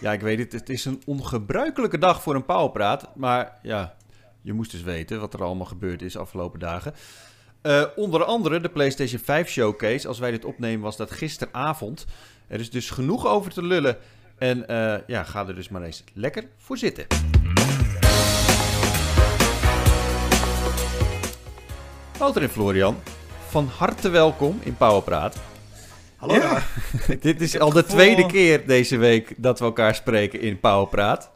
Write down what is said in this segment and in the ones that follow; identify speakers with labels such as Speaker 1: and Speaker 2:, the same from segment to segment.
Speaker 1: Ja, ik weet het. Het is een ongebruikelijke dag voor een Powerpraat. Maar ja, je moest dus weten wat er allemaal gebeurd is afgelopen dagen. Uh, onder andere de PlayStation 5 Showcase. Als wij dit opnemen was dat gisteravond. Er is dus genoeg over te lullen. En uh, ja, ga er dus maar eens lekker voor zitten. Wouter en Florian, van harte welkom in Powerpraat.
Speaker 2: Hallo ja.
Speaker 1: Dit is al de tweede keer deze week dat we elkaar spreken in Powerpraat.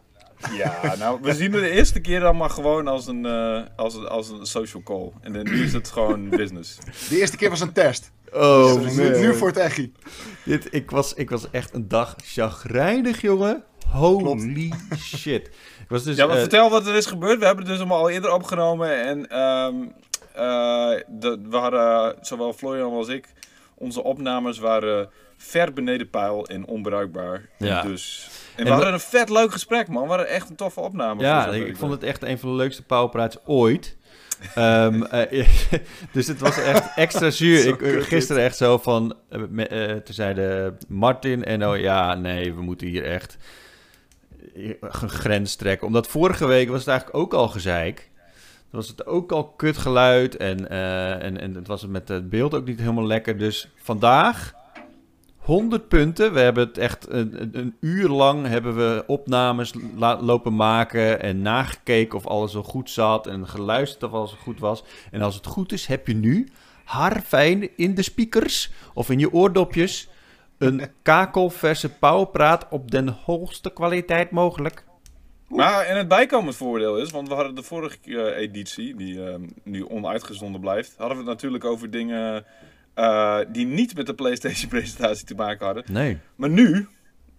Speaker 2: Ja, nou, we zien het de eerste keer dan maar gewoon als een, uh, als, een, als een social call. En dan, nu is het gewoon business.
Speaker 3: De eerste keer was een test.
Speaker 1: Oh,
Speaker 3: dus, nu, nu, voor het echi.
Speaker 1: Dit, ik, was, ik was echt een dag chagrijnig, jongen. Holy shit. Ik was dus,
Speaker 2: ja, maar uh, vertel wat er is gebeurd. We hebben het dus allemaal al eerder opgenomen. En um, uh, de, we hadden, zowel Florian als ik, onze opnames waren ver beneden pijl en onbruikbaar. Ja. Dus, en, we hadden een vet leuk gesprek, man. We hadden echt een toffe opname.
Speaker 1: Ja, ik, ik vond het echt een van de leukste powerpraats ooit. um, uh, dus het was echt extra zuur. ik, gisteren echt zo van... Uh, toen zeiden Martin en oh ja, nee, we moeten hier echt een grens trekken. Omdat vorige week was het eigenlijk ook al gezeik. Was het ook al kut geluid en, uh, en, en het was met het beeld ook niet helemaal lekker. Dus vandaag 100 punten. We hebben het echt een, een uur lang hebben we opnames lopen maken en nagekeken of alles zo goed zat en geluisterd of alles goed was. En als het goed is, heb je nu haarfijn in de speakers of in je oordopjes een kakelverse powerpraat op de hoogste kwaliteit mogelijk.
Speaker 2: Maar en het bijkomend voordeel is, want we hadden de vorige uh, editie, die uh, nu onuitgezonden blijft, hadden we het natuurlijk over dingen uh, die niet met de PlayStation-presentatie te maken hadden.
Speaker 1: Nee.
Speaker 2: Maar nu,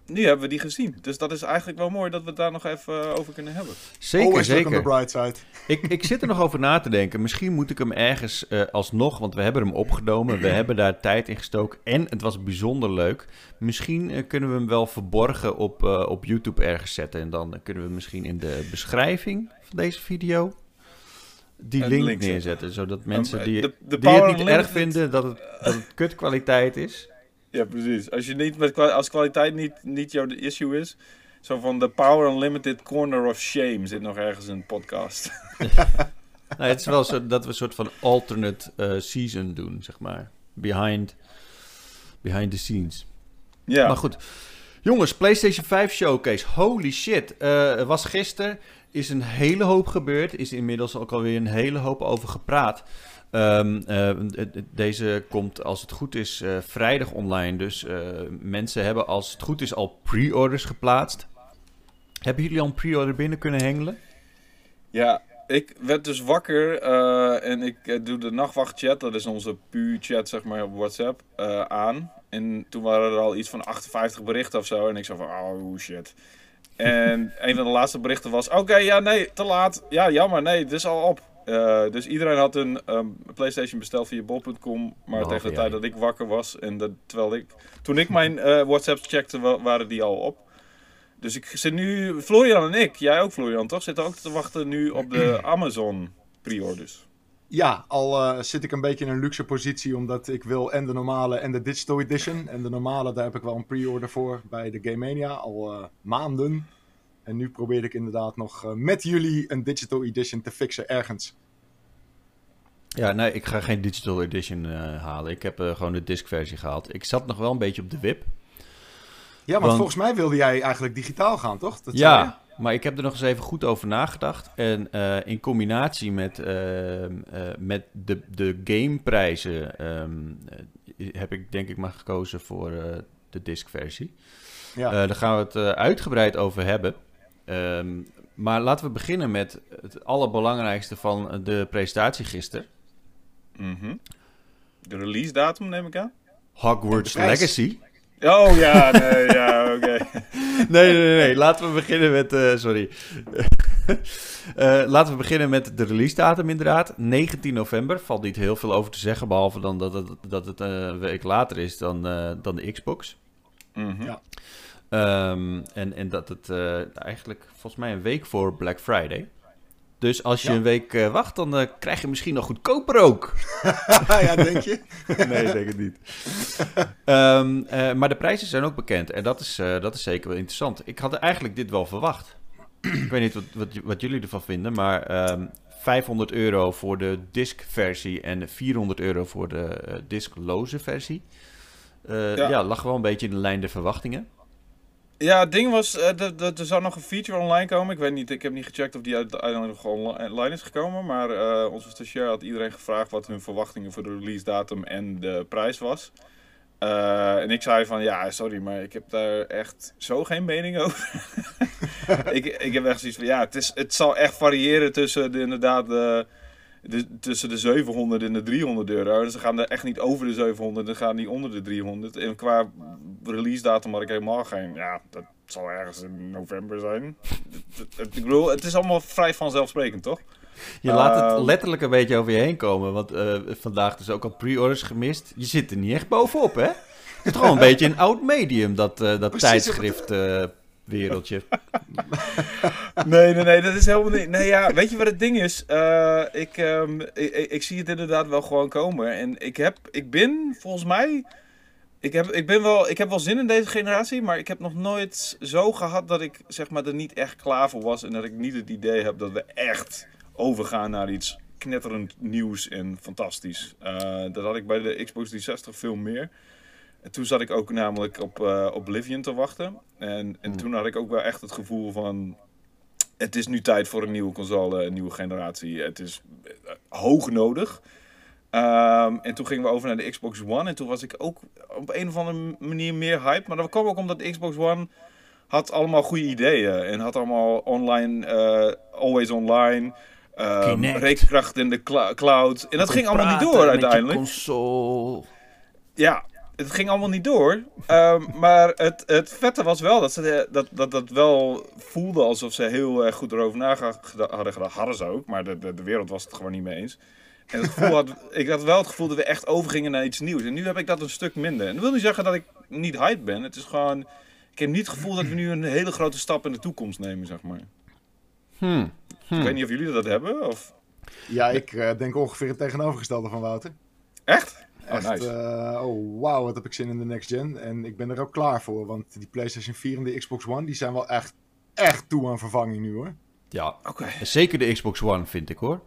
Speaker 2: nu hebben we die gezien. Dus dat is eigenlijk wel mooi dat we het daar nog even over kunnen hebben.
Speaker 1: Zeker,
Speaker 3: Always
Speaker 1: zeker.
Speaker 3: on the bright side.
Speaker 1: Ik, ik zit er nog over na te denken. Misschien moet ik hem ergens uh, alsnog, want we hebben hem opgenomen. We hebben daar tijd in gestoken en het was bijzonder leuk. Misschien uh, kunnen we hem wel verborgen op, uh, op YouTube ergens zetten. En dan kunnen we misschien in de beschrijving van deze video die link, link neerzetten. Zodat mensen die, de, de die het niet erg vinden dat het, dat het kut kwaliteit is.
Speaker 2: Ja, precies. Als, je niet met, als kwaliteit niet, niet jouw issue is. Zo van de Power Unlimited Corner of Shame zit nog ergens in een podcast.
Speaker 1: het is wel zo dat we een soort van alternate uh, season doen, zeg maar. Behind, behind the scenes.
Speaker 2: Ja.
Speaker 1: Maar goed. Jongens, PlayStation 5 Showcase. Holy shit. Uh, was gisteren. Is een hele hoop gebeurd. Is inmiddels ook alweer een hele hoop over gepraat. Um, uh, deze komt, als het goed is, uh, vrijdag online. Dus uh, mensen hebben, als het goed is, al pre-orders geplaatst. Hebben jullie al een pre-order binnen kunnen hengelen?
Speaker 2: Ja, ik werd dus wakker en ik doe de nachtwachtchat, dat is onze pu-chat zeg maar op WhatsApp, aan. En toen waren er al iets van 58 berichten of zo. En ik zo van, oh shit. En een van de laatste berichten was, oké, okay, ja nee, te laat. Ja, jammer, nee, het is al op. Uh, dus iedereen had een um, PlayStation besteld via bol.com. Maar oh, tegen de jij. tijd dat ik wakker was en dat, terwijl ik. Toen ik mijn uh, WhatsApps checkte, waren die al op. Dus ik zit nu. Florian en ik, jij ook Florian, toch? Zitten ook te wachten nu op de Amazon pre-orders.
Speaker 3: Ja, al uh, zit ik een beetje in een luxe positie, omdat ik wil en de normale en de Digital Edition. En de normale, daar heb ik wel een pre-order voor bij de Game Mania, al maanden. En nu probeer ik inderdaad nog uh, met jullie een Digital Edition te fixen ergens.
Speaker 1: Ja, nee, ik ga geen Digital Edition halen. Ik heb gewoon de disc-versie gehaald. Ik zat nog wel een beetje op de wip.
Speaker 3: Ja, want, want volgens mij wilde jij eigenlijk digitaal gaan, toch?
Speaker 1: Dat ja, maar ik heb er nog eens even goed over nagedacht. En in combinatie met, ehm, met de, de gameprijzen um, heb ik denk ik maar gekozen voor de disc-versie. Ja. daar gaan we het uitgebreid over hebben. Um, maar laten we beginnen met het allerbelangrijkste van de presentatie gisteren.
Speaker 2: Mm -hmm. De release datum neem ik aan?
Speaker 1: Hogwarts Legacy.
Speaker 2: Oh ja, nee, ja, oké. Okay.
Speaker 1: nee, nee, nee, laten we beginnen met, uh, sorry. uh, laten we beginnen met de release datum inderdaad. 19 november, valt niet heel veel over te zeggen, behalve dan dat het, dat het een week later is dan, uh, dan de Xbox.
Speaker 2: Mm -hmm.
Speaker 3: Ja.
Speaker 1: Um, en, en dat het uh, eigenlijk volgens mij een week voor Black Friday. Dus als je
Speaker 3: Ja.
Speaker 1: een week eh, wacht, dan eh, krijg je misschien nog goedkoper ook.
Speaker 3: ja, denk je?
Speaker 1: nee, ik denk het niet. Ehm, eh, maar de prijzen zijn ook bekend. En dat is, dat is zeker wel interessant. Ik had eigenlijk dit wel verwacht. ik weet niet wat, wat, wat jullie ervan vinden, maar ehm 500 euro voor de disc-versie en 400 euro voor de discloze versie. Ja.
Speaker 2: Ja.
Speaker 1: lag wel een beetje in de lijn der verwachtingen.
Speaker 2: Ja, het ding was, eh, dat- er zou nog een feature online komen. Ik weet niet, ik heb niet gecheckt of die uit- uiteindelijk online is gekomen. Maar eh, onze stagiair had iedereen gevraagd wat hun verwachtingen voor de release datum en de prijs was. Eh, en ik zei van, ja, sorry, maar ik heb daar echt zo geen mening over. ik, ik heb echt zoiets van, ja, het, is, het zal echt variëren tussen de, inderdaad de, de, tussen de 700 en de 300 euro. Dus ze gaan er echt niet over de 700, dan gaan die onder de 300. En qua release datum had ik helemaal geen, ja, dat zal ergens in november zijn. Ik bedoel, het is allemaal vrij vanzelfsprekend, toch?
Speaker 1: Je laat het
Speaker 2: Ehm.
Speaker 1: letterlijk een beetje over je heen komen. Want eh, vandaag dus ook al pre-orders gemist. Je zit er niet echt bovenop, hè? Het is gewoon een beetje een oud medium, dat, eh, dat
Speaker 3: Precies,
Speaker 1: tijdschrift eh, wereldje.
Speaker 2: Nee, nee, nee, dat is helemaal niet. Nee, ja, weet je wat het ding is? Eh, ik, ehm, ik, ik, ik zie het inderdaad wel gewoon komen. En ik heb, ik ben volgens mij. Ik heb, ik, ben wel, ik heb wel zin in deze generatie, maar ik heb nog nooit zo gehad dat ik zeg maar, er niet echt klaar voor was. En dat ik niet het idee heb dat we echt overgaan naar iets knetterend nieuws en fantastisch. Eh, dat had ik bij de Xbox 360 veel meer. En toen zat ik ook namelijk op eh, Oblivion te wachten. En, en toen had ik ook wel echt het gevoel van... Het is nu tijd voor een nieuwe console, een nieuwe generatie. Het is eh, hoog nodig. Ehm, en toen gingen we over naar de Xbox One. En toen was ik ook op een of andere manier meer hype. Maar dat kwam ook omdat de Xbox One had allemaal goede ideeën. En had allemaal online, eh, always online.
Speaker 1: Kinect.
Speaker 2: rekenkracht in de clou- cloud. En dat ging allemaal niet door uiteindelijk.
Speaker 1: console.
Speaker 2: Ja, het ging allemaal niet door. Ehm, maar het, het vette was wel dat ze de- dat, dat, dat wel voelde alsof ze heel erg goed erover na hadden gedacht. Hadden ze ook, maar de, de, de wereld was het gewoon niet mee eens. En het gevoel had, ik had wel het gevoel dat we echt overgingen naar iets nieuws. En nu heb ik dat een stuk minder. En dat wil niet zeggen dat ik niet hype ben. Het is gewoon, ik heb niet het gevoel dat we nu een hele grote stap in de toekomst nemen, zeg maar.
Speaker 1: Hmm.
Speaker 2: Ik weet niet of jullie dat hebben, of...
Speaker 3: Ja, ik eh, denk ongeveer het tegenovergestelde van Wouter.
Speaker 2: Echt? Oh,
Speaker 3: Echt,
Speaker 2: nice.
Speaker 3: eh, oh wauw, wat heb ik zin in de next gen. En ik ben er ook klaar voor, want die PlayStation 4 en de Xbox One, die zijn wel echt, echt toe aan vervanging nu hoor.
Speaker 1: Ja,
Speaker 2: Oké.
Speaker 1: zeker de Xbox One vind ik hoor.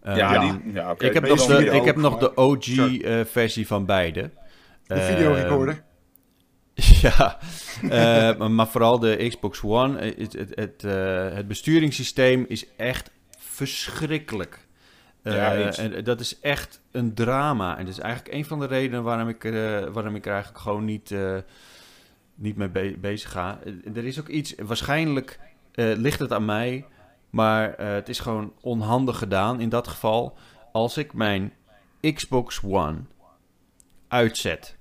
Speaker 1: Eh,
Speaker 2: Ja,
Speaker 3: ja.
Speaker 2: die... Ja, oké.
Speaker 1: ik heb, nog de, ik heb nog de
Speaker 3: Sure.
Speaker 1: OG-versie van beide.
Speaker 3: De videorecorder.
Speaker 1: Ja, eh, maar- vooral de Xbox One. Het, het, het, eh, het besturingssysteem is echt verschrikkelijk. Eh,
Speaker 2: Ja, eens.
Speaker 1: en dat is echt een drama. En dat is eigenlijk een van de redenen waarom ik, er, eh, waarom ik er eigenlijk gewoon niet, eh, niet mee be- bezig ga. Eh, er is ook iets, waarschijnlijk eh, ligt het aan mij, maar eh, het is gewoon onhandig gedaan in dat geval. Als ik mijn Xbox One uitzet.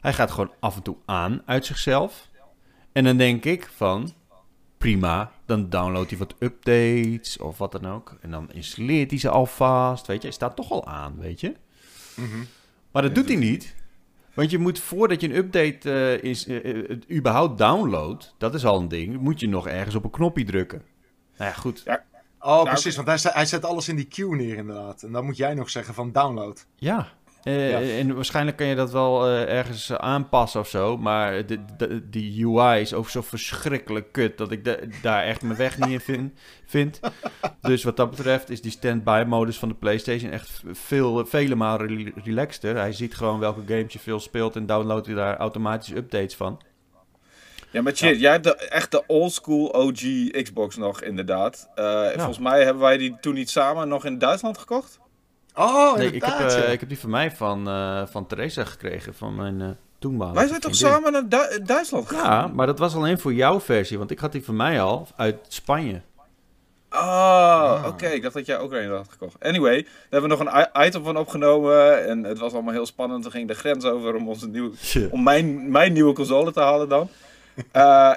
Speaker 1: Hij gaat gewoon af en toe aan uit zichzelf. En dan denk ik van, prima, dan downloadt hij wat updates of wat dan ook. En dan installeert hij ze alvast, weet je. Hij staat toch al aan, weet je.
Speaker 3: Mhm.
Speaker 1: Maar dat doet hij niet. Want je moet voordat je een update eh, is, eh, eh, het überhaupt downloadt, dat is al een ding, moet je nog ergens op een knopje drukken. Nou ja, goed.
Speaker 3: Oh,
Speaker 2: Nou,
Speaker 3: precies, want hij zet, hij zet alles in die queue neer inderdaad. En dan moet jij nog zeggen van download.
Speaker 1: Ja. Eh,
Speaker 3: Ja.
Speaker 1: En waarschijnlijk kan je dat wel eh, ergens aanpassen of zo. Maar de, de, die UI is ook zo verschrikkelijk kut dat ik de- daar echt mijn weg niet in vind, vind. Dus wat dat betreft is die standby-modus van de PlayStation echt veel, vele malen rel- relaxter. Hij ziet gewoon welke games je veel speelt en downloadt hij daar automatisch updates van.
Speaker 2: Ja, maar shit, jij hebt de, echt de oldschool OG Xbox nog, inderdaad. Eh, Volgens mij hebben wij die toen niet samen nog in Duitsland gekocht.
Speaker 3: Oh,
Speaker 1: Nee, ik, heb, eh,
Speaker 3: ja.
Speaker 1: ik heb die van mij van, eh van Theresa gekregen, van mijn eh toenmalige
Speaker 2: wij zijn toch samen naar Du- Duitsland gegaan?
Speaker 1: Ja, maar dat was alleen voor jouw versie, want ik had die van mij al uit Spanje.
Speaker 2: Oh, oké. Ik dacht dat jij ook er een had gekocht. Anyway, daar hebben we nog een item van opgenomen. En het was allemaal heel spannend. We gingen de grens over om, onze nieuwe, om mijn, mijn nieuwe console te halen dan.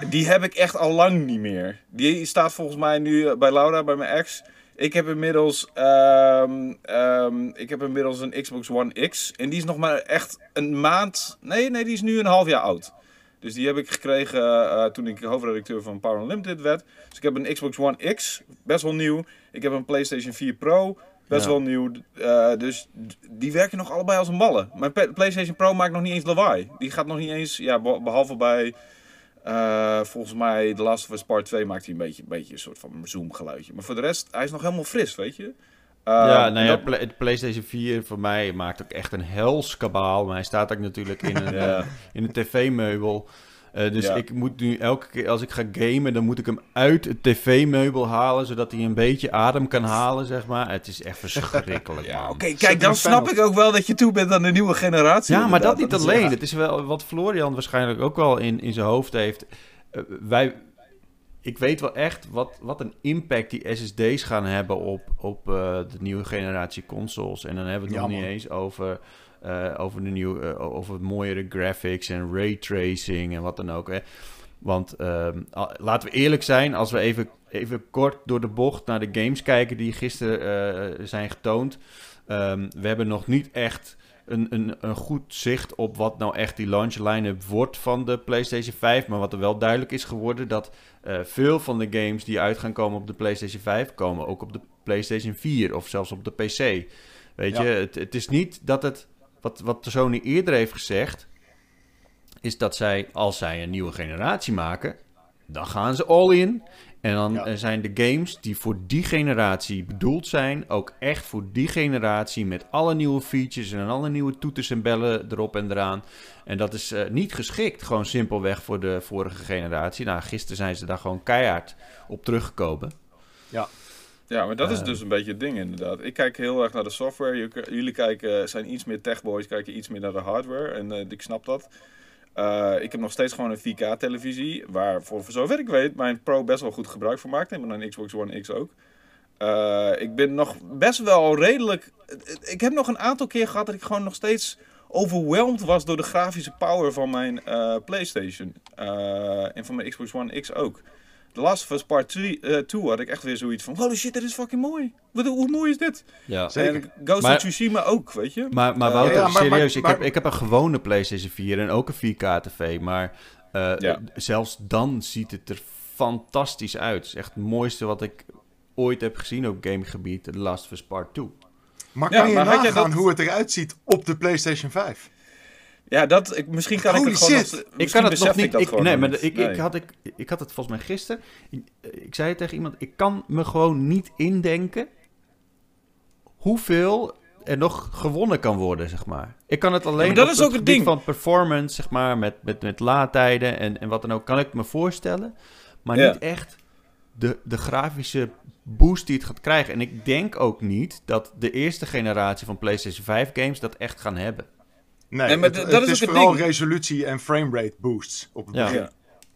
Speaker 2: Die heb ik echt al lang niet meer. Die staat volgens mij nu bij Laura, bij mijn ex. Ik heb inmiddels, ehm, ehm, ik heb inmiddels een Xbox One X. En die is nog maar echt een maand. Nee, nee, die is nu een half jaar oud. Dus die heb ik gekregen eh, toen ik hoofdredacteur van Power Unlimited werd. Dus ik heb een Xbox One X, best wel nieuw. Ik heb een PlayStation 4 Pro, best
Speaker 1: Ja.
Speaker 2: wel nieuw. Uh, dus die werken nog allebei als een ballen. Mijn PlayStation Pro maakt nog niet eens lawaai. Die gaat nog niet eens, ja, be- behalve bij, eh, volgens mij, The Last of Us Part 2 maakt hij een beetje, een beetje een soort van zoom geluidje. Maar voor de rest, hij is nog helemaal fris, weet je. Uh,
Speaker 1: ja,
Speaker 2: en
Speaker 1: nou ja,
Speaker 2: dat-
Speaker 1: PlayStation 4 voor mij maakt ook echt een hels kabaal. Maar hij staat ook natuurlijk in een,
Speaker 2: Ja.
Speaker 1: eh, in een tv-meubel. Eh, dus
Speaker 2: Ja.
Speaker 1: ik moet nu elke keer als ik ga gamen, dan moet ik hem uit het tv-meubel halen, zodat hij een beetje adem kan halen, zeg maar. Het is echt verschrikkelijk,
Speaker 2: Ja,
Speaker 1: man.
Speaker 2: oké, kijk, dan snap ik ook wel dat je toe bent aan de nieuwe generatie.
Speaker 1: Ja, maar dat niet alleen. Het is wel wat Florian waarschijnlijk ook wel in, in zijn hoofd heeft. Eh, wij, ik weet wel echt wat, wat een impact die SSD's gaan hebben op, op eh, de nieuwe generatie consoles. En dan hebben we het
Speaker 3: Ja,
Speaker 1: nog niet eens over, eh, over, de nieuwe, eh, over mooiere graphics en raytracing en wat dan ook. Hè. Want ehm, laten we eerlijk zijn, als we even, even kort door de bocht naar de games kijken die gisteren eh, zijn getoond. Ehm, we hebben nog niet echt een, een, een goed zicht op wat nou echt die launch line-up wordt van de PlayStation 5. Maar wat er wel duidelijk is geworden, dat veel van de games die uit gaan komen op de PlayStation 5 komen ook op de PlayStation 4 of zelfs op de PC. Weet
Speaker 3: Ja.
Speaker 1: je, het, het is niet dat het, wat, wat Sony eerder heeft gezegd, is dat zij, als zij een nieuwe generatie maken, dan gaan ze all in. En dan
Speaker 3: Ja.
Speaker 1: eh, zijn de games die voor die generatie bedoeld zijn, ook echt voor die generatie met alle nieuwe features en alle nieuwe toeters en bellen erop en eraan. En dat is eh, niet geschikt, gewoon simpelweg voor de vorige generatie. Nou, gisteren zijn ze daar gewoon keihard op teruggekomen.
Speaker 2: Ja, maar dat is
Speaker 1: Eh.
Speaker 2: dus een beetje het ding inderdaad. Ik kijk heel erg naar de software. Jullie kijken, zijn iets meer techboys, kijken iets meer naar de hardware. En eh, ik snap dat. Eh, ik heb nog steeds gewoon een 4K-televisie. Waar voor, voor zover ik weet mijn Pro best wel goed gebruik van maakt. En mijn Xbox One X ook. Eh, ik ben nog best wel redelijk... Ik heb nog een aantal keer gehad dat ik gewoon nog steeds overwhelmed was door de grafische power van mijn eh, PlayStation. Eh, en van mijn Xbox One X ook. The Last of Us Part 2 eh, 2 had ik echt weer zoiets van... Holy shit, dit is fucking mooi. Wat, hoe mooi is dit?
Speaker 1: Ja.
Speaker 3: Zeker.
Speaker 2: En Ghost
Speaker 1: Maar-
Speaker 2: of Tsushima ook, weet je?
Speaker 1: Maar, maar
Speaker 2: Eh,
Speaker 1: Wouter,
Speaker 3: ja, maar- maar-
Speaker 1: serieus, ik,
Speaker 3: maar-
Speaker 1: heb, ik heb een gewone PlayStation 4 en ook een 4K-tv. Maar eh,
Speaker 2: Ja.
Speaker 1: zelfs dan ziet het er fantastisch uit. Het is echt het mooiste wat ik ooit heb gezien op gamegebied. The Last of Us Part 2.
Speaker 3: Maar
Speaker 2: Ja,
Speaker 3: kan je
Speaker 2: maar
Speaker 3: nagaan
Speaker 2: dat-
Speaker 3: hoe het eruit ziet op de PlayStation 5?
Speaker 2: Ja, dat, ik, misschien kan ik het gewoon nog...
Speaker 1: Ik kan het nog niet.
Speaker 2: Ik
Speaker 1: nee, maar ik,
Speaker 2: Nee.
Speaker 1: ik, had, ik, ik had het volgens mij gisteren. Ik, ik zei het tegen iemand. Ik kan me gewoon niet indenken hoeveel er nog gewonnen kan worden, zeg maar. Ik kan het alleen
Speaker 2: maar dat
Speaker 1: op
Speaker 2: is ook het ding.
Speaker 1: van performance, zeg maar, met, met, met laadtijden en, en wat dan ook, kan ik me voorstellen. Maar
Speaker 2: Ja.
Speaker 1: niet echt de, de grafische boost die het gaat krijgen. En ik denk ook niet dat de eerste generatie van PlayStation 5 games dat echt gaan hebben.
Speaker 3: Nee,
Speaker 2: Nee, maar
Speaker 3: het,
Speaker 2: dat is
Speaker 3: is
Speaker 2: ook het
Speaker 3: vooral
Speaker 2: ding.
Speaker 3: resolutie en framerate boosts op het
Speaker 1: Ja.
Speaker 3: begin.
Speaker 2: Ja.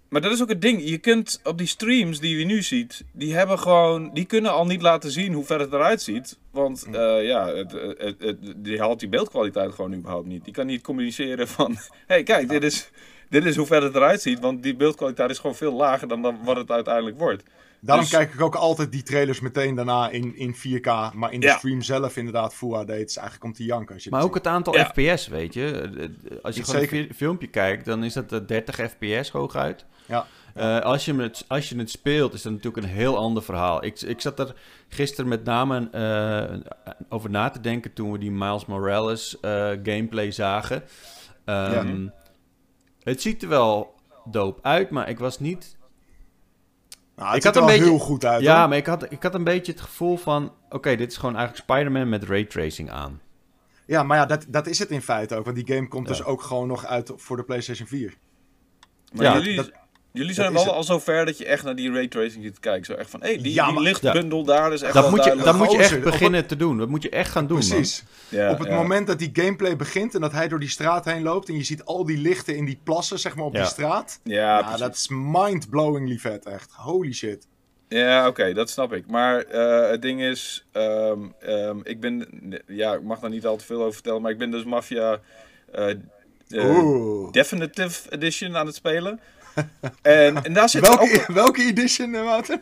Speaker 2: Maar dat is ook het ding. Je kunt op die streams die je nu ziet, die hebben gewoon, die kunnen al niet laten zien hoe ver het eruit ziet. Want eh, ja, het, het, het, die haalt die beeldkwaliteit gewoon überhaupt niet. Die kan niet communiceren van, hey kijk, dit is, dit is hoe ver het eruit ziet. Want die beeldkwaliteit is gewoon veel lager dan, dan wat het uiteindelijk wordt.
Speaker 3: Daarom
Speaker 2: Dus-
Speaker 3: kijk ik ook altijd die trailers meteen daarna in, in 4K. Maar in de
Speaker 2: Ja.
Speaker 3: stream zelf inderdaad Full HD. Het is eigenlijk om te janken. Als je
Speaker 1: Maar ook het aantal
Speaker 2: Ja.
Speaker 1: FPS, weet je. Eh, eh, Als je gewoon
Speaker 3: Zeker.
Speaker 1: een fi- filmpje kijkt, dan is dat eh, 30 FPS hooguit.
Speaker 3: Ja.
Speaker 1: Eh, als, je het, als je het speelt, is dat natuurlijk een heel ander verhaal. Ik, ik zat er gisteren met name eh, over na te denken toen we die Miles Morales eh, gameplay zagen. Ehm, Het ziet er wel dope uit, maar ik was niet
Speaker 3: Nou, het
Speaker 1: Ik
Speaker 3: ziet
Speaker 1: had
Speaker 3: er
Speaker 1: een beetje-
Speaker 3: heel goed uit.
Speaker 1: Ja,
Speaker 3: hoor.
Speaker 1: maar ik had, ik had een beetje het gevoel van... Oké, dit is gewoon eigenlijk Spider-Man met raytracing aan.
Speaker 3: ja, maar ja, dat, dat is het in feite ook. Want die game komt
Speaker 1: Ja.
Speaker 3: dus ook gewoon nog uit voor de PlayStation 4.
Speaker 2: Maar
Speaker 1: Ja,
Speaker 2: jullie,
Speaker 3: dat-
Speaker 2: jullie zijn wel
Speaker 3: het.
Speaker 2: al zover dat je echt naar die raytracing zit te kijken. Zo echt van, hé, hey, die,
Speaker 3: Ja,
Speaker 2: die lichtbundel daar is echt
Speaker 1: Dat
Speaker 2: wel
Speaker 1: moet, je,
Speaker 2: duidelijk.
Speaker 1: dat moet je echt beginnen te doen. Dat moet je echt gaan doen,
Speaker 3: Precies.
Speaker 2: Ja,
Speaker 3: op het
Speaker 2: ja.
Speaker 3: moment dat die gameplay begint en dat hij door die straat heen loopt. En je ziet al die lichten in die plassen, zeg maar, op
Speaker 1: Ja.
Speaker 3: die straat.
Speaker 2: Ja,
Speaker 3: dat is mind-blowingly vet, echt. Holy shit.
Speaker 2: Ja, oké, dat snap ik. Maar eh, het ding is, ehm, ehm, ik ben, ja, ik mag daar niet al te veel over vertellen, maar ik ben dus Mafia eh, eh. Definitive Edition aan het spelen. En, en daar zit ook...
Speaker 3: Welke, welke edition, eh, Wouter?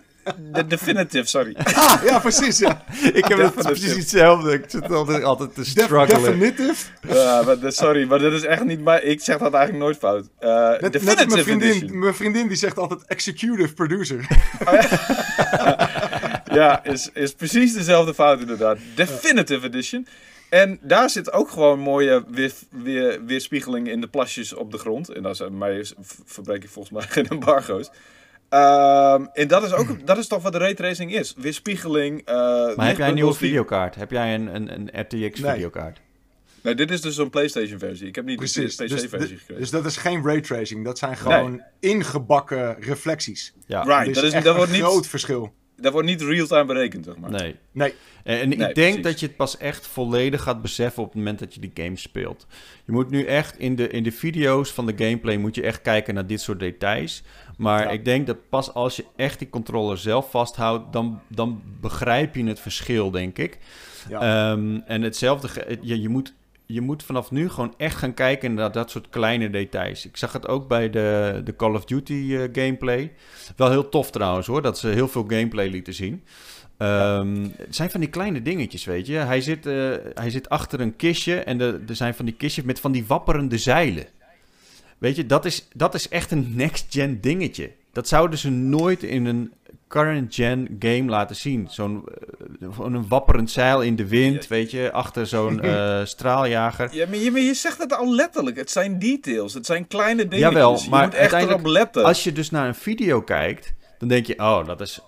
Speaker 2: De definitive, sorry.
Speaker 3: Ah, ja, precies, ja.
Speaker 1: ik heb het precies hetzelfde. Ik zit altijd, altijd te struggelen.
Speaker 3: definitive.
Speaker 2: Ja, maar sorry, maar dat is echt niet mijn... Ik zeg dat eigenlijk nooit fout. Eh,
Speaker 3: Net,
Speaker 2: definitive
Speaker 3: mijn vriendin,
Speaker 2: edition.
Speaker 3: mijn vriendin die zegt altijd executive producer.
Speaker 2: Ja, is, is precies dezelfde fout inderdaad. Definitive edition. En daar zit ook gewoon mooie weer, weer, weerspiegeling in de plasjes op de grond. En dat is, mij verbreek ik volgens mij geen embargo's. Ehm, en dat is, ook, dat is toch wat de raytracing is. Weerspiegeling. eh,
Speaker 1: Maar heb jij een nieuwe videokaart? Heb jij een, een, een RTX
Speaker 3: Nee.
Speaker 1: videokaart?
Speaker 2: Nee, dit is dus een PlayStation versie. Ik heb niet
Speaker 3: Precies.
Speaker 2: de
Speaker 3: Dus,
Speaker 2: PC-versie
Speaker 3: di-
Speaker 2: gekregen.
Speaker 3: dus dat is geen raytracing. Dat zijn gewoon ingebakken reflecties.
Speaker 1: Ja.
Speaker 2: Right.
Speaker 3: Dat is,
Speaker 2: dat is-
Speaker 3: echt
Speaker 2: dat
Speaker 3: een
Speaker 2: wordt niet-
Speaker 3: groot verschil.
Speaker 2: Dat wordt niet real-time berekend, zeg maar.
Speaker 1: Nee.
Speaker 3: Nee,
Speaker 1: En, en
Speaker 2: Nee,
Speaker 1: ik denk
Speaker 2: precies.
Speaker 1: dat je het pas echt volledig gaat beseffen op het moment dat je die game speelt. Je moet nu echt in de, in de video's van de gameplay moet je echt kijken naar dit soort details. Maar
Speaker 3: Ja.
Speaker 1: ik denk dat pas als je echt die controller zelf vasthoudt, dan, dan begrijp je het verschil, denk ik.
Speaker 3: ja.
Speaker 1: Ehm, en hetzelfde, je, je, moet, je moet vanaf nu gewoon echt gaan kijken naar dat soort kleine details. Ik zag het ook bij de, de Call of Duty eh, gameplay. Wel heel tof trouwens hoor, dat ze heel veel gameplay lieten zien. Ehm, Het zijn van die kleine dingetjes, weet je. Hij zit, eh, hij zit achter een kistje en er zijn van die kistjes met van die wapperende zeilen. Weet je, dat is, dat is echt een next-gen dingetje. Dat zouden ze nooit in een current-gen game laten zien. Zo'n eh, een wapperend zeil in de wind,
Speaker 2: Ja.
Speaker 1: weet je, achter zo'n eh, straaljager.
Speaker 2: Ja, maar je, maar je zegt het al letterlijk. Het zijn details. Het zijn kleine dingen.
Speaker 1: Jawel,
Speaker 2: je
Speaker 1: maar
Speaker 2: moet echt erop letten.
Speaker 1: Als je dus naar een video kijkt, dan denk je, oh, dat is...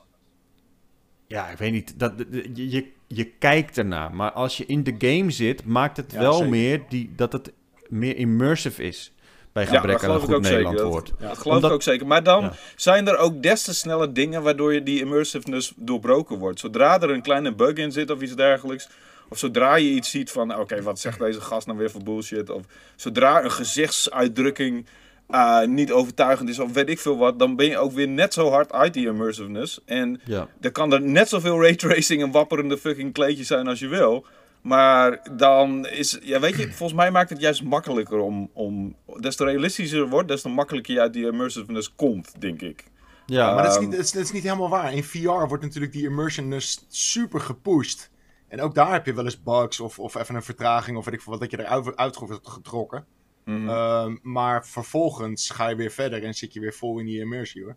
Speaker 1: Ja, ik weet niet. Dat, je, je, je kijkt ernaar. Maar als je in de game zit, maakt het
Speaker 3: Ja,
Speaker 1: wel
Speaker 3: zeker.
Speaker 1: meer die, dat het meer immersive is. Bij
Speaker 2: Ja,
Speaker 1: gebrek
Speaker 2: dat
Speaker 1: aan een
Speaker 2: geloof ik
Speaker 1: goed
Speaker 2: ook zeker.
Speaker 1: Nederland
Speaker 2: Dat,
Speaker 1: woord.
Speaker 2: dat geloof
Speaker 1: Omdat-
Speaker 2: ik ook zeker. Maar dan
Speaker 1: Ja.
Speaker 2: zijn er ook des te snelle dingen waardoor je die immersiveness doorbroken wordt. Zodra er een kleine bug in zit of iets dergelijks. Of zodra je iets ziet van, oké, wat zegt deze gast nou weer voor bullshit? Of zodra een gezichtsuitdrukking eh, niet overtuigend is of weet ik veel wat. Dan ben je ook weer net zo hard uit die immersiveness. En
Speaker 1: Ja.
Speaker 2: dan kan er net zoveel raytracing en wapperende fucking kleedjes zijn als je wil. Maar dan is, ja weet je, volgens mij maakt het juist makkelijker om, om des te realistischer het wordt, des te makkelijker je uit die immersiveness komt, denk ik.
Speaker 1: Ja,
Speaker 3: maar dat is,
Speaker 2: Ehm,
Speaker 3: niet, dat, is, dat is niet helemaal waar. In VR wordt natuurlijk die immersionness super gepusht. En ook daar heb je wel eens bugs of, of even een vertraging of weet ik veel wat, dat je eruit uit wordt getrokken.
Speaker 2: Mhm.
Speaker 3: Ehm, maar vervolgens ga je weer verder en zit je weer vol in die immersie hoor.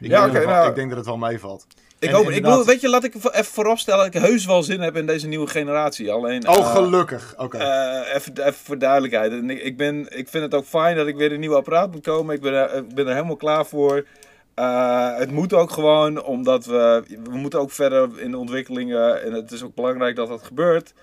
Speaker 3: Ik,
Speaker 2: Ja,
Speaker 3: denk, dat
Speaker 2: nou-
Speaker 3: ik denk dat het wel meevalt.
Speaker 2: Ik hoop, ik bedoel, weet je, laat ik even vooropstellen dat ik heus wel zin heb in deze nieuwe generatie. Alleen,
Speaker 3: Oh,
Speaker 2: eh,
Speaker 3: gelukkig. Oké.
Speaker 2: Eh, even, even voor duidelijkheid. En ik, ik, ben, ik vind het ook fijn dat ik weer een nieuw apparaat moet komen. Ik ben er, ik ben er helemaal klaar voor. Eh, het moet ook gewoon, omdat we, we moeten ook verder in de ontwikkelingen. En het is ook belangrijk dat dat gebeurt.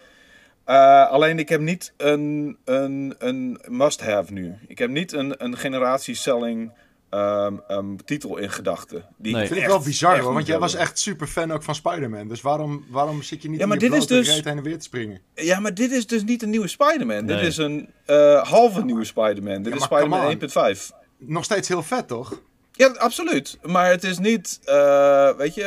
Speaker 2: Alleen ik heb niet een, een, een must-have nu. Ik heb niet een, een generatie-selling ehm, ehm, titel in gedachten. Die
Speaker 1: Nee.
Speaker 3: Ik vind het wel bizar hoor, want jij was echt super fan ook van Spider-Man. Dus waarom, waarom zit je niet
Speaker 2: Ja,
Speaker 3: in
Speaker 2: maar
Speaker 3: je
Speaker 2: dit is
Speaker 3: blote
Speaker 2: dus-
Speaker 3: heen en weer te springen?
Speaker 2: Ja, maar dit is dus niet een nieuwe Spider-Man. Dit is een eh, halve nieuwe Spider-Man. Dit
Speaker 3: Ja,
Speaker 2: is Spider-Man
Speaker 3: on.
Speaker 2: 1.5.
Speaker 3: Nog steeds heel vet toch?
Speaker 2: Ja, absoluut. Maar het is niet, eh, weet je,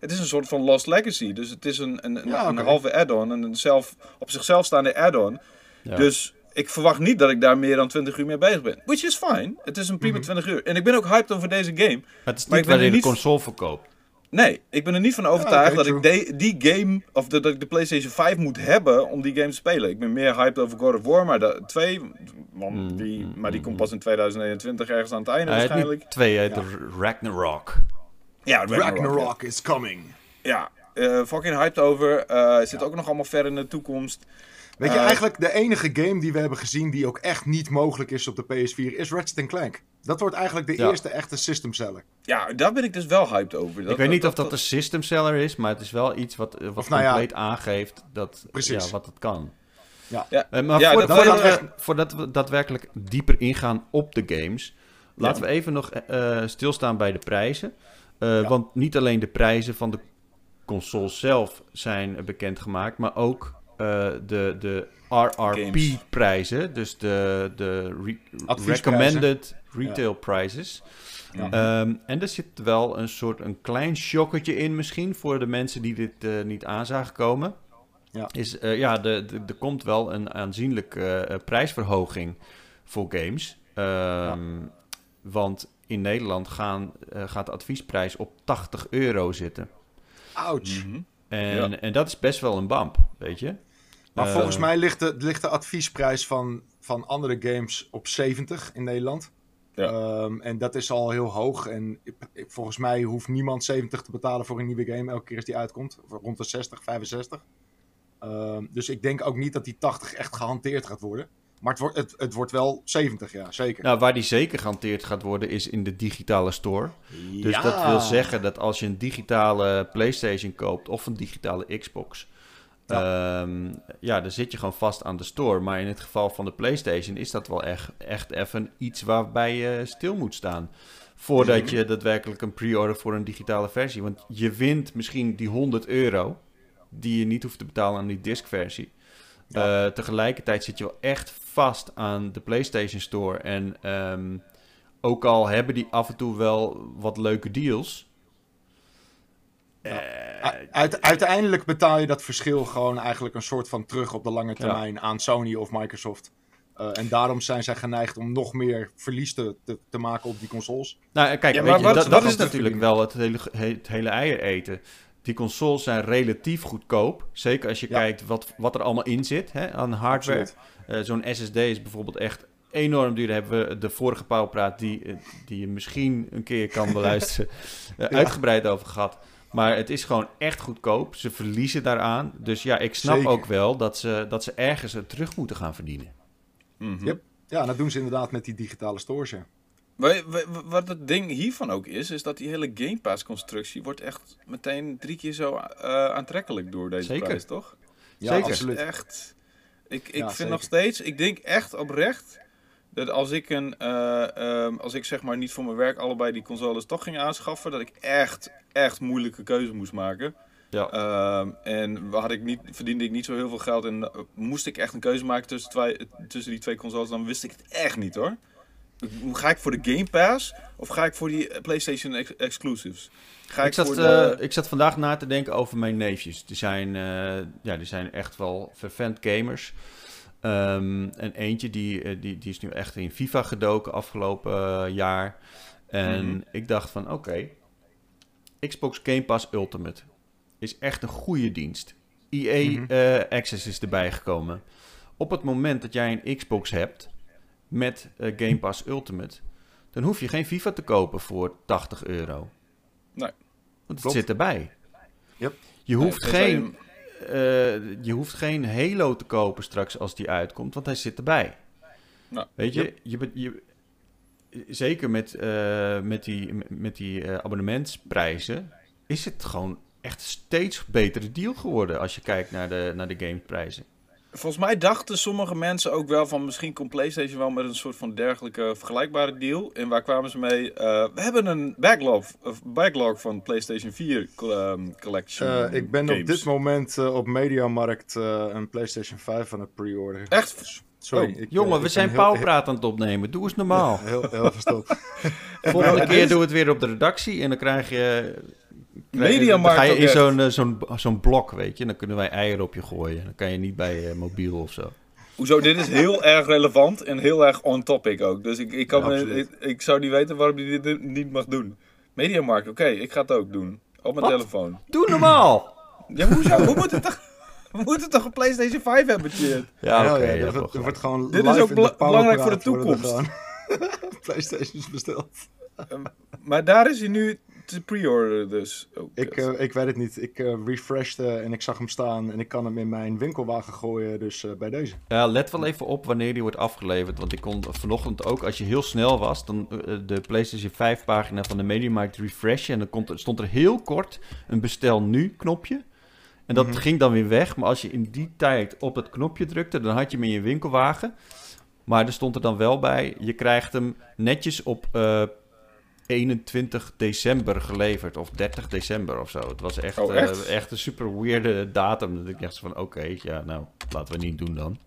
Speaker 2: het- is een soort van Lost Legacy. Dus het is een, een, een,
Speaker 3: Ja,
Speaker 2: een
Speaker 3: oké.
Speaker 2: halve add-on, een een zelf, op zichzelf staande add-on.
Speaker 1: ja.
Speaker 2: Dus ik verwacht niet dat ik daar meer dan 20 uur mee bezig ben. Which is fine. Het is een prima
Speaker 3: Mhm.
Speaker 2: 20 uur. En ik ben ook hyped over deze game.
Speaker 1: het is
Speaker 2: maar
Speaker 1: niet
Speaker 2: ik ben
Speaker 1: waar je
Speaker 2: er
Speaker 1: de
Speaker 2: niet-
Speaker 1: console verkoopt.
Speaker 2: Nee, ik ben er niet van overtuigd dat ik de- die game, of dat, dat ik de PlayStation 5 moet hebben om die game te spelen. Ik ben meer hyped over God of War, maar de 2, want
Speaker 1: Mm,
Speaker 2: die,
Speaker 1: mm,
Speaker 2: maar die
Speaker 1: mm,
Speaker 2: komt pas in 2021 ergens aan het einde waarschijnlijk.
Speaker 1: niet twee, heet
Speaker 3: Ja.
Speaker 1: Ragnarok.
Speaker 2: Ja, Ragnarok, ja.
Speaker 3: Ragnarok is coming.
Speaker 2: Ja, eh, fucking hyped over. Eh zit ook nog allemaal ver in de toekomst.
Speaker 3: Weet je,
Speaker 2: Eh,
Speaker 3: eigenlijk de enige game die we hebben gezien die ook echt niet mogelijk is op de PS4 is Ratchet Clank. Dat wordt eigenlijk de
Speaker 1: Ja.
Speaker 3: eerste echte system seller.
Speaker 2: Ja, daar ben ik dus wel hyped over. Dat-
Speaker 1: ik weet niet
Speaker 2: dat-
Speaker 1: of dat een system seller is, maar het is wel iets wat, eh, wat
Speaker 3: Of nou ja,
Speaker 1: compleet aangeeft dat,
Speaker 3: precies.
Speaker 1: ja, wat het kan.
Speaker 3: Ja.
Speaker 2: Ja,
Speaker 1: Eh, maar
Speaker 2: Ja,
Speaker 1: voordat,
Speaker 2: dat-
Speaker 1: voordat,
Speaker 3: dat-
Speaker 1: we, voordat we daadwerkelijk dieper ingaan op de games, laten we even nog eh, stilstaan bij de prijzen. Eh,
Speaker 3: Ja.
Speaker 1: Want niet alleen de prijzen van de console zelf zijn bekendgemaakt, maar ook de, de RRP-prijzen, dus de, de re- recommended retail prices.
Speaker 3: Ja.
Speaker 1: Ehm, en er zit wel een soort een klein shockertje in misschien voor de mensen die dit eh, niet aan zagen komen.
Speaker 3: Ja.
Speaker 1: Is, eh, ja, de- de- er komt wel een aanzienlijke eh, prijsverhoging voor games. Ehm, Want in Nederland gaan, eh, gaat de adviesprijs op 80 euro zitten.
Speaker 3: Ouch.
Speaker 2: Mhm.
Speaker 1: En,
Speaker 2: Ja.
Speaker 1: en dat is best wel een bump, weet je.
Speaker 3: Maar
Speaker 1: Eh,
Speaker 3: volgens mij ligt de, ligt de adviesprijs van, van andere games op 70 in Nederland.
Speaker 2: Ja.
Speaker 3: Ehm, en dat is al heel hoog. En ik- ik- volgens mij hoeft niemand 70 te betalen voor een nieuwe game elke keer als die uitkomt. Of Rond de 60, 65. Ehm, dus ik denk ook niet dat die 80 echt gehanteerd gaat worden. Maar het wordt, het, het wordt wel 70, ja, zeker.
Speaker 1: Nou, waar die zeker gehanteerd gaat worden is in de digitale store. Dus
Speaker 3: Ja.
Speaker 1: dat wil zeggen dat als je een digitale PlayStation koopt of een digitale Xbox, ja. ja, dan zit je gewoon vast aan de store. Maar in het geval van de PlayStation is dat wel echt, echt even iets waarbij je stil moet staan. Voordat je daadwerkelijk een pre-order voor een digitale versie. Want je wint misschien die 100 euro die je niet hoeft te betalen aan die discversie.
Speaker 3: Ja.
Speaker 1: Eh, tegelijkertijd zit je wel echt vast aan de PlayStation Store. En ehm, ook al hebben die af en toe wel wat leuke deals. Eh,
Speaker 3: uit- uiteindelijk betaal je dat verschil gewoon eigenlijk een soort van terug op de lange termijn aan Sony of Microsoft. Eh, en daarom zijn zij geneigd om nog meer verlies te, te, te maken op die consoles.
Speaker 1: Nou, en kijk,
Speaker 2: Ja,
Speaker 1: weet
Speaker 2: maar
Speaker 1: je,
Speaker 2: wat-
Speaker 1: dat,
Speaker 2: wat
Speaker 1: dat
Speaker 2: is
Speaker 1: natuurlijk wel het hele, het hele eier eten. Die consoles zijn relatief goedkoop. Zeker als je
Speaker 3: Ja.
Speaker 1: kijkt wat, wat er allemaal in zit hè, aan hardware. Eh, Zo'n SSD is bijvoorbeeld echt enorm duur. Daar hebben we de vorige Pauwpraat, die, eh, die je misschien een keer kan beluisteren, eh,
Speaker 3: Ja.
Speaker 1: uitgebreid over gehad. Maar het is gewoon echt goedkoop. Ze verliezen daaraan. Dus ja, ik snap
Speaker 3: Zeker.
Speaker 1: ook wel dat ze, dat ze ergens het terug moeten gaan verdienen.
Speaker 2: Mhm.
Speaker 3: Yep. Ja, dat doen ze inderdaad met die digitale stores.
Speaker 2: Wat het ding hiervan ook is, is dat die hele Game Pass constructie wordt echt meteen drie keer zo eh, aantrekkelijk door deze
Speaker 1: Zeker.
Speaker 2: prijs, toch?
Speaker 3: Ja,
Speaker 1: Zeker.
Speaker 3: absoluut.
Speaker 2: Echt. Ik, ik
Speaker 3: Ja,
Speaker 2: vind
Speaker 3: zeker.
Speaker 2: nog steeds, ik denk echt oprecht dat als ik een, eh, ehm, als ik zeg maar niet voor mijn werk allebei die consoles toch ging aanschaffen, dat ik echt, echt moeilijke keuze moest maken.
Speaker 1: Ja.
Speaker 2: Ehm, en had ik niet, verdiende ik niet zo heel veel geld en eh, moest ik echt een keuze maken tussen, twee, tussen die twee consoles, dan wist ik het echt niet hoor. Ga ik voor de Game Pass of ga ik voor die eh, PlayStation ex- exclusives? Ga ik,
Speaker 1: ik, zat,
Speaker 2: voor de...
Speaker 1: ik zat vandaag na te denken over mijn neefjes. Die zijn, ja, die zijn echt wel vervent gamers. Ehm, en eentje die, eh, die, die is nu echt in FIFA gedoken afgelopen eh, jaar. En
Speaker 2: Mhm.
Speaker 1: ik dacht van oké, Xbox Game Pass Ultimate is echt een goede dienst. EA
Speaker 3: Mhm.
Speaker 1: eh, Access is erbij gekomen. Op het moment dat jij een Xbox hebt met Game Pass Ultimate, dan hoef je geen FIFA te kopen voor 80 euro.
Speaker 2: Nee.
Speaker 1: Want het
Speaker 3: Klopt.
Speaker 1: zit erbij.
Speaker 3: Yep.
Speaker 1: Je, hoeft
Speaker 2: Nee,
Speaker 1: geen, je hoeft geen Halo te kopen straks als die uitkomt, want hij zit erbij.
Speaker 2: Nou,
Speaker 1: Weet je, je, je, zeker met, eh, met die, met die eh, abonnementsprijzen is het gewoon echt steeds betere deal geworden als je kijkt naar de, naar de gameprijzen.
Speaker 2: Volgens mij dachten sommige mensen ook wel van misschien komt PlayStation wel met een soort van dergelijke vergelijkbare deal. En waar kwamen ze mee? Eh, we hebben een backlog, backlog van PlayStation 4 col- ehm, Collection.
Speaker 3: Eh, ik ben
Speaker 2: games.
Speaker 3: op dit moment eh, op Mediamarkt eh een PlayStation 5 aan het pre-orderen.
Speaker 2: Echt?
Speaker 3: Sorry.
Speaker 2: Oh,
Speaker 3: ik,
Speaker 1: Jongen, we
Speaker 3: ik
Speaker 1: zijn pauwpraat aan het opnemen. Doe eens normaal.
Speaker 3: Heel, heel verstopt.
Speaker 1: Volgende keer doen we het weer op de redactie en dan krijg je...
Speaker 2: Mediamarkt
Speaker 1: Dan ga je in zo'n eh, zo'n zo'n blok, weet je. Dan kunnen wij eieren op je gooien. Dan kan je niet bij eh, mobiel of zo.
Speaker 2: Hoezo, dit is heel erg relevant en heel erg on topic ook. Dus ik, ik, kan
Speaker 3: Ja,
Speaker 2: me,
Speaker 3: absoluut.
Speaker 2: ik, ik zou niet weten waarom je dit niet mag doen. Mediamarkt, oké, ik ga het ook doen. Op mijn
Speaker 1: Wat?
Speaker 2: telefoon.
Speaker 1: Doe normaal!
Speaker 2: Ja, hoezo? we, moeten toch, we moeten toch een PlayStation 5 hebben, shit?
Speaker 1: Ja, oké.
Speaker 3: ja,
Speaker 1: wel
Speaker 3: wordt, wordt gewoon
Speaker 2: Dit is ook
Speaker 3: in
Speaker 2: bela-
Speaker 3: de
Speaker 2: belangrijk voor de toekomst.
Speaker 3: gewoon Playstations besteld.
Speaker 2: Maar daar is hij nu te pre-orderen dus. Oh,
Speaker 3: Ik, eh, ik weet het niet. Ik eh refreshte en ik zag hem staan en ik kan hem in mijn winkelwagen gooien. Dus eh, bij deze.
Speaker 1: Ja, let wel even op wanneer die wordt afgeleverd. Want ik kon vanochtend ook, als je heel snel was, dan de PlayStation 5 pagina van de Mediamarkt refreshen. En dan komt, stond er heel kort een bestel nu knopje. En dat
Speaker 3: Mhm.
Speaker 1: ging dan weer weg. Maar als je in die tijd op het knopje drukte, dan had je hem in je winkelwagen. Maar er stond er dan wel bij, je krijgt hem netjes op eh, 21 december geleverd. Of 30 december of zo. Het was echt,
Speaker 2: Oh,
Speaker 1: eh,
Speaker 2: echt?
Speaker 1: echt een super weirde datum. Dat ik dacht van, oké, ja, nou, laten we niet doen dan.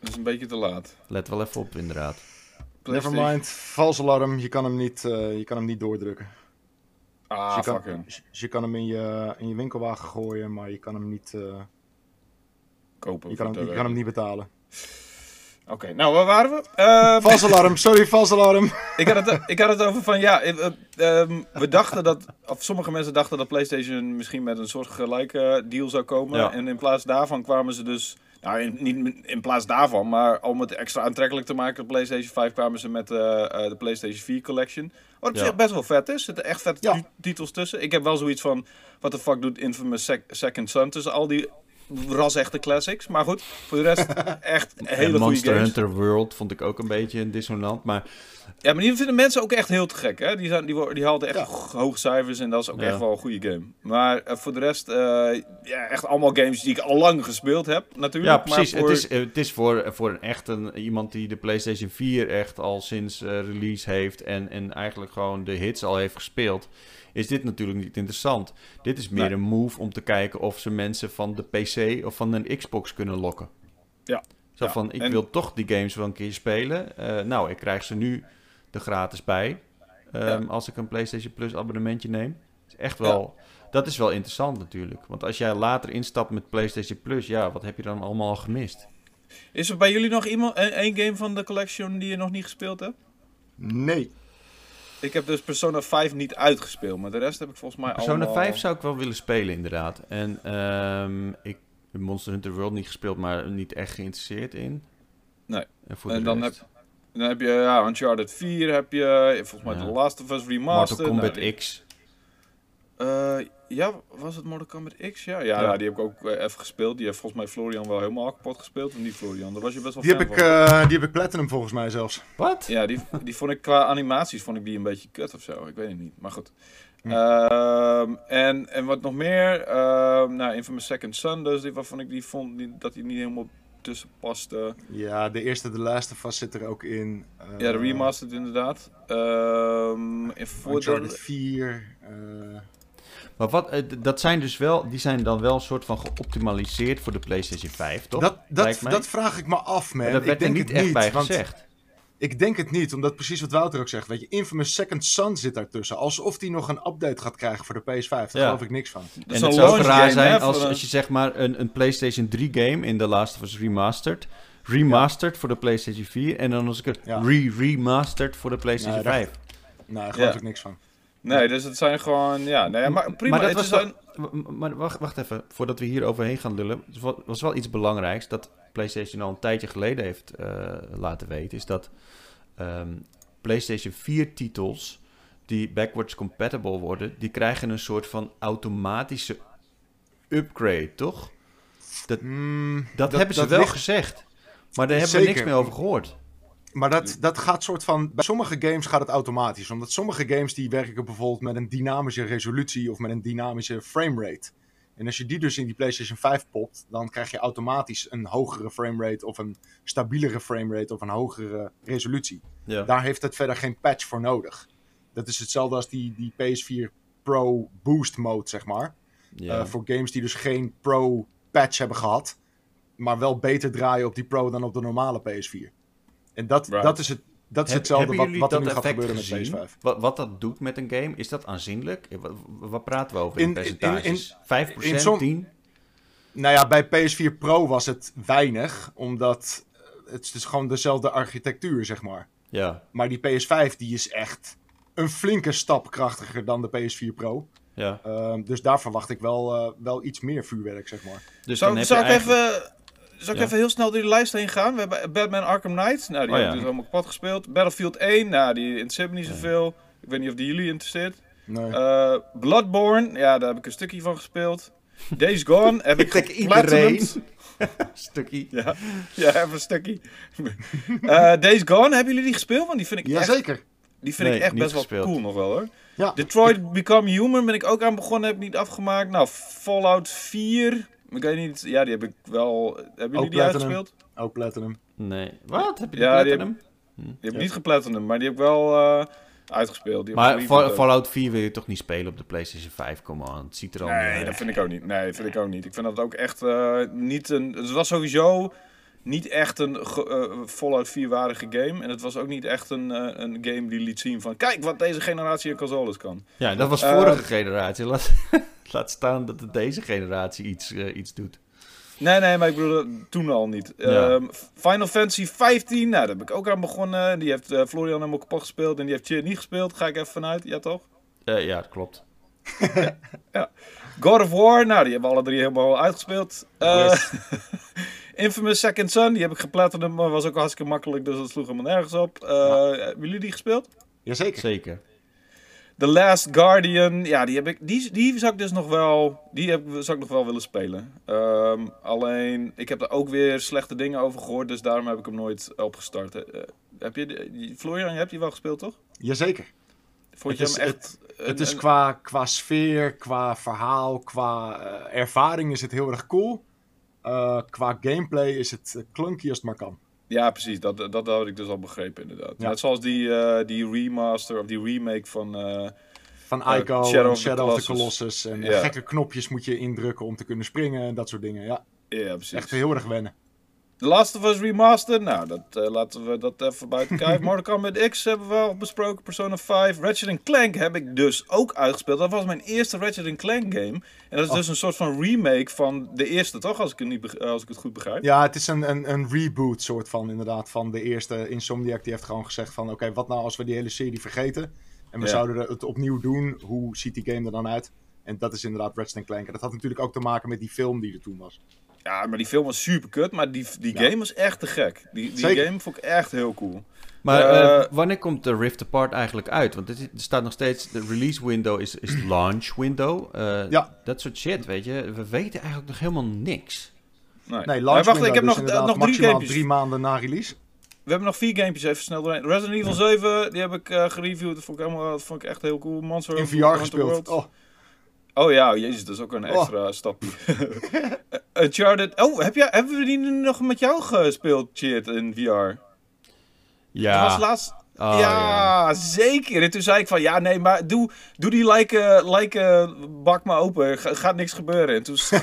Speaker 2: Dat is een beetje te laat.
Speaker 1: Let wel even op, inderdaad.
Speaker 3: Never
Speaker 2: PlayStation-
Speaker 3: mind. Vals alarm. Je kan hem niet, eh, je kan hem niet doordrukken.
Speaker 2: Ah,
Speaker 3: dus je,
Speaker 2: fuck
Speaker 3: kan,
Speaker 2: hem.
Speaker 3: dus je kan hem in je, in je winkelwagen gooien, maar je kan hem niet, eh,
Speaker 2: Kopen.
Speaker 3: je kan hem, je kan hem niet betalen.
Speaker 2: Oké, nou waar waren we? Ehm,
Speaker 3: Vals alarm, sorry, vals alarm.
Speaker 2: ik, had het, ik had het over van ja, eh, eh, ehm, we dachten dat, of sommige mensen dachten dat PlayStation misschien met een soort gelijke deal zou komen.
Speaker 1: Ja.
Speaker 2: En in plaats daarvan kwamen ze dus, nou in, niet in plaats daarvan, maar om het extra aantrekkelijk te maken, de PlayStation 5 kwamen ze met eh, eh, de PlayStation 4 Collection. Wat op
Speaker 1: Ja.
Speaker 2: zich best wel vet is, er zitten echt vette
Speaker 3: Ja.
Speaker 2: titels tussen. Ik heb wel zoiets van, wat de fuck doet Infamous Sec- Second Son tussen al die ras-echte classics. Maar goed, voor de rest echt hele
Speaker 1: En
Speaker 2: goede
Speaker 1: Monster
Speaker 2: games.
Speaker 1: Hunter World vond ik ook een beetje een dissonant. Maar
Speaker 2: Ja, maar die vinden mensen ook echt heel te gek. Hè? Die, zijn, die, die haalden echt
Speaker 3: Ja.
Speaker 2: hoge cijfers en dat is ook
Speaker 1: Ja.
Speaker 2: echt wel een goede game. Maar eh, voor de rest, eh, ja, echt allemaal games die ik al lang gespeeld heb natuurlijk.
Speaker 1: ja, precies.
Speaker 2: Maar voor...
Speaker 1: Het is, het is voor, voor een echt een, iemand die de PlayStation 4 echt al sinds eh, release heeft. En, en eigenlijk gewoon de hits al heeft gespeeld. Is dit natuurlijk niet interessant. Dit is meer
Speaker 2: Nee.
Speaker 1: een move om te kijken of ze mensen van de PC of van een Xbox kunnen lokken.
Speaker 2: Ja.
Speaker 1: Zo
Speaker 2: Ja,
Speaker 1: van, ik
Speaker 2: en-
Speaker 1: wil toch die games wel een keer spelen. Eh, nou, ik krijg ze nu er gratis bij. ehm,
Speaker 2: Ja.
Speaker 1: Als ik een PlayStation Plus abonnementje neem. Is echt wel, Dat is wel interessant natuurlijk. Want als jij later instapt met PlayStation Plus, ja, wat heb je dan allemaal al gemist?
Speaker 2: Is er bij jullie nog iemand, een, één game van de collection die je nog niet gespeeld hebt?
Speaker 3: Nee.
Speaker 2: Ik heb dus Persona 5 niet uitgespeeld, maar de rest heb ik volgens mij
Speaker 1: Persona
Speaker 2: allemaal...
Speaker 1: 5 zou ik wel willen spelen, inderdaad. En ehm, ik heb Monster Hunter World niet gespeeld, maar niet echt geïnteresseerd in.
Speaker 2: Nee.
Speaker 1: En, voor
Speaker 2: En
Speaker 1: de
Speaker 2: dan
Speaker 1: rest,
Speaker 2: Dan heb je ja, Uncharted 4, heb je volgens mij
Speaker 1: Ja.
Speaker 2: The Last of Us
Speaker 1: Mortal
Speaker 2: Remastered.
Speaker 1: Kombat
Speaker 2: Nou,
Speaker 1: X.
Speaker 2: Eh, ja, was het Mortal Kombat X? Ja, ja,
Speaker 1: Ja.
Speaker 2: ja, die heb ik ook eh, even gespeeld. Die heeft volgens mij Florian wel helemaal kapot gespeeld. Of niet Florian, daar was je best wel
Speaker 3: Die
Speaker 2: fan
Speaker 3: heb, ik,
Speaker 2: van.
Speaker 3: eh, die heb ik Platinum volgens mij zelfs.
Speaker 1: Wat?
Speaker 2: Ja, die, die vond ik qua animaties vond ik die een beetje kut of zo. Ik weet het niet, maar goed.
Speaker 3: Hm.
Speaker 2: Ehm, en, en wat nog meer? Ehm nou, Infamous Second Son, dus die, waarvan ik die vond die- dat die niet helemaal tussen paste.
Speaker 3: Ja, de eerste Last of Us zit er ook in. Eh,
Speaker 2: ja, de remastered inderdaad. Ehm en voor
Speaker 3: Uncharted
Speaker 2: de,
Speaker 3: 4. eh,
Speaker 1: Maar wat, eh, dat zijn dus wel, die zijn dan wel een soort van geoptimaliseerd voor de PlayStation 5, toch?
Speaker 3: dat, dat, dat vraag ik me af, man.
Speaker 1: Maar dat
Speaker 3: ik
Speaker 1: werd er
Speaker 3: denk
Speaker 1: niet echt
Speaker 3: niet,
Speaker 1: bij
Speaker 3: want
Speaker 1: gezegd.
Speaker 3: Ik denk het niet, omdat precies wat Wouter ook zegt. Weet je, Infamous Second Son zit daartussen. Alsof die nog een update gaat krijgen voor de PS5. Daar
Speaker 1: Ja.
Speaker 3: geloof ik niks van.
Speaker 2: dat
Speaker 1: En het zou raar
Speaker 2: game,
Speaker 1: zijn
Speaker 2: hè,
Speaker 1: als, als je zeg maar een, een PlayStation 3 game in The Last of Us Remastered, remastered voor de PlayStation 4 en dan als ik het
Speaker 3: Ja.
Speaker 1: re-remastered voor de PlayStation
Speaker 3: Nee, dat-
Speaker 1: 5.
Speaker 3: Nou, daar geloof
Speaker 2: Ja.
Speaker 3: ik niks van.
Speaker 2: Nee, dus het zijn gewoon, ja, nee, maar prima.
Speaker 1: Maar dat
Speaker 2: het
Speaker 1: was wel-
Speaker 2: een-
Speaker 1: Maar wacht, wacht even, voordat we hier overheen gaan lullen. Het wa- was wel iets belangrijks dat PlayStation al een tijdje geleden heeft eh, laten weten. Is dat ehm, PlayStation 4 titels die backwards compatible worden, die krijgen een soort van automatische upgrade, toch?
Speaker 3: Hmm,
Speaker 1: Dat, hebben ze wel
Speaker 3: ligt-
Speaker 1: gezegd. Maar daar hebben we niks meer over gehoord.
Speaker 3: Maar dat, dat gaat soort van. Bij sommige games gaat het automatisch. Omdat sommige games die werken bijvoorbeeld met een dynamische resolutie of met een dynamische framerate. En als je die dus in die PlayStation 5 popt, dan krijg je automatisch een hogere framerate of een stabielere framerate of een hogere resolutie.
Speaker 1: Ja.
Speaker 3: Daar heeft het verder geen patch voor nodig. Dat is hetzelfde als die, die PS4 Pro Boost mode, zeg maar.
Speaker 1: ja.
Speaker 3: Eh, voor games die dus geen Pro patch hebben gehad, maar wel beter draaien op die Pro dan op de normale PS4. En dat,
Speaker 2: Right.
Speaker 3: dat is, het, dat is
Speaker 1: Heb-
Speaker 3: hetzelfde wat, wat er nu gaat
Speaker 1: effect
Speaker 3: gebeuren
Speaker 1: gezien?
Speaker 3: met PS5.
Speaker 1: Wat, wat dat doet met een game, is dat aanzienlijk? Eh, Wat, wat praten we over
Speaker 3: In-
Speaker 1: in,
Speaker 3: in-
Speaker 1: percentages? 5%,
Speaker 3: in som-
Speaker 1: 10?
Speaker 3: Nou ja, bij PS4 Pro was het weinig, omdat eh, het is dus gewoon dezelfde architectuur, zeg maar.
Speaker 1: Ja,
Speaker 3: Maar die PS5 die is echt een flinke stap krachtiger dan de PS4 Pro.
Speaker 1: ja.
Speaker 3: Ehm, dus daar verwacht ik wel, eh, wel iets meer vuurwerk, zeg maar.
Speaker 1: Dus
Speaker 2: Zou,
Speaker 1: dan heb
Speaker 2: zou
Speaker 1: je
Speaker 2: ik
Speaker 1: eigenlijk-
Speaker 2: even... Zal ik
Speaker 1: Ja.
Speaker 2: even heel snel door de lijst heen gaan? We hebben Batman Arkham Knight. Nou, die
Speaker 1: Oh,
Speaker 2: heb ik
Speaker 1: ja.
Speaker 2: dus helemaal kapot gespeeld. Battlefield 1. Nou, die interesseert me niet zoveel. Ik weet niet of die jullie interesseert.
Speaker 3: Nee.
Speaker 2: Eh, Bloodborne. Ja, daar heb ik een stukje van gespeeld. Days Gone heb ik,
Speaker 1: Ik
Speaker 2: geplatinumd.
Speaker 1: Stukje.
Speaker 2: Ja, ja, even een stukje. Eh, Days Gone, hebben jullie die gespeeld? Want die vind ik echt,
Speaker 3: Jazeker.
Speaker 2: die vind
Speaker 1: Nee,
Speaker 2: ik echt best wel cool nog wel hoor.
Speaker 3: Ja.
Speaker 2: Detroit Become Human ben ik ook aan begonnen, heb ik niet afgemaakt. Nou, Fallout 4. Ik weet niet, ja, die heb ik wel. Hebben jullie die
Speaker 3: Platinum.
Speaker 2: uitgespeeld?
Speaker 3: Ook Platinum.
Speaker 1: Nee. Wat? Heb je die
Speaker 2: Ja, die
Speaker 1: platinum?
Speaker 2: Die heb ik niet geplatinum, maar die heb ik wel eh, uitgespeeld. Die
Speaker 1: Maar Fall-. Fallout 4 wil je toch niet spelen op de PlayStation 5? Kom aan, het ziet er al
Speaker 2: Nee, dat vind ik ook niet. Nee, dat vind ik ook niet. Ik vind dat ook echt eh, niet een. Het was sowieso niet echt een ge- eh, Fallout 4-waardige game. En het was ook niet echt een, eh, een game die liet zien van... Kijk wat deze generatie aan consoles kan.
Speaker 1: Ja, dat was
Speaker 2: Eh,
Speaker 1: vorige generatie. Laat, laat staan dat het deze generatie iets, iets doet.
Speaker 2: Nee, nee, maar ik bedoel toen al niet.
Speaker 1: Ja.
Speaker 2: Ehm, Final Fantasy 15, nou, daar heb ik ook aan begonnen. Die heeft Florian helemaal kapot gespeeld en die heeft Cheer niet gespeeld. Ga ik even vanuit, ja toch?
Speaker 1: Ja, dat klopt.
Speaker 2: God of War, nou, die hebben alle drie helemaal uitgespeeld.
Speaker 3: Yes.
Speaker 2: Infamous Second Son, die heb ik geplatterd, maar was ook hartstikke makkelijk, dus dat sloeg helemaal nergens op. Eh, Hebben jullie die gespeeld?
Speaker 3: Jazeker.
Speaker 1: Zeker.
Speaker 2: The Last Guardian, ja, die, heb ik, die, die zou ik dus nog wel, die heb, zou ik nog wel willen spelen. Ehm, alleen, ik heb er ook weer slechte dingen over gehoord, dus daarom heb ik hem nooit opgestart. Eh, heb je, de- Florian, je hebt die wel gespeeld, toch?
Speaker 3: Jazeker.
Speaker 2: Vond
Speaker 3: Het
Speaker 2: je
Speaker 3: is-
Speaker 2: hem echt...
Speaker 3: Het
Speaker 2: een-
Speaker 3: is
Speaker 2: een-
Speaker 3: qua, qua sfeer, qua verhaal, qua eh, ervaring is het heel erg cool. Eh, qua gameplay is het eh, clunky als het maar kan.
Speaker 2: Ja, precies, dat, dat, dat had ik dus al begrepen inderdaad.
Speaker 3: Ja.
Speaker 2: Net zoals die, eh, die remaster of die remake van... eh,
Speaker 3: Van Ico,
Speaker 2: Shadow of the
Speaker 3: Shadow of the
Speaker 2: Colossus.
Speaker 3: Colossus. En
Speaker 2: Ja.
Speaker 3: gekke knopjes moet je indrukken om te kunnen springen en dat soort dingen. Ja,
Speaker 2: ja, precies.
Speaker 3: echt heel erg wennen.
Speaker 2: The Last of Us Remastered, nou, dat, eh, laten we dat even buiten kijf. Mortal Kombat X hebben we al besproken, Persona 5. Ratchet Clank heb ik dus ook uitgespeeld. Dat was mijn eerste Ratchet Clank game. En dat is
Speaker 3: Oh.
Speaker 2: dus een soort van remake van de eerste, toch? Als ik het, niet beg- als ik het goed begrijp.
Speaker 3: Ja, het is een, een, een reboot soort van inderdaad van de eerste Insomniac. Die heeft gewoon gezegd van oké, wat nou als we die hele serie vergeten? En we
Speaker 2: Ja.
Speaker 3: zouden het opnieuw doen. Hoe ziet die game er dan uit? En dat is inderdaad Ratchet Clank. En dat had natuurlijk ook te maken met die film die er toen was.
Speaker 2: Ja, maar die film was super kut, maar die, die
Speaker 3: Ja.
Speaker 2: game was echt te gek. Die, die
Speaker 3: Zeker.
Speaker 2: game vond ik echt heel cool.
Speaker 1: Maar
Speaker 2: Eh,
Speaker 1: eh, wanneer komt de Rift Apart eigenlijk uit? Want er, er staat nog steeds, de release window is, is launch window. Eh,
Speaker 3: Ja.
Speaker 1: Dat soort shit, weet je. We weten eigenlijk nog helemaal niks.
Speaker 2: Nee,
Speaker 3: Nee,
Speaker 2: Maar
Speaker 3: launch
Speaker 2: wacht,
Speaker 3: window,
Speaker 2: ik heb
Speaker 3: dus
Speaker 2: nog,
Speaker 3: inderdaad
Speaker 2: nog drie
Speaker 3: maximaal
Speaker 2: gamepjes.
Speaker 3: drie maanden na release.
Speaker 2: We hebben nog vier gamepjes, even snel doorheen. Resident Evil 7, die heb ik eh, gereviewd. Dat vond ik, helemaal, dat vond ik echt heel cool. Monster
Speaker 3: In
Speaker 2: Hunter
Speaker 3: VR
Speaker 2: World.
Speaker 3: gespeeld. Oh,
Speaker 2: Oh ja, jezus, dat is ook een
Speaker 3: Oh.
Speaker 2: extra stapje. Eh, Uncharted. Oh, heb jij, hebben we die nu nog met jou gespeeld, Cheert, in VR? Dat
Speaker 1: Ja.
Speaker 2: was laatst...
Speaker 1: Oh,
Speaker 2: ja,
Speaker 1: ja.
Speaker 2: zeker. En toen zei ik van, ja, nee, maar doe, doe die like, like bak maar open. Ga, gaat niks gebeuren. En toen je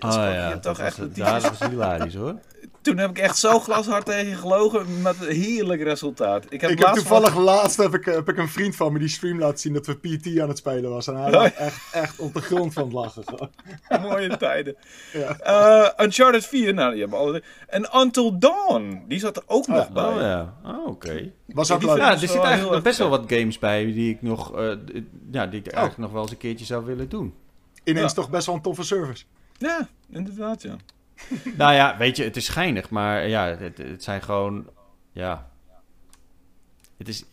Speaker 1: Oh ja,
Speaker 2: toch
Speaker 1: dat was,
Speaker 2: echt...
Speaker 1: het-
Speaker 2: die-
Speaker 1: ja, dat was hilarisch hoor.
Speaker 2: Toen heb ik echt zo glashard tegen je gelogen met een heerlijk resultaat. Ik heb,
Speaker 3: ik heb
Speaker 2: laatst
Speaker 3: toevallig laatst heb ik, eh, heb ik een vriend van me die stream laten zien dat we PT aan het spelen was. En hij lag echt, echt op de grond van het lachen.
Speaker 2: mooie tijden.
Speaker 3: Ja.
Speaker 2: Eh, Uncharted 4, nou, die hebben alle... En Until Dawn, die zat er ook nog bij.
Speaker 1: Oh ja, oh, oké.
Speaker 3: Was ook leuk.
Speaker 1: Ja, er zitten eigenlijk nog best wel wat games bij die ik nog, eh, ja, die ik eigenlijk nog wel eens een keertje zou willen doen.
Speaker 3: Ineens
Speaker 2: Ja.
Speaker 3: toch best wel een toffe service.
Speaker 2: Ja, inderdaad, ja.
Speaker 1: Nou ja, weet je, het is geinig, maar ja, het, het zijn gewoon, ja, het is,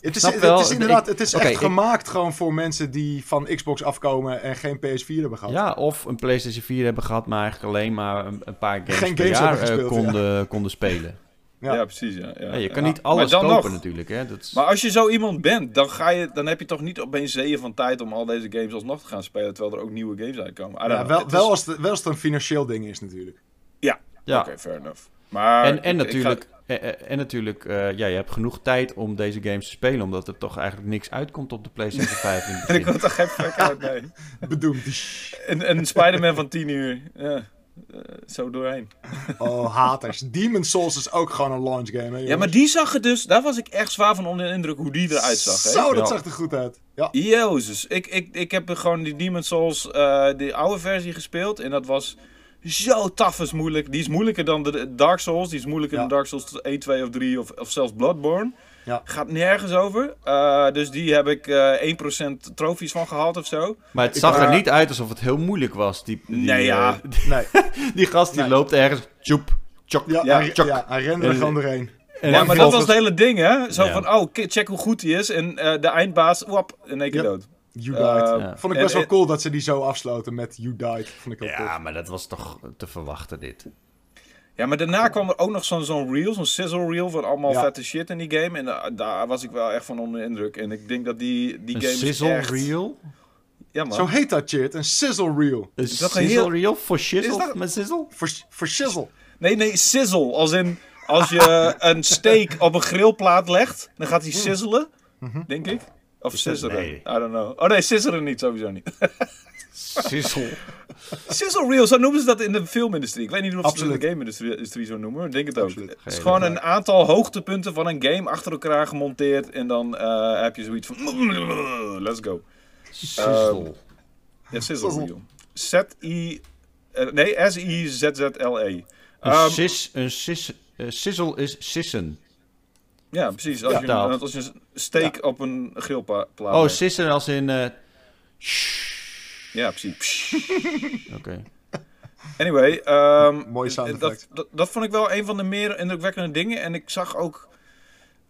Speaker 3: Het is,
Speaker 1: snap
Speaker 3: het
Speaker 1: wel,
Speaker 3: is inderdaad,
Speaker 1: ik-
Speaker 3: het is echt
Speaker 1: ik-
Speaker 3: gemaakt gewoon voor mensen die van Xbox afkomen en geen PS4 hebben gehad.
Speaker 1: ja, of een PlayStation 4 hebben gehad, maar eigenlijk alleen maar een, een paar games
Speaker 3: Geen
Speaker 1: per
Speaker 3: games
Speaker 1: jaar
Speaker 3: hebben
Speaker 1: eh, konden, konden spelen.
Speaker 3: Ja.
Speaker 2: Ja, precies, ja. ja,
Speaker 1: Ja, je kan
Speaker 2: ja.
Speaker 1: niet alles kopen
Speaker 2: nog.
Speaker 1: natuurlijk, hè. Dat is,
Speaker 2: Maar als je zo iemand bent, dan, ga je, dan heb je toch niet opeens zeeën van tijd om al deze games alsnog te gaan spelen, terwijl er ook nieuwe games uitkomen.
Speaker 3: Ja, wel,
Speaker 2: is-
Speaker 3: wel, als het, wel als het een financieel ding is natuurlijk.
Speaker 1: ja.
Speaker 2: Oké, fair enough. Maar
Speaker 1: En, en
Speaker 2: ik
Speaker 1: natuurlijk, en natuurlijk eh, ja, je hebt genoeg tijd om deze games te spelen, omdat er toch eigenlijk niks uitkomt op de PlayStation 5 in het
Speaker 2: En ik wil toch geen fuck uit, nee.
Speaker 3: Bedoemd.
Speaker 2: En, en Spider-Man van 10 uur. Ja, eh, zo doorheen.
Speaker 3: Oh, haters. Demon's Souls is ook gewoon een launch game. Hè,
Speaker 2: Ja, maar die zag er dus... Daar was ik echt zwaar van onder de indruk hoe die eruit zag. Hè?
Speaker 3: Zo, dat
Speaker 1: Ja.
Speaker 3: zag er goed uit. Ja.
Speaker 2: Jezus, ik, ik, ik heb gewoon die Demon's Souls, eh die oude versie gespeeld. En dat was zo taf is moeilijk. Die is moeilijker dan de Dark Souls. Die is moeilijker
Speaker 3: Ja.
Speaker 2: dan Dark Souls 1, 2 of 3 of, of zelfs Bloodborne.
Speaker 3: Ja.
Speaker 2: Gaat nergens over. Eh, dus die heb ik eh 1% trofies van gehaald of zo.
Speaker 1: Maar het
Speaker 3: Ik-
Speaker 1: zag er niet uit alsof het heel moeilijk was. Die, die,
Speaker 2: Nee, ja.
Speaker 1: eh,
Speaker 3: Nee.
Speaker 1: die gast die
Speaker 3: Nee.
Speaker 1: loopt ergens, tjoep, tjok,
Speaker 3: Ja,
Speaker 2: Ja,
Speaker 3: hij,
Speaker 1: tjok.
Speaker 3: ja, hij rende er
Speaker 1: En-
Speaker 3: gewoon doorheen.
Speaker 1: En
Speaker 2: ja, maar dat was het hele ding, hè? Zo
Speaker 1: Ja.
Speaker 2: van, oh, check hoe goed die is. En eh, de eindbaas, wap, in één keer
Speaker 3: Ja.
Speaker 2: dood.
Speaker 3: You
Speaker 2: Eh,
Speaker 3: died.
Speaker 1: Ja.
Speaker 3: Vond ik
Speaker 2: en-
Speaker 3: best wel
Speaker 2: en-
Speaker 3: cool dat ze die zo afsloten met You died. Vond ik ook
Speaker 1: Ja, maar dat was toch te verwachten, dit.
Speaker 2: Ja, maar daarna kwam er ook nog zo'n zo'n reel, zo'n sizzle reel van allemaal
Speaker 3: Ja.
Speaker 2: vette shit in die game. En da- daar was ik wel echt van onder de indruk. En ik denk dat die, die
Speaker 1: Een
Speaker 2: game
Speaker 1: sizzle
Speaker 2: is echt...
Speaker 1: reel?
Speaker 2: Ja, man.
Speaker 3: Zo heet dat shit, een sizzle reel.
Speaker 1: Een
Speaker 2: dat een
Speaker 1: sizzle
Speaker 2: heel-
Speaker 1: reel? Voor shizzle?
Speaker 2: Is dat-
Speaker 1: Met sizzle?
Speaker 3: Voor, voor shizzle.
Speaker 2: Nee, nee, sizzle. Als in, als je een steak op een grillplaat legt, dan gaat hij sizzelen, denk ik. Of
Speaker 1: Is dat- nee.
Speaker 2: I don't know. Oh nee, sizzeren niet, sowieso niet.
Speaker 1: Sizzle.
Speaker 2: Sizzle reel, zo noemen ze dat in de filmindustrie. Ik weet niet of ze het in de game-industrie industrie zo noemen, maar ik denk het ook.
Speaker 3: Absoluut.
Speaker 2: Het is
Speaker 1: Geen
Speaker 2: gewoon een aantal hoogtepunten van een game achter elkaar gemonteerd. En dan eh, heb je zoiets van, let's go.
Speaker 1: Sizzle.
Speaker 2: Ja, sizzle reel. Z-I... Eh, nee, S-I-Z-Z-L-E.
Speaker 1: Een,
Speaker 2: Ehm,
Speaker 1: sis, een sis, eh, sizzle is sissen.
Speaker 2: ja, precies. Als,
Speaker 1: Ja.
Speaker 2: je, als je een steak op een grillplaat
Speaker 1: Oh, sissen als in... eh,
Speaker 2: Ja, precies.
Speaker 1: Oké.
Speaker 2: Anyway, ehm,
Speaker 3: Mooi sound
Speaker 2: dat,
Speaker 3: effect.
Speaker 2: dat, dat vond ik wel een van de meer indrukwekkende dingen. En ik zag ook,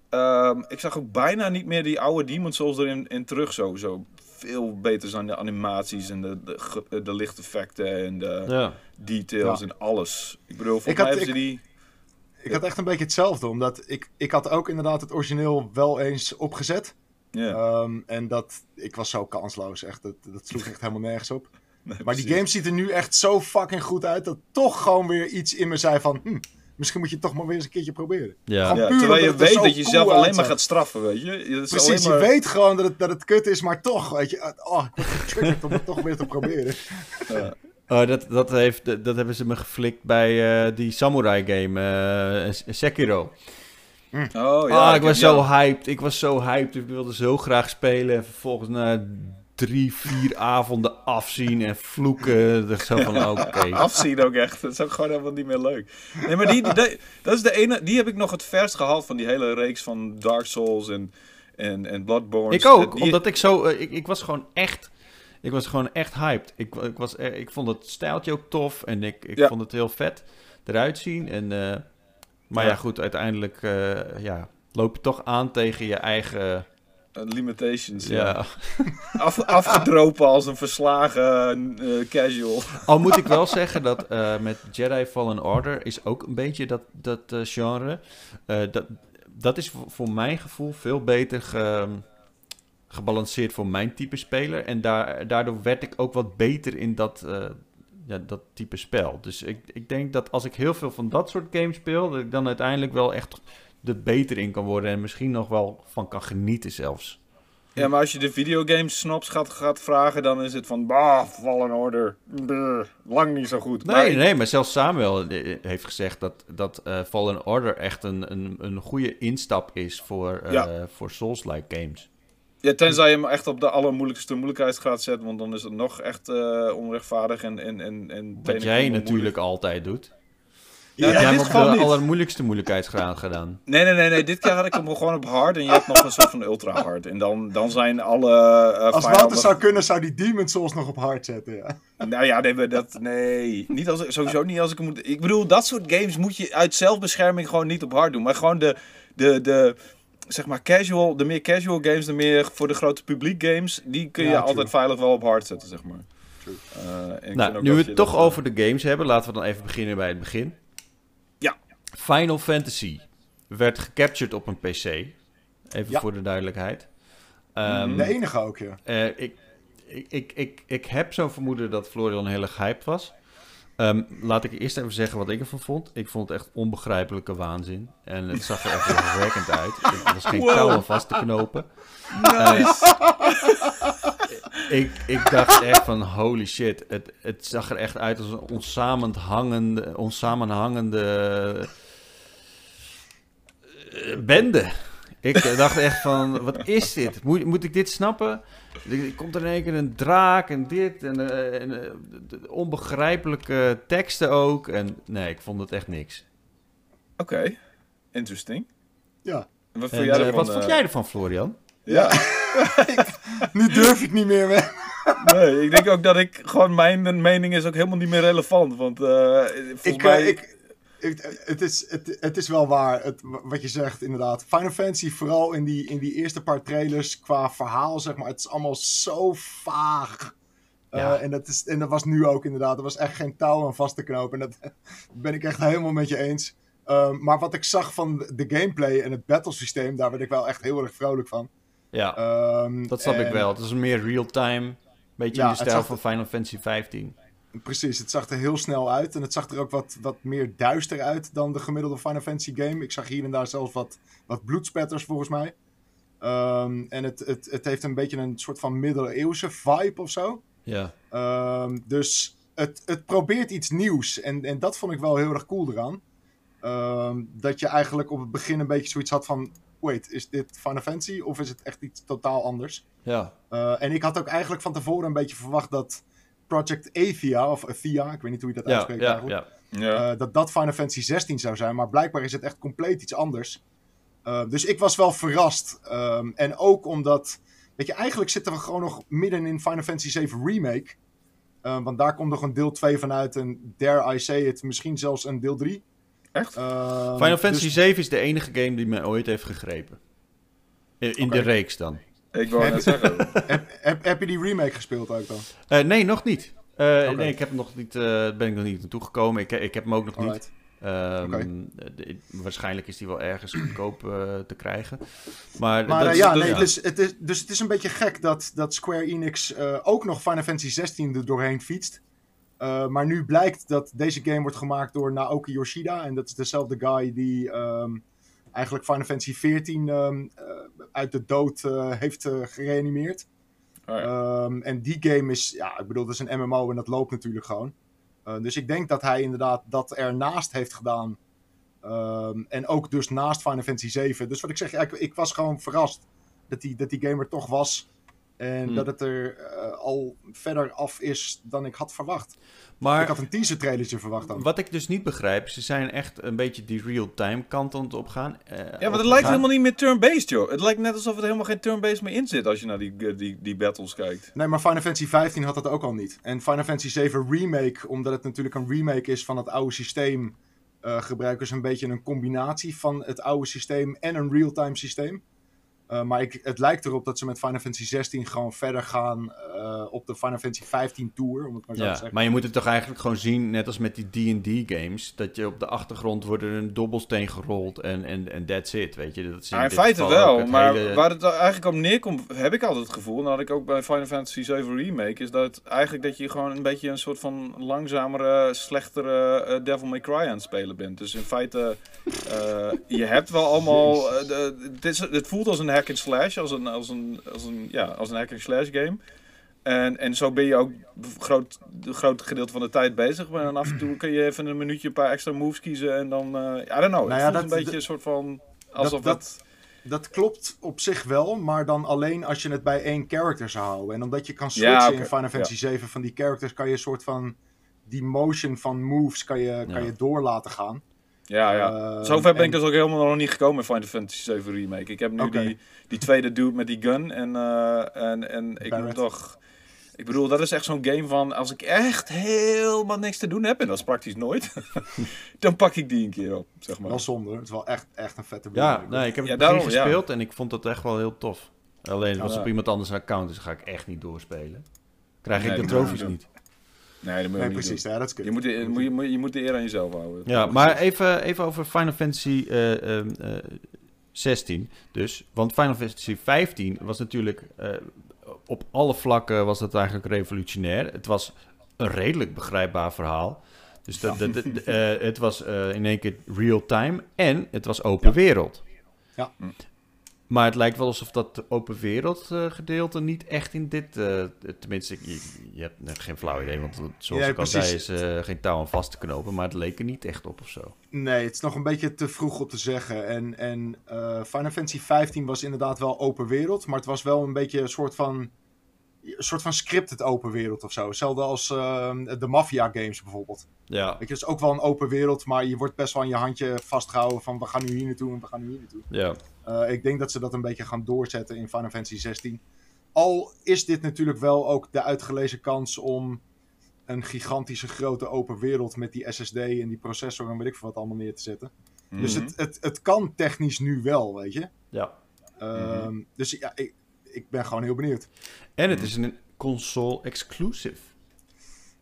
Speaker 2: ehm, ik zag ook bijna niet meer die oude Demon Souls erin in terug. Zo, zo veel beter zijn de animaties en de, de, de lichteffecten en de
Speaker 1: Ja.
Speaker 2: details
Speaker 3: Ja.
Speaker 2: en alles. Ik bedoel, volgens mij hebben ze die...
Speaker 3: Ik had echt een beetje hetzelfde, omdat ik, ik had ook inderdaad het origineel wel eens opgezet.
Speaker 2: Ja,
Speaker 3: Ehm, en dat, ik was zo kansloos, echt. Dat, dat sloeg echt helemaal nergens op.
Speaker 2: nee,
Speaker 3: Maar die game ziet er nu echt zo fucking goed uit, dat toch gewoon weer iets in me zei van... Hm, misschien moet je het toch maar weer eens een keertje proberen.
Speaker 1: Ja.
Speaker 2: Terwijl je weet dat je
Speaker 3: cool
Speaker 2: jezelf alleen maar gaat straffen, weet je. Is
Speaker 3: Precies,
Speaker 2: alleen
Speaker 3: je
Speaker 2: maar-
Speaker 3: weet gewoon dat het, dat het kut is, maar toch, weet je. Oh, ik word getriggerd om het toch weer te proberen.
Speaker 2: Ja.
Speaker 1: Oh, dat, dat, heeft, dat, dat hebben ze me geflikt bij eh, die samurai game, eh, S- Sekiro.
Speaker 2: Oh ja,
Speaker 1: ah, ik was zo hyped. Ik was zo hyped. Ik wilde zo graag spelen. En vervolgens na drie, vier avonden afzien en vloeken. dacht ik Zo van, oké.
Speaker 2: afzien ook echt. Dat is ook gewoon helemaal niet meer leuk. Nee, maar die, die- dat is de ene, die heb ik nog het verst gehaald van die hele reeks van Dark Souls en, en, en Bloodborne.
Speaker 1: Ik ook,
Speaker 2: Die-
Speaker 1: omdat ik zo... eh, ik, ik was gewoon echt... Ik was gewoon echt hyped. Ik, ik, was, er- ik vond het stijltje ook tof. En ik, ik
Speaker 2: Ja.
Speaker 1: vond het heel vet eruit zien. En, eh, maar ja.
Speaker 2: Ja.
Speaker 1: goed, uiteindelijk eh, ja, loop je toch aan tegen je eigen...
Speaker 2: eh, limitations, ja.
Speaker 1: ja.
Speaker 2: Af, afgedropen als een verslagen eh, casual.
Speaker 1: Al moet ik wel zeggen dat eh, met Jedi Fallen Order is ook een beetje dat, dat genre. Eh, dat, dat is voor, mijn gevoel veel beter ge- gebalanceerd voor mijn type speler. En daar, daardoor werd ik ook wat beter in dat, eh, ja, dat type spel. Dus ik, ik denk dat als ik heel veel van dat soort games speel, dat ik dan uiteindelijk wel echt er beter in kan worden. En misschien nog wel van kan genieten zelfs.
Speaker 2: Ja, maar als je de videogames snaps gaat, gaat vragen, dan is het van, bah, Fallen Order, brr, lang niet zo goed.
Speaker 1: Nee,
Speaker 2: Maar-
Speaker 1: nee, maar zelfs Samuel eh, heeft gezegd dat, dat eh, Fallen Order echt een, een, een goede instap is voor,
Speaker 2: Ja.
Speaker 1: voor Souls-like games.
Speaker 2: Ja, tenzij je hem echt op de allermoeilijkste moeilijkheidsgraad zet, want dan is het nog echt eh, onrechtvaardig en... en, en, en
Speaker 1: Wat jij natuurlijk altijd doet.
Speaker 2: Ja,
Speaker 1: Jij
Speaker 2: dit
Speaker 1: hebt hem op de
Speaker 2: niet.
Speaker 1: allermoeilijkste moeilijkheidsgraad gedaan.
Speaker 2: Nee, nee, nee, nee. Dit keer had ik hem gewoon op hard en je hebt nog een soort van ultra hard. En dan, dan zijn alle eh
Speaker 3: Als
Speaker 2: vijanden-
Speaker 3: Wouter zou kunnen, zou die Demon Souls nog op hard zetten, ja.
Speaker 2: Nou ja, nee, dat, nee. Niet als, sowieso niet als ik hem moet... Ik bedoel, dat soort games moet je uit zelfbescherming gewoon niet op hard doen. Maar gewoon de, de, de zeg maar, casual, de meer casual games, de meer voor de grote publiek games, die kun je
Speaker 3: Ja,
Speaker 2: altijd veilig wel op hard zetten, zeg maar. Eh,
Speaker 1: Nou, nu we het toch
Speaker 2: eh,
Speaker 1: over de games hebben, laten we dan even beginnen bij het begin.
Speaker 2: Ja.
Speaker 1: Final Fantasy werd gecaptured op een PC. Even
Speaker 3: Ja.
Speaker 1: voor de duidelijkheid. Ehm,
Speaker 3: De enige ook, ja.
Speaker 1: Eh, ik, ik, ik, ik, ik heb zo'n vermoeden dat Florian heel erg hyped was. Ehm, laat ik eerst even zeggen wat ik ervan vond. Ik vond het echt onbegrijpelijke waanzin. En het zag er echt verwerkend uit. Er was geen
Speaker 2: Wow.
Speaker 1: touw aan vast te knopen.
Speaker 2: Nice!
Speaker 1: Ik, ik dacht echt van holy shit. Het, het zag er echt uit als een onsamenhangende, onsamenhangende eh, bende. Ik dacht echt van, wat is dit? Moet, moet ik dit snappen? Er komt er in één keer een draak en dit en, eh, en eh, onbegrijpelijke teksten ook. En nee, ik vond het echt niks.
Speaker 2: Oké, interesting.
Speaker 3: Ja.
Speaker 2: En wat
Speaker 1: En,
Speaker 2: vond jij
Speaker 1: eh,
Speaker 2: ervan?
Speaker 1: wat vond jij ervan, Florian?
Speaker 2: Ja,
Speaker 3: Nu durf ik niet meer, man.
Speaker 2: nee, ik denk ook dat ik gewoon mijn mening is ook helemaal niet meer relevant. Want eh volgens
Speaker 3: Ik,
Speaker 2: mij...
Speaker 3: ik, ik- het, is, het, het is wel waar, het, wat je zegt, inderdaad. Final Fantasy, vooral in die, in die eerste paar trailers, qua verhaal, zeg maar, het is allemaal zo vaag. Eh, en, dat is, en dat was nu ook inderdaad. Er was echt geen touw aan vast te knopen. En dat ben ik echt helemaal met je eens. Ehm, maar wat ik zag van de gameplay en het battlesysteem, daar werd ik wel echt heel erg vrolijk van.
Speaker 1: Ja,
Speaker 3: Ehm,
Speaker 1: dat snap ik wel. Het is meer real-time. Beetje
Speaker 3: Ja,
Speaker 1: in de
Speaker 3: het
Speaker 1: stijl van Final Fantasy 15.
Speaker 3: Precies, het zag er heel snel uit. En het zag er ook wat, wat meer duister uit dan de gemiddelde Final Fantasy game. Ik zag hier en daar zelfs wat, wat bloedspetters volgens mij. Ehm, en het, het, het heeft een beetje een soort van middeleeuwse vibe of zo.
Speaker 1: Ja.
Speaker 3: Ehm, dus het, het probeert iets nieuws. En, en dat vond ik wel heel erg cool eraan. Ehm, dat je eigenlijk op het begin een beetje zoiets had van... Wait, is dit Final Fantasy of is het echt iets totaal anders?
Speaker 1: Ja.
Speaker 3: Uh, en ik had ook eigenlijk van tevoren een beetje verwacht dat Project Athia, of Athia, ik weet niet hoe je dat
Speaker 1: Ja,
Speaker 3: uitspreekt
Speaker 1: ja,
Speaker 3: eigenlijk.
Speaker 1: ja.
Speaker 2: Ja.
Speaker 3: Eh, dat dat Final Fantasy 16 zou zijn, maar blijkbaar is het echt compleet iets anders. Eh, dus ik was wel verrast. Ehm, en ook omdat, weet je, eigenlijk zitten we gewoon nog midden in Final Fantasy 7 Remake. Eh, want daar komt nog een deel 2 vanuit en dare I say it, misschien zelfs een deel 3.
Speaker 2: Echt?
Speaker 3: Ehm,
Speaker 1: Final Fantasy
Speaker 3: dus-
Speaker 1: 7 is de enige game die mij ooit heeft gegrepen. In, de reeks dan.
Speaker 2: Ik wou net zeggen.
Speaker 3: heb, heb, heb je die remake gespeeld ook dan?
Speaker 1: Eh, nee, nog niet. Eh,
Speaker 3: Oké.
Speaker 1: Nee, ik heb hem nog niet, eh, ben ik nog niet naartoe gekomen. Ik, ik heb hem ook nog niet. Ehm, de- waarschijnlijk is die wel ergens goedkoop eh, te krijgen. Maar,
Speaker 3: Maar
Speaker 1: dat
Speaker 3: ja,
Speaker 1: dat-
Speaker 3: nee, Dus, het is, dus het is een beetje gek dat, dat Square Enix eh, ook nog Final Fantasy 16 er doorheen fietst. Eh, maar nu blijkt dat deze game wordt gemaakt door Naoki Yoshida. En dat is dezelfde guy die ehm, eigenlijk Final Fantasy 14 ehm, eh, uit de dood eh, heeft eh, gereanimeerd.
Speaker 2: Oh ja.
Speaker 3: Ehm, en die game is, ja, ik bedoel, dat is een MMO en dat loopt natuurlijk gewoon. Dus ik denk dat hij inderdaad dat ernaast heeft gedaan. Ehm, en ook dus naast Final Fantasy 7. Dus wat ik zeg, ik, ik was gewoon verrast dat die, dat die game er toch was. En
Speaker 1: Hmm.
Speaker 3: dat het er eh, al verder af is dan ik had verwacht.
Speaker 1: maar
Speaker 3: ik had een teaser trailertje verwacht dan.
Speaker 1: wat ik dus niet begrijp, ze zijn echt een beetje die real-time kant aan het opgaan. eh,
Speaker 2: Ja, maar het lijkt helemaal niet meer turn-based, joh. Het lijkt net alsof er helemaal geen turn-based meer in zit als je naar die, eh, die, die battles kijkt.
Speaker 3: Nee, maar Final Fantasy 15 had dat ook al niet. En Final Fantasy 7 Remake, omdat het natuurlijk een remake is van het oude systeem, eh, gebruiken ze een beetje een combinatie van het oude systeem en een real-time systeem. Eh, maar ik, het lijkt erop dat ze met Final Fantasy 16 gewoon verder gaan eh, op de Final Fantasy 15 tour, om het maar zo te
Speaker 1: Ja,
Speaker 3: zeggen.
Speaker 1: maar je moet het toch eigenlijk gewoon zien, net als met die D&D-games, dat je op de achtergrond wordt er een dobbelsteen gerold en, en, en that's it, weet je. Dat is
Speaker 2: Ja, in feite wel,
Speaker 1: het
Speaker 2: maar
Speaker 1: hele-
Speaker 2: waar het eigenlijk op neerkomt, heb ik altijd het gevoel, en dat had ik ook bij Final Fantasy 7 Remake, is dat eigenlijk dat je gewoon een beetje een soort van langzamere, slechtere eh, Devil May Cry aan het spelen bent. Dus in feite, eh, je hebt wel allemaal, de- het, is, het voelt als een hack and slash, als een, als een, als een, ja, als een hack and slash game. En, en zo ben je ook groot, groot gedeelte van de tijd bezig. Maar dan af en toe kun je even een minuutje een paar extra moves kiezen. En dan, eh I don't know.
Speaker 3: Nou
Speaker 2: het
Speaker 3: ja,
Speaker 2: voelt
Speaker 3: dat-
Speaker 2: een beetje een soort van... Alsof
Speaker 3: dat-
Speaker 2: het...
Speaker 3: Dat klopt op zich wel, maar dan alleen als je het bij één character zou houden. En omdat je kan
Speaker 2: Ja,
Speaker 3: switchen in Final Fantasy 7 van die characters, kan je een soort van die motion van moves kan je, kan je door laten gaan.
Speaker 2: Ja, ja.
Speaker 3: Ehm,
Speaker 2: Zover ben ik dus ook helemaal nog niet gekomen in Final Fantasy 7 Remake. Ik heb nu die, die tweede dude met die gun. En, eh, en, en ik moet toch... Ik bedoel, dat is echt zo'n game van... Als ik echt helemaal niks te doen heb, en dat is praktisch nooit... dan pak ik die een keer op, zeg maar.
Speaker 3: Wel zonde. Het is wel echt, echt een vette
Speaker 1: Ja, nee, ik heb
Speaker 2: Ja,
Speaker 1: het
Speaker 2: daarom,
Speaker 1: begin
Speaker 2: ja.
Speaker 1: gespeeld en ik vond dat echt wel heel tof. Alleen als
Speaker 2: Ja.
Speaker 1: op iemand anders account is, ga ik echt niet doorspelen. Krijg
Speaker 2: Nee,
Speaker 1: ik de trofies
Speaker 2: niet. Nee, dat moet je
Speaker 3: Nee, precies. Ja, dat is kut.
Speaker 2: Je moet, de, je, moet, je, moet, je moet de eer aan jezelf houden.
Speaker 1: Ja, maar even, even over Final Fantasy eh, ehm, eh, 16 dus. Want Final Fantasy 15 was natuurlijk... eh, op alle vlakken was dat eigenlijk revolutionair. Het was een redelijk begrijpbaar verhaal. Dus dat, dat, dat- eh, het was eh, in één keer real-time en het was open
Speaker 3: Ja.
Speaker 1: wereld.
Speaker 3: Ja.
Speaker 1: Maar het lijkt wel alsof dat open wereld eh, gedeelte niet echt in dit... eh, tenminste, je, je hebt net geen flauw idee, want zoals
Speaker 3: Ja,
Speaker 1: ik al zei is eh, geen touw aan vast te knopen. Maar het leek er niet echt op of zo.
Speaker 3: Nee, het is nog een beetje te vroeg om te zeggen. En, en Final Fantasy 15 was inderdaad wel open wereld, maar het was wel een beetje een soort van, een soort van scripted open wereld of zo. Hetzelfde als ehm, de Mafia games bijvoorbeeld.
Speaker 1: Ja,
Speaker 3: Weet je, het is ook wel een open wereld, maar je wordt best wel aan je handje vastgehouden van we gaan nu hier naartoe en we gaan nu hier naartoe.
Speaker 1: ja.
Speaker 3: Eh, ik denk dat ze dat een beetje gaan doorzetten in Final Fantasy 16. Al is dit natuurlijk wel ook de uitgelezen kans om een gigantische grote open wereld met die SSD en die processor en weet ik veel wat allemaal neer te zetten. Dus
Speaker 2: Mhm.
Speaker 3: het, het, het kan technisch nu wel, weet je.
Speaker 1: ja.
Speaker 3: Ehm, Dus ja, ik, ik ben gewoon heel benieuwd.
Speaker 1: En het is een console exclusive.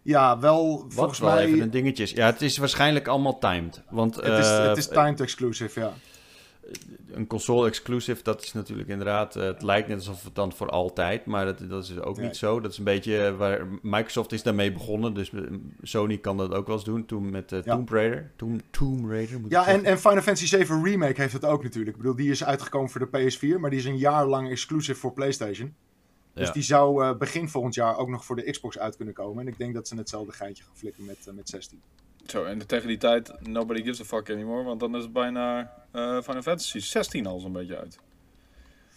Speaker 3: Ja, wel
Speaker 1: Wat
Speaker 3: volgens
Speaker 1: wel
Speaker 3: mij...
Speaker 1: even een dingetje is. Ja, het is waarschijnlijk allemaal timed. Want
Speaker 3: Het is,
Speaker 1: eh,
Speaker 3: het is timed exclusive, ja.
Speaker 1: Een console exclusive, dat is natuurlijk inderdaad... eh, het lijkt net alsof het dan voor altijd, maar dat, dat is ook
Speaker 3: Nee.
Speaker 1: niet zo. Dat is een beetje eh, waar... Microsoft is daarmee begonnen, dus eh, Sony kan dat ook wel eens doen. Toen met
Speaker 3: Ja.
Speaker 1: Tomb Raider. Tomb, Tomb Raider, moet
Speaker 3: Ja, en, en Final Fantasy 7 Remake heeft het ook natuurlijk. Ik bedoel, die is uitgekomen voor de PS4, maar die is een jaar lang exclusive voor PlayStation. Dus
Speaker 1: Ja.
Speaker 3: die zou begin volgend jaar ook nog voor de Xbox uit kunnen komen. En ik denk dat ze hetzelfde geintje gaan flikken met, met 16.
Speaker 2: Zo, en tegen die tijd, nobody gives a fuck anymore. Want dan is het bijna eh Final Fantasy 16 al zo'n beetje uit.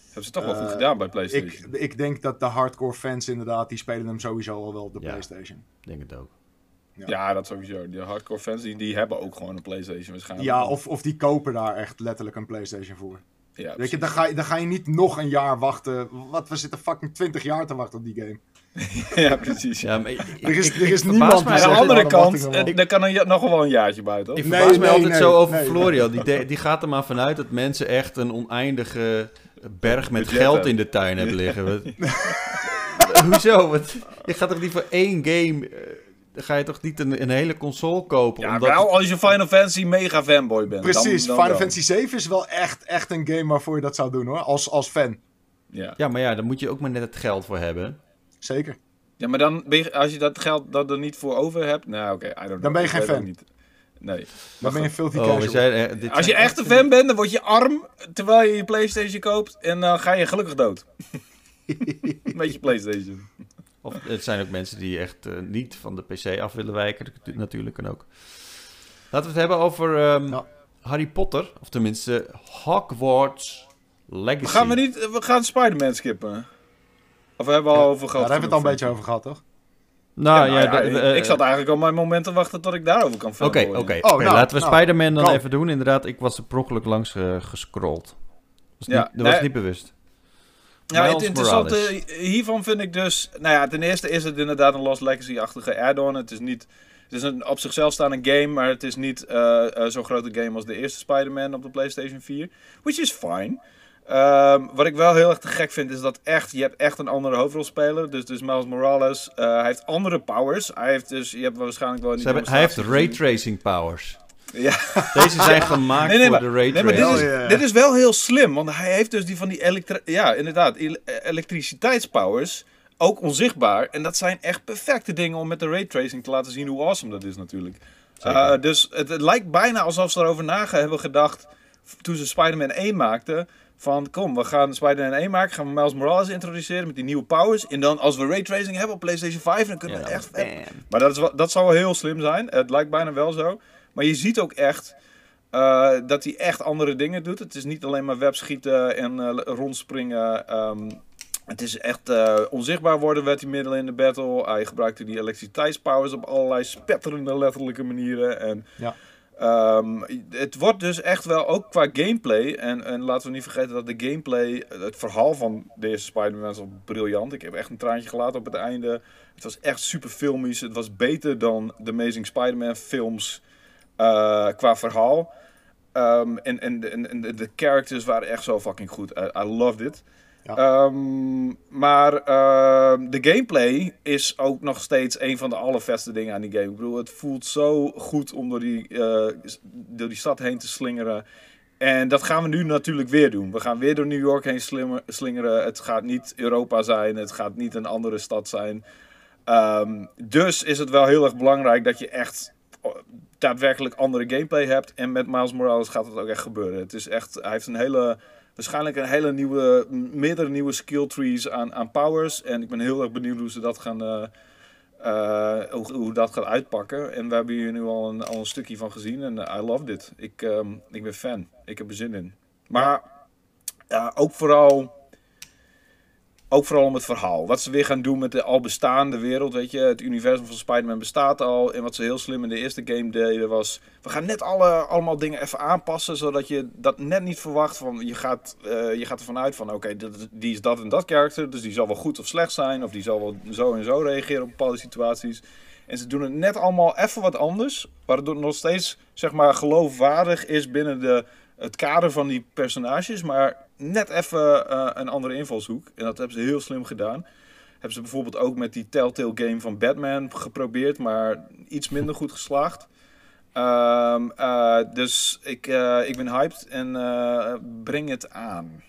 Speaker 2: Hebben ze toch wel
Speaker 3: Eh,
Speaker 2: goed gedaan bij PlayStation.
Speaker 3: Ik, ik denk dat de hardcore fans inderdaad, die spelen hem sowieso al wel op de
Speaker 1: Ja.
Speaker 3: PlayStation.
Speaker 1: Ik denk het ook.
Speaker 2: ja. dat sowieso. Die hardcore fans die, die hebben ook gewoon een PlayStation waarschijnlijk.
Speaker 3: Ja, of, of die kopen daar echt letterlijk een PlayStation voor.
Speaker 2: Ja,
Speaker 3: Weet je, dan ga, je, dan ga je niet nog een jaar wachten. Wat, we zitten fucking 20 jaar te wachten op die game.
Speaker 2: ja, precies.
Speaker 1: Ja, maar ik,
Speaker 3: Er is-
Speaker 1: ik-
Speaker 3: er is niemand
Speaker 2: Aan de andere
Speaker 3: "Oh, dan wacht
Speaker 2: kant,
Speaker 3: ik nog wel."
Speaker 2: eh, daar kan er nog wel een jaartje buiten.
Speaker 1: Ik?
Speaker 3: Nee,
Speaker 1: verbaas mij
Speaker 3: nee,
Speaker 1: altijd
Speaker 3: nee,
Speaker 1: zo over
Speaker 3: nee.
Speaker 1: Florian. Die, de- die gaat er maar vanuit dat mensen echt een oneindige berg met
Speaker 2: Budget
Speaker 1: geld
Speaker 2: hebben.
Speaker 1: in de tuin hebben liggen. Hoezo? Wat, je gaat toch niet voor één game... dan ga je toch niet een, een hele console kopen?
Speaker 2: Ja,
Speaker 1: omdat
Speaker 2: wel als je Final Fantasy mega fanboy bent.
Speaker 3: Precies,
Speaker 2: dan, dan
Speaker 3: Final. Fantasy 7 is wel echt, echt een game waarvoor je dat zou doen hoor. Als, als fan.
Speaker 2: Ja.
Speaker 1: Ja, maar ja, daar moet je ook maar net het geld voor hebben.
Speaker 3: Zeker.
Speaker 2: ja, maar dan ben je, als je dat geld dat er niet voor over hebt, nou oké, I don't know.
Speaker 3: Dan ben je geen fan.
Speaker 2: Niet. Nee.
Speaker 3: Dan ben je filthy
Speaker 1: Oh, zijn, eh,
Speaker 2: Als je echt een fan bent, dan word je arm terwijl je je PlayStation koopt en dan ga je gelukkig dood. Met je PlayStation.
Speaker 1: Of het zijn ook mensen die echt eh, niet van de PC af willen wijken. Natuurlijk kan ook. Laten we het hebben over ehm,
Speaker 3: Ja.
Speaker 1: Harry Potter. Of tenminste Hogwarts Legacy.
Speaker 2: Gaan we niet, we gaan Spider-Man skippen. Of we hebben we al over
Speaker 3: Ja,
Speaker 2: gehad.
Speaker 3: daar hebben we het al een beetje over gehad toch?
Speaker 1: Nou
Speaker 2: Ja, nou ja,
Speaker 1: de-
Speaker 2: ik- ik zat eigenlijk al mijn moment te wachten tot ik daarover kan
Speaker 1: Oké,
Speaker 2: filmen.
Speaker 1: oké.
Speaker 3: Oh,
Speaker 1: oké,
Speaker 3: nou,
Speaker 1: laten we
Speaker 3: nou,
Speaker 1: Spider-Man dan even doen. Inderdaad, ik was er per ongeluk langs eh, gescrolld. Was
Speaker 2: Ja,
Speaker 1: niet, dat was niet bewust.
Speaker 2: Ja, het interessante
Speaker 1: Morales.
Speaker 2: hiervan vind ik dus... Nou ja, ten eerste is het inderdaad een Lost Legacy-achtige add-on. Het is niet... Het is een op zichzelf staande game, maar het is niet eh, eh, zo'n grote game als de eerste Spider-Man op de PlayStation 4. Which is fine. Ehm, wat ik wel heel erg te gek vind, is dat echt, je hebt echt een andere hoofdrolspeler. Dus, dus Miles Morales, eh, hij heeft andere powers. Hij heeft dus, je hebt waarschijnlijk wel die
Speaker 1: hebben, hij heeft raytracing powers.
Speaker 2: Ja.
Speaker 1: Deze zijn gemaakt
Speaker 2: Nee, nee,
Speaker 1: voor
Speaker 2: maar-
Speaker 1: de
Speaker 2: Nee, maar dit
Speaker 1: raytracing.
Speaker 2: is,
Speaker 3: Oh,
Speaker 2: dit is wel heel slim, want hij heeft dus die van die elektri ja, inderdaad, ele- elektriciteitspowers ook onzichtbaar. En dat zijn echt perfecte dingen om met de raytracing te laten zien hoe awesome dat is natuurlijk.
Speaker 1: Zeker.
Speaker 2: Uh, dus het, het lijkt bijna alsof ze erover na hebben gedacht toen ze Spider-Man 1 maakten. Van kom, we gaan Spider-Man 1 maken, gaan we Miles Morales introduceren met die nieuwe powers. En dan als we raytracing hebben op PlayStation 5, dan kunnen we echt
Speaker 1: bam.
Speaker 2: maar dat, is wel, dat zou wel heel slim zijn. Het lijkt bijna wel zo. Maar je ziet ook echt eh, dat hij echt andere dingen doet. Het is niet alleen maar webschieten en eh, rondspringen. ehm, het is echt eh, onzichtbaar worden werd hij middel in de battle. Hij gebruikte die elektriciteitspowers op allerlei spetterende letterlijke manieren. En,
Speaker 3: Ja.
Speaker 2: Ehm, het wordt dus echt wel, ook qua gameplay. En, en laten we niet vergeten dat de gameplay, het verhaal van deze Spider-Man is al briljant. Ik heb echt een traantje gelaten op het einde. Het was echt super filmisch. Het was beter dan de Amazing Spider-Man films eh, qua verhaal. Ehm, en en, en, en de, characters waren echt zo fucking goed. I loved it. Ehm, maar ehm, de gameplay is ook nog steeds een van de allervetste dingen aan die game. Ik bedoel, het voelt zo goed om door die, eh, door die stad heen te slingeren. En dat gaan we nu natuurlijk weer doen. We gaan weer door New York heen slingeren. Het gaat niet Europa zijn. Het gaat niet een andere stad zijn. Ehm, dus is het wel heel erg belangrijk dat je echt daadwerkelijk andere gameplay hebt. En met Miles Morales gaat het ook echt gebeuren. Het is echt, hij heeft een hele, waarschijnlijk een hele nieuwe, meerdere nieuwe skill trees aan, aan powers. En ik ben heel erg benieuwd hoe ze dat gaan, eh, eh, hoe, hoe dat gaat uitpakken. En we hebben hier nu al een, al een stukje van gezien. En eh, I love dit. Ik, ehm, ik ben fan. Ik heb er zin in. Maar ja, ook vooral ook vooral om het verhaal. Wat ze weer gaan doen met de al bestaande wereld, weet je. Het universum van Spider-Man bestaat al. En wat ze heel slim in de eerste game deden was... We gaan net alle, allemaal dingen even aanpassen, zodat je dat net niet verwacht. Van, je, gaat, eh, je gaat ervan uit van, oké, die is dat en dat karakter. Dus die zal wel goed of slecht zijn. Of die zal wel zo en zo reageren op bepaalde situaties. En ze doen het net allemaal even wat anders. Waardoor het nog steeds, zeg maar, geloofwaardig is binnen de, het kader van die personages. Maar net even eh, een andere invalshoek. En dat hebben ze heel slim gedaan. Hebben ze bijvoorbeeld ook met die Telltale game van Batman geprobeerd. Maar iets minder goed geslaagd. Ehm, eh, dus ik, eh, ik ben hyped en eh, breng het aan.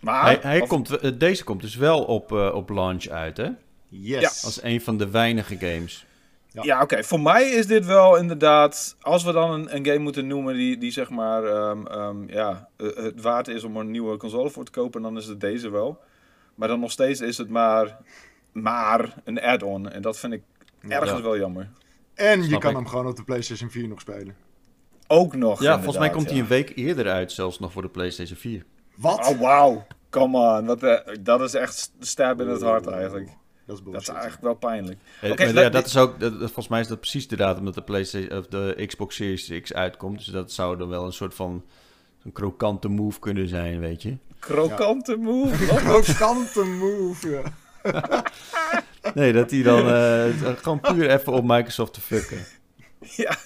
Speaker 2: Maar,
Speaker 1: Hij, hij
Speaker 2: of-
Speaker 1: komt, deze komt dus wel op, eh, op launch uit, hè?
Speaker 3: Yes.
Speaker 1: Als een van de weinige games.
Speaker 3: Ja.
Speaker 2: Ja, oké. Voor mij is dit wel inderdaad. Als we dan een, een game moeten noemen die, die zeg maar. ehm, ehm, ja, eh, het waard is om er een nieuwe console voor te kopen, dan is het deze wel. Maar dan nog steeds is het maar. Maar een add-on. En dat vind ik ergens
Speaker 1: Ja.
Speaker 2: wel jammer.
Speaker 3: En je
Speaker 1: Snap
Speaker 3: kan
Speaker 1: ik.
Speaker 3: hem gewoon op de PlayStation 4 nog spelen.
Speaker 2: Ook nog.
Speaker 1: Ja, volgens mij komt hij
Speaker 2: ja.
Speaker 1: een week eerder uit, zelfs nog voor de PlayStation 4.
Speaker 3: Wat?
Speaker 2: Oh, wauw. come on. Wat, eh, dat is echt stab in het hart eigenlijk.
Speaker 3: Dat is
Speaker 2: Dat is
Speaker 3: bullshit.
Speaker 2: eigenlijk wel pijnlijk. Let-
Speaker 1: ja, dat is ook, dat, volgens mij is dat precies de datum dat de PlayStation of de Xbox Series X uitkomt. Dus dat zou dan wel een soort van een krokante move kunnen zijn, weet je.
Speaker 2: Krokante move. Wat?
Speaker 3: Krokante move, ja.
Speaker 1: Nee, dat hij dan eh, gewoon puur even op Microsoft te fucken.
Speaker 2: ja,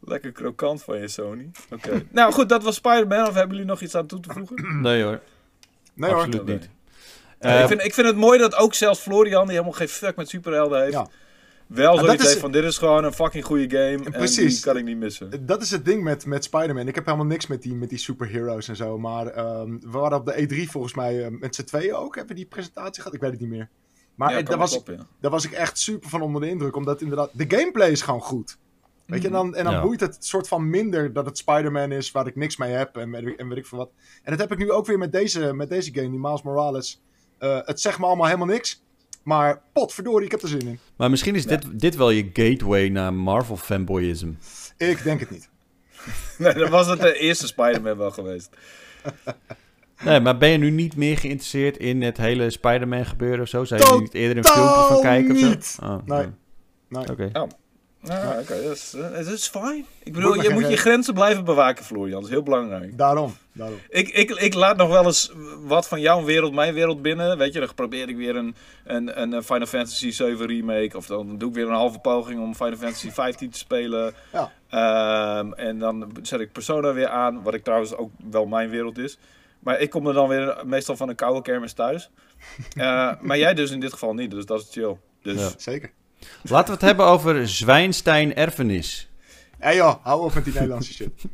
Speaker 2: lekker krokant van je Sony. Oké. nou goed, dat was Spider-Man. Of hebben jullie nog iets aan toe te voegen?
Speaker 1: Nee hoor,
Speaker 3: Nee hoor.
Speaker 1: absoluut niet.
Speaker 2: Ik, vind, ik vind het mooi dat ook zelfs Florian, die helemaal geen fuck met superhelden heeft,
Speaker 3: Ja.
Speaker 2: wel zoiets
Speaker 3: is-
Speaker 2: heeft van dit is gewoon een fucking goede game en
Speaker 3: Precies.
Speaker 2: die kan ik niet missen.
Speaker 3: Dat is het ding met, met Spider-Man. Ik heb helemaal niks met die, met die superheroes en zo. Maar ehm, we waren op de E3 volgens mij eh, met z'n tweeën ook. Hebben we die presentatie gehad? Ik weet het niet meer. Maar
Speaker 2: ja,
Speaker 3: eh, daar, was, ik-
Speaker 2: kloppen, ja.
Speaker 3: daar was ik echt super van onder de indruk. Omdat inderdaad, de gameplay is gewoon goed. Weet je, en dan, en dan
Speaker 1: Ja.
Speaker 3: boeit het soort van minder dat het Spider-Man is waar ik niks mee heb en, weet ik- en weet ik veel wat. En dat heb ik nu ook weer met deze, met deze game, die Miles Morales. Eh, het zegt me allemaal helemaal niks. Maar potverdorie, ik heb er zin in.
Speaker 1: maar misschien is dit, dit wel je gateway naar Marvel fanboyism.
Speaker 3: Ik denk het niet.
Speaker 2: Nee, dan was het de eerste Spider-Man wel geweest.
Speaker 1: Nee, maar ben je nu niet meer geïnteresseerd in het hele Spider-Man gebeuren of zo? Zou je er niet eerder een filmpje van kijken of zo?
Speaker 3: niet.
Speaker 1: Oh,
Speaker 3: Nee.
Speaker 1: nee.
Speaker 3: Nee.
Speaker 1: Oké.
Speaker 2: Nou, oké, dat is, eh, dat is fijn. Ik bedoel, je moet je grenzen blijven bewaken, Florian. Dat is heel belangrijk.
Speaker 3: Daarom, daarom.
Speaker 2: Ik, ik, ik laat nog wel eens wat van jouw wereld, mijn wereld binnen. Weet je, dan probeer ik weer een, een, een Final Fantasy 7 remake. Of dan doe ik weer een halve poging om Final Fantasy 15 te spelen.
Speaker 3: Ja.
Speaker 2: Ehm, en dan zet ik Persona weer aan, wat ik trouwens ook wel mijn wereld is. Maar ik kom er dan weer meestal van een koude kermis thuis. Eh, maar jij dus in dit geval niet, dus dat is chill. Dus
Speaker 1: Ja.
Speaker 3: Zeker.
Speaker 1: Laten we het hebben over Zwijnstein Erfenis.
Speaker 3: Hé joh, hou op met die Nederlandse shit.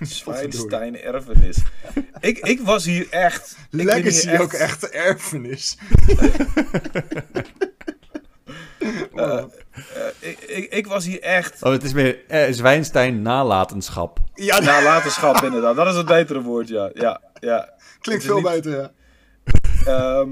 Speaker 2: Zwijnstein erfenis. ik, ik was hier echt... ik ben hier
Speaker 3: Legacy ook echt erfenis.
Speaker 2: Eh, ik, ik, ik was hier echt...
Speaker 1: Oh, het is meer eh, Zwijnstein nalatenschap.
Speaker 3: ja,
Speaker 2: Nalatenschap inderdaad, dat is het betere woord, ja. ja, ja.
Speaker 3: klinkt veel
Speaker 2: niet-
Speaker 3: beter, ja.
Speaker 2: Ehm,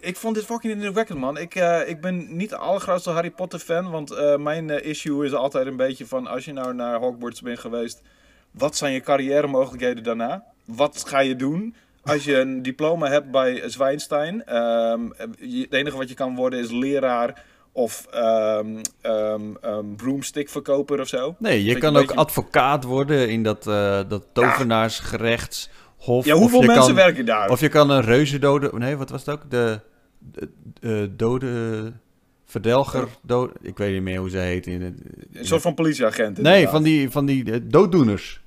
Speaker 2: ik vond dit fucking indrukwekkend, man. Ik, eh, ik ben niet de allergrootste Harry Potter fan, want eh, mijn eh, issue is altijd een beetje van... als je nou naar Hogwarts bent geweest, wat zijn je carrière mogelijkheden daarna? Wat ga je doen? Als je een diploma hebt bij Zwijnstein, ehm, je- het enige wat je kan worden is leraar of ehm ehm, broomstickverkoper of zo.
Speaker 1: Nee, je kan ook
Speaker 2: beetje-
Speaker 1: advocaat worden in dat, eh dat tovenaarsgerechtshof.
Speaker 2: Ja,
Speaker 1: Of
Speaker 2: hoeveel mensen
Speaker 1: kan,
Speaker 2: werken daar?
Speaker 1: Of je kan een reuze dode... Nee, wat was het ook? De, de, de dode verdelger... Dode, ik weet niet meer hoe ze heet. In het,
Speaker 2: Een soort van politieagent.
Speaker 1: nee, van die, van die eh, dooddoeners.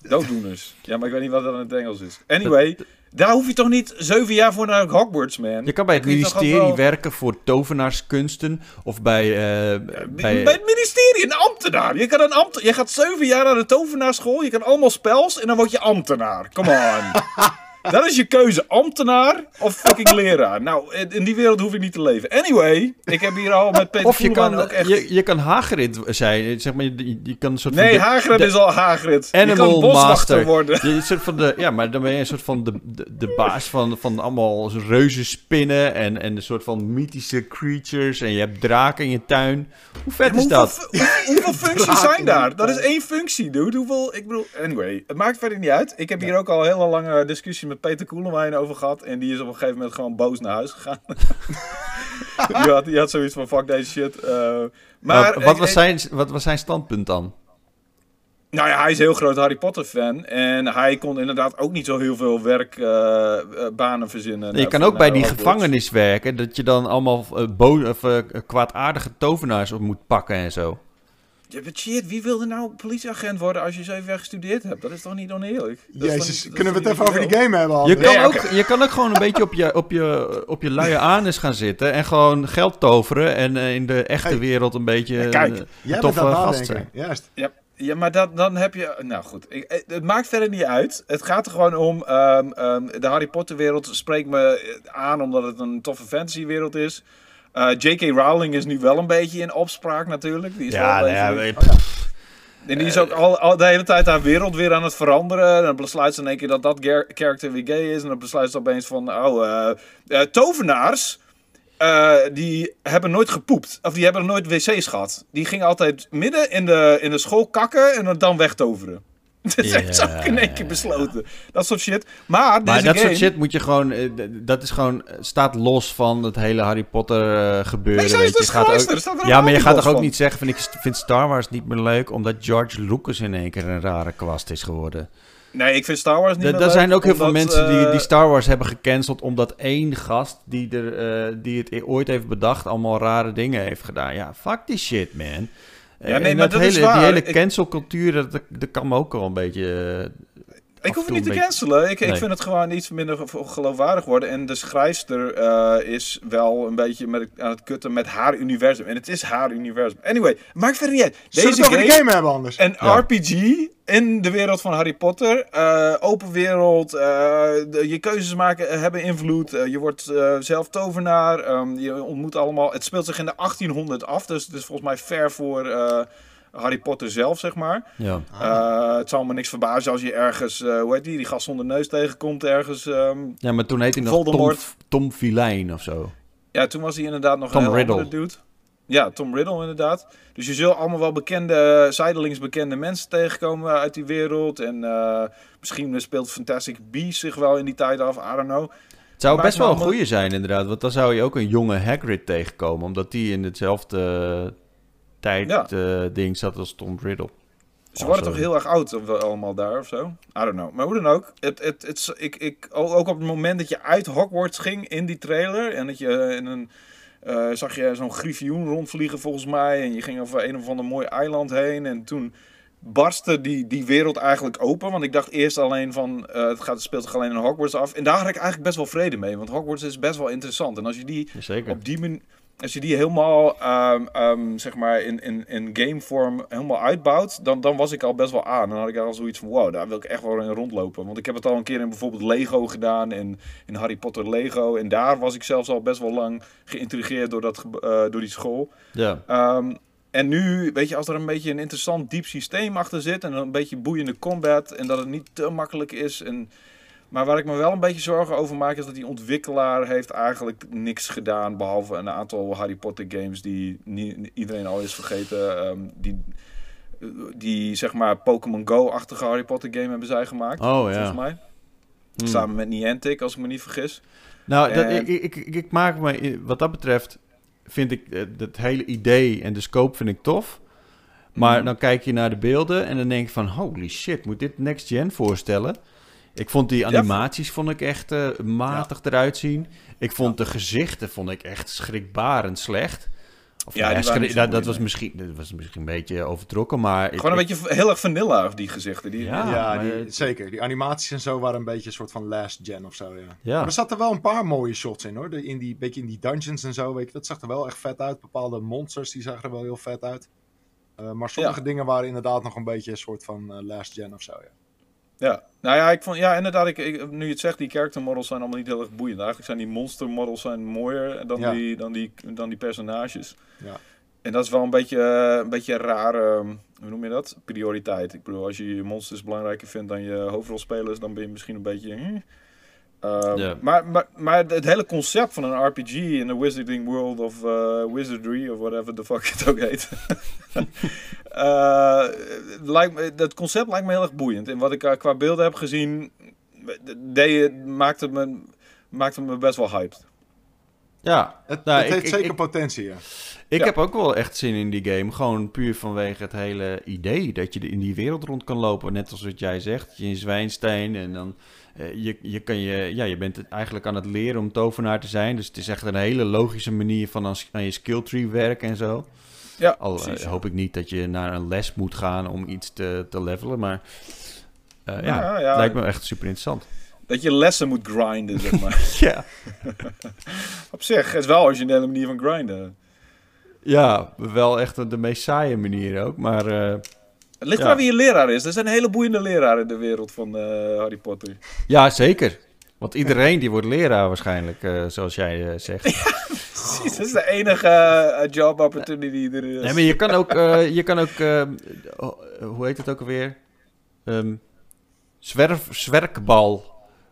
Speaker 2: Dooddoeners. Ja, maar ik weet niet wat dat in het Engels is. Anyway, daar hoef je toch niet zeven jaar voor naar Hogwarts, man?
Speaker 1: Je kan bij het
Speaker 2: je
Speaker 1: ministerie
Speaker 2: wel-
Speaker 1: werken voor tovenaarskunsten. Of bij... eh,
Speaker 2: Bij, bij het ministerie, een ambtenaar. Je, kan een ambt je gaat zeven jaar naar de tovenaarschool, je kan allemaal spels en dan word je ambtenaar. Come on. Dat is je keuze, ambtenaar of fucking leraar. Nou, in die wereld hoef ik niet te leven. Anyway, ik heb hier al met Peter
Speaker 1: Of je kan,
Speaker 2: ook echt...
Speaker 1: je, je kan Hagrid zijn. Zeg maar, je, je kan een soort
Speaker 2: Nee,
Speaker 1: van... de-
Speaker 2: Hagrid
Speaker 1: de
Speaker 2: is al Hagrid. Je
Speaker 1: Animal
Speaker 2: kan boswachter
Speaker 1: Master.
Speaker 2: worden.
Speaker 1: Je, een soort van de, ja, maar dan ben je een soort van de, de, de baas van, van allemaal reuzenspinnen en, en een soort van mythische creatures. En je hebt draken in je tuin. Hoe vet is
Speaker 2: hoeveel,
Speaker 1: dat?
Speaker 2: hoeveel functies zijn daar? Dat is één functie, dude. Hoeveel, ik bedoel, anyway, het maakt verder niet uit. Ik heb hier ook al een hele lange discussie met Peter Koelemijn over gehad. En die is op een gegeven moment gewoon boos naar huis gegaan. die, had, die had zoiets van, fuck deze shit. eh, maar,
Speaker 1: Maar, wat, was zijn, wat was zijn standpunt dan?
Speaker 2: Nou ja, hij is een heel groot Harry Potter fan. En hij kon inderdaad ook niet zo heel veel werkbanen verzinnen.
Speaker 1: je
Speaker 2: naar-
Speaker 1: kan ook bij die
Speaker 2: Hogwarts.
Speaker 1: gevangenis werken. Dat je dan allemaal eh, bo- of, eh, kwaadaardige tovenaars op moet pakken en zo.
Speaker 2: Ja, maar shit, wie wilde nou politieagent worden als je zeven jaar gestudeerd hebt? Dat is toch niet oneerlijk? Dat
Speaker 3: Jezus,
Speaker 2: niet-
Speaker 3: kunnen we het even over die game hebben?
Speaker 1: Je kan,
Speaker 2: Nee,
Speaker 1: ook, je kan ook gewoon een beetje op je, op je, op je luie anus gaan zitten. En gewoon geld toveren. En eh, in de echte
Speaker 3: Hey.
Speaker 1: wereld een beetje
Speaker 2: Ja, kijk,
Speaker 1: eh,
Speaker 3: Jij
Speaker 1: toffe gast zijn.
Speaker 3: Juist.
Speaker 2: Ja, ja maar dat, dan heb je... Nou goed, ik, eh, het maakt verder niet uit. Het gaat er gewoon om... ehm, ehm, de Harry Potter wereld spreekt me aan omdat het een toffe fantasy wereld is. Eh, J.K. Rowling is nu wel een beetje in opspraak natuurlijk. Die is
Speaker 1: Ja,
Speaker 2: wel
Speaker 1: nou
Speaker 2: een beetje-
Speaker 1: eh,
Speaker 2: En die is ook al, al de hele tijd haar wereld weer aan het veranderen. En dan besluit ze in één keer dat dat character weer gay is. En dan besluit ze opeens van... Oh, eh, eh, tovenaars... die hebben nooit gepoept. Of die hebben nooit wc's gehad. Die gingen altijd midden in de, in de school kakken en dan wegtoveren. Dat ze ook in één keer besloten. Dat soort shit. Maar,
Speaker 1: Maar dat
Speaker 2: game...
Speaker 1: soort shit moet je gewoon... eh, Dat is gewoon... eh, Staat los van het hele Harry Potter eh, gebeuren.
Speaker 2: Nee,
Speaker 1: weet je.
Speaker 2: dus
Speaker 1: Je gaat ook-.
Speaker 2: Er
Speaker 1: Ja, maar je gaat toch ook
Speaker 2: van.
Speaker 1: niet zeggen van ik vind Star Wars niet meer leuk omdat George Lucas in één keer een rare kwast is geworden.
Speaker 2: Nee, ik vind Star Wars niet
Speaker 1: Er
Speaker 2: meer
Speaker 1: er zijn ook heel veel mensen die, die Star Wars hebben gecanceld omdat één gast die, er, die het ooit heeft bedacht allemaal rare dingen heeft gedaan. Ja, fuck die shit, man.
Speaker 2: Ja,
Speaker 1: Eh,
Speaker 2: nee,
Speaker 1: en
Speaker 2: maar
Speaker 1: dat
Speaker 2: dat is
Speaker 1: hele,
Speaker 2: waar.
Speaker 1: Die hele cancelcultuur, dat, dat kan me ook wel een beetje...
Speaker 2: Ik hoef het niet te cancelen. Ik, ik vind het gewoon iets minder ge- geloofwaardig worden. En de schrijfster eh, is wel een beetje met, aan het kutten met haar universum. En het is haar universum. Anyway, maakt verder niet uit.
Speaker 3: Zullen we
Speaker 2: Deze
Speaker 3: over
Speaker 2: game,
Speaker 3: de game hebben anders?
Speaker 2: een
Speaker 1: Ja.
Speaker 2: RPG in de wereld van Harry Potter. eh, open wereld. eh, de- je keuzes maken hebben invloed. je wordt eh, zelf tovenaar. ehm, je ontmoet allemaal... Het speelt zich in de 1800 af. Dus het is volgens mij ver voor eh, Harry Potter zelf, zeg maar.
Speaker 1: ja.
Speaker 2: Eh, het zal me niks verbazen als je ergens, eh, hoe heet die, die gast zonder neus tegenkomt ergens. ehm.
Speaker 1: ja, maar toen heet hij nog Tom,
Speaker 2: Voldemort.
Speaker 1: Tom Filijn of zo.
Speaker 2: ja, toen was hij inderdaad nog
Speaker 1: Tom
Speaker 2: een heel
Speaker 1: Riddle.
Speaker 2: andere dude. Ja, Tom Riddle inderdaad. Dus je zult allemaal wel bekende, zijdelings bekende mensen tegenkomen uit die wereld. En eh, misschien speelt Fantastic Beasts zich wel in die tijd af, I don't know.
Speaker 1: Het zou best wel een goeie zijn, inderdaad. Want dan zou je ook een jonge Hagrid tegenkomen. Omdat die in hetzelfde eh, tijd
Speaker 2: Ja.
Speaker 1: eh, ding zat als Tom Riddle.
Speaker 2: Ze worden
Speaker 1: zo.
Speaker 2: toch heel erg oud allemaal daar of zo? I don't know. Maar hoe dan ook. Het, het, het, ik, ik, ook op het moment dat je uit Hogwarts ging in die trailer. En dat je in een... eh, zag je zo'n griffioen rondvliegen volgens mij. En je ging over een of ander mooi eiland heen. En toen barstte die, die wereld eigenlijk open. Want ik dacht eerst alleen van... eh, het, gaat, het speelt zich alleen in Hogwarts af. En daar had ik eigenlijk best wel vrede mee. Want Hogwarts is best wel interessant. En als je die
Speaker 1: Jazeker.
Speaker 2: op die manier, als je die helemaal, ehm, ehm, zeg maar, in, in, in gamevorm helemaal uitbouwt, dan, dan was ik al best wel aan. Dan had ik al zoiets van, wow, daar wil ik echt wel in rondlopen. Want ik heb het al een keer in bijvoorbeeld Lego gedaan, in, in Harry Potter Lego. En daar was ik zelfs al best wel lang geïntrigeerd door, dat, eh, door die school.
Speaker 1: Ja.
Speaker 2: Ehm, en nu, weet je, als er een beetje een interessant diep systeem achter zit en een beetje boeiende combat en dat het niet te makkelijk is. En, maar waar ik me wel een beetje zorgen over maak is dat die ontwikkelaar heeft eigenlijk niks gedaan behalve een aantal Harry Potter games die iedereen al is vergeten. Ehm, die, die zeg maar Pokémon Go-achtige Harry Potter game hebben zij gemaakt.
Speaker 1: Oh ja.
Speaker 2: Volgens mij.
Speaker 1: Hmm.
Speaker 2: Samen met Niantic, als ik me niet vergis.
Speaker 1: Nou, dat, ik, ik, ik, ik maak me, wat dat betreft, vind ik eh, het hele idee en de scope vind ik tof. Maar
Speaker 2: Mhm.
Speaker 1: dan kijk je naar de beelden en dan denk je van, holy shit, moet dit next gen voorstellen? Ik vond die animaties vond ik echt eh, matig eruit zien. Ik vond de gezichten vond ik echt schrikbarend slecht. Of,
Speaker 2: Ja,
Speaker 1: nou schrik- dat, was misschien, dat was misschien een beetje overtrokken, maar... ik-
Speaker 2: Gewoon een
Speaker 1: ik-
Speaker 2: beetje heel erg vanilla, die gezichten. Die,
Speaker 1: Ja.
Speaker 3: ja,
Speaker 1: maar
Speaker 3: die,
Speaker 1: het-
Speaker 3: zeker. Die animaties en zo waren een beetje een soort van last gen of zo, ja.
Speaker 1: Ja.
Speaker 3: Maar er zaten wel een paar mooie shots in, hoor. De, in die, beetje in die dungeons en zo, weet je. Dat zag er wel echt vet uit. Bepaalde monsters, die zagen er wel heel vet uit. Eh, maar sommige
Speaker 2: Ja.
Speaker 3: dingen waren inderdaad nog een beetje een soort van eh, last gen of zo, ja.
Speaker 2: Ja, nou ja, ik vond, ja inderdaad, ik, ik, nu je het zegt, die character models zijn allemaal niet heel erg boeiend. Eigenlijk zijn die monster models zijn mooier dan,
Speaker 3: Ja.
Speaker 2: die, dan, die, dan die personages.
Speaker 3: Ja.
Speaker 2: En dat is wel een beetje, een beetje een rare, um, hoe noem je dat? Prioriteit. Ik bedoel, als je je monsters belangrijker vindt dan je hoofdrolspelers, dan ben je misschien een beetje... hm. Ehm, maar, maar, maar het hele concept van een RPG in de Wizarding World of eh, Wizardry of whatever the fuck het ook heet. Eh, lijkt me, dat concept lijkt me heel erg boeiend. En wat ik eh, qua beelden heb gezien, deed, maakte, me, maakte me best wel hyped.
Speaker 1: ja,
Speaker 3: Het,
Speaker 1: Nou,
Speaker 3: het
Speaker 1: ik-
Speaker 3: heeft
Speaker 1: ik-
Speaker 3: zeker
Speaker 1: ik-
Speaker 3: potentie, ja.
Speaker 1: Ik
Speaker 2: Ja.
Speaker 1: heb ook wel echt zin in die game. Gewoon puur vanwege het hele idee dat je in die wereld rond kan lopen. Net als wat jij zegt, je in Zwijnstein en dan... eh, je, je, kan je, ja, je bent eigenlijk aan het leren om tovenaar te zijn. Dus het is echt een hele logische manier van aan, aan je skilltree werken en zo.
Speaker 2: Ja,
Speaker 1: Al eh,
Speaker 2: precies.
Speaker 1: hoop ik niet dat je naar een les moet gaan om iets te, te levelen. Maar eh, ja,
Speaker 2: Ja, ja.
Speaker 1: lijkt me echt super interessant.
Speaker 2: Dat je lessen moet grinden, zeg maar.
Speaker 1: Ja,
Speaker 2: Op zich, het is wel een originele manier van grinden.
Speaker 1: ja wel echt de meest saaie manier ook. Maar
Speaker 2: Het ligt
Speaker 1: Ja.
Speaker 2: eraan wie je leraar is. Er zijn hele boeiende leraren in de wereld van eh, Harry Potter.
Speaker 1: ja, zeker. Want iedereen die wordt leraar waarschijnlijk, eh, zoals jij eh, zegt.
Speaker 2: Precies, dat is de enige job opportunity die er is.
Speaker 1: Nee, maar je kan ook, eh, je kan ook hoe heet het ook alweer? Ehm zwerf, zwerkbal.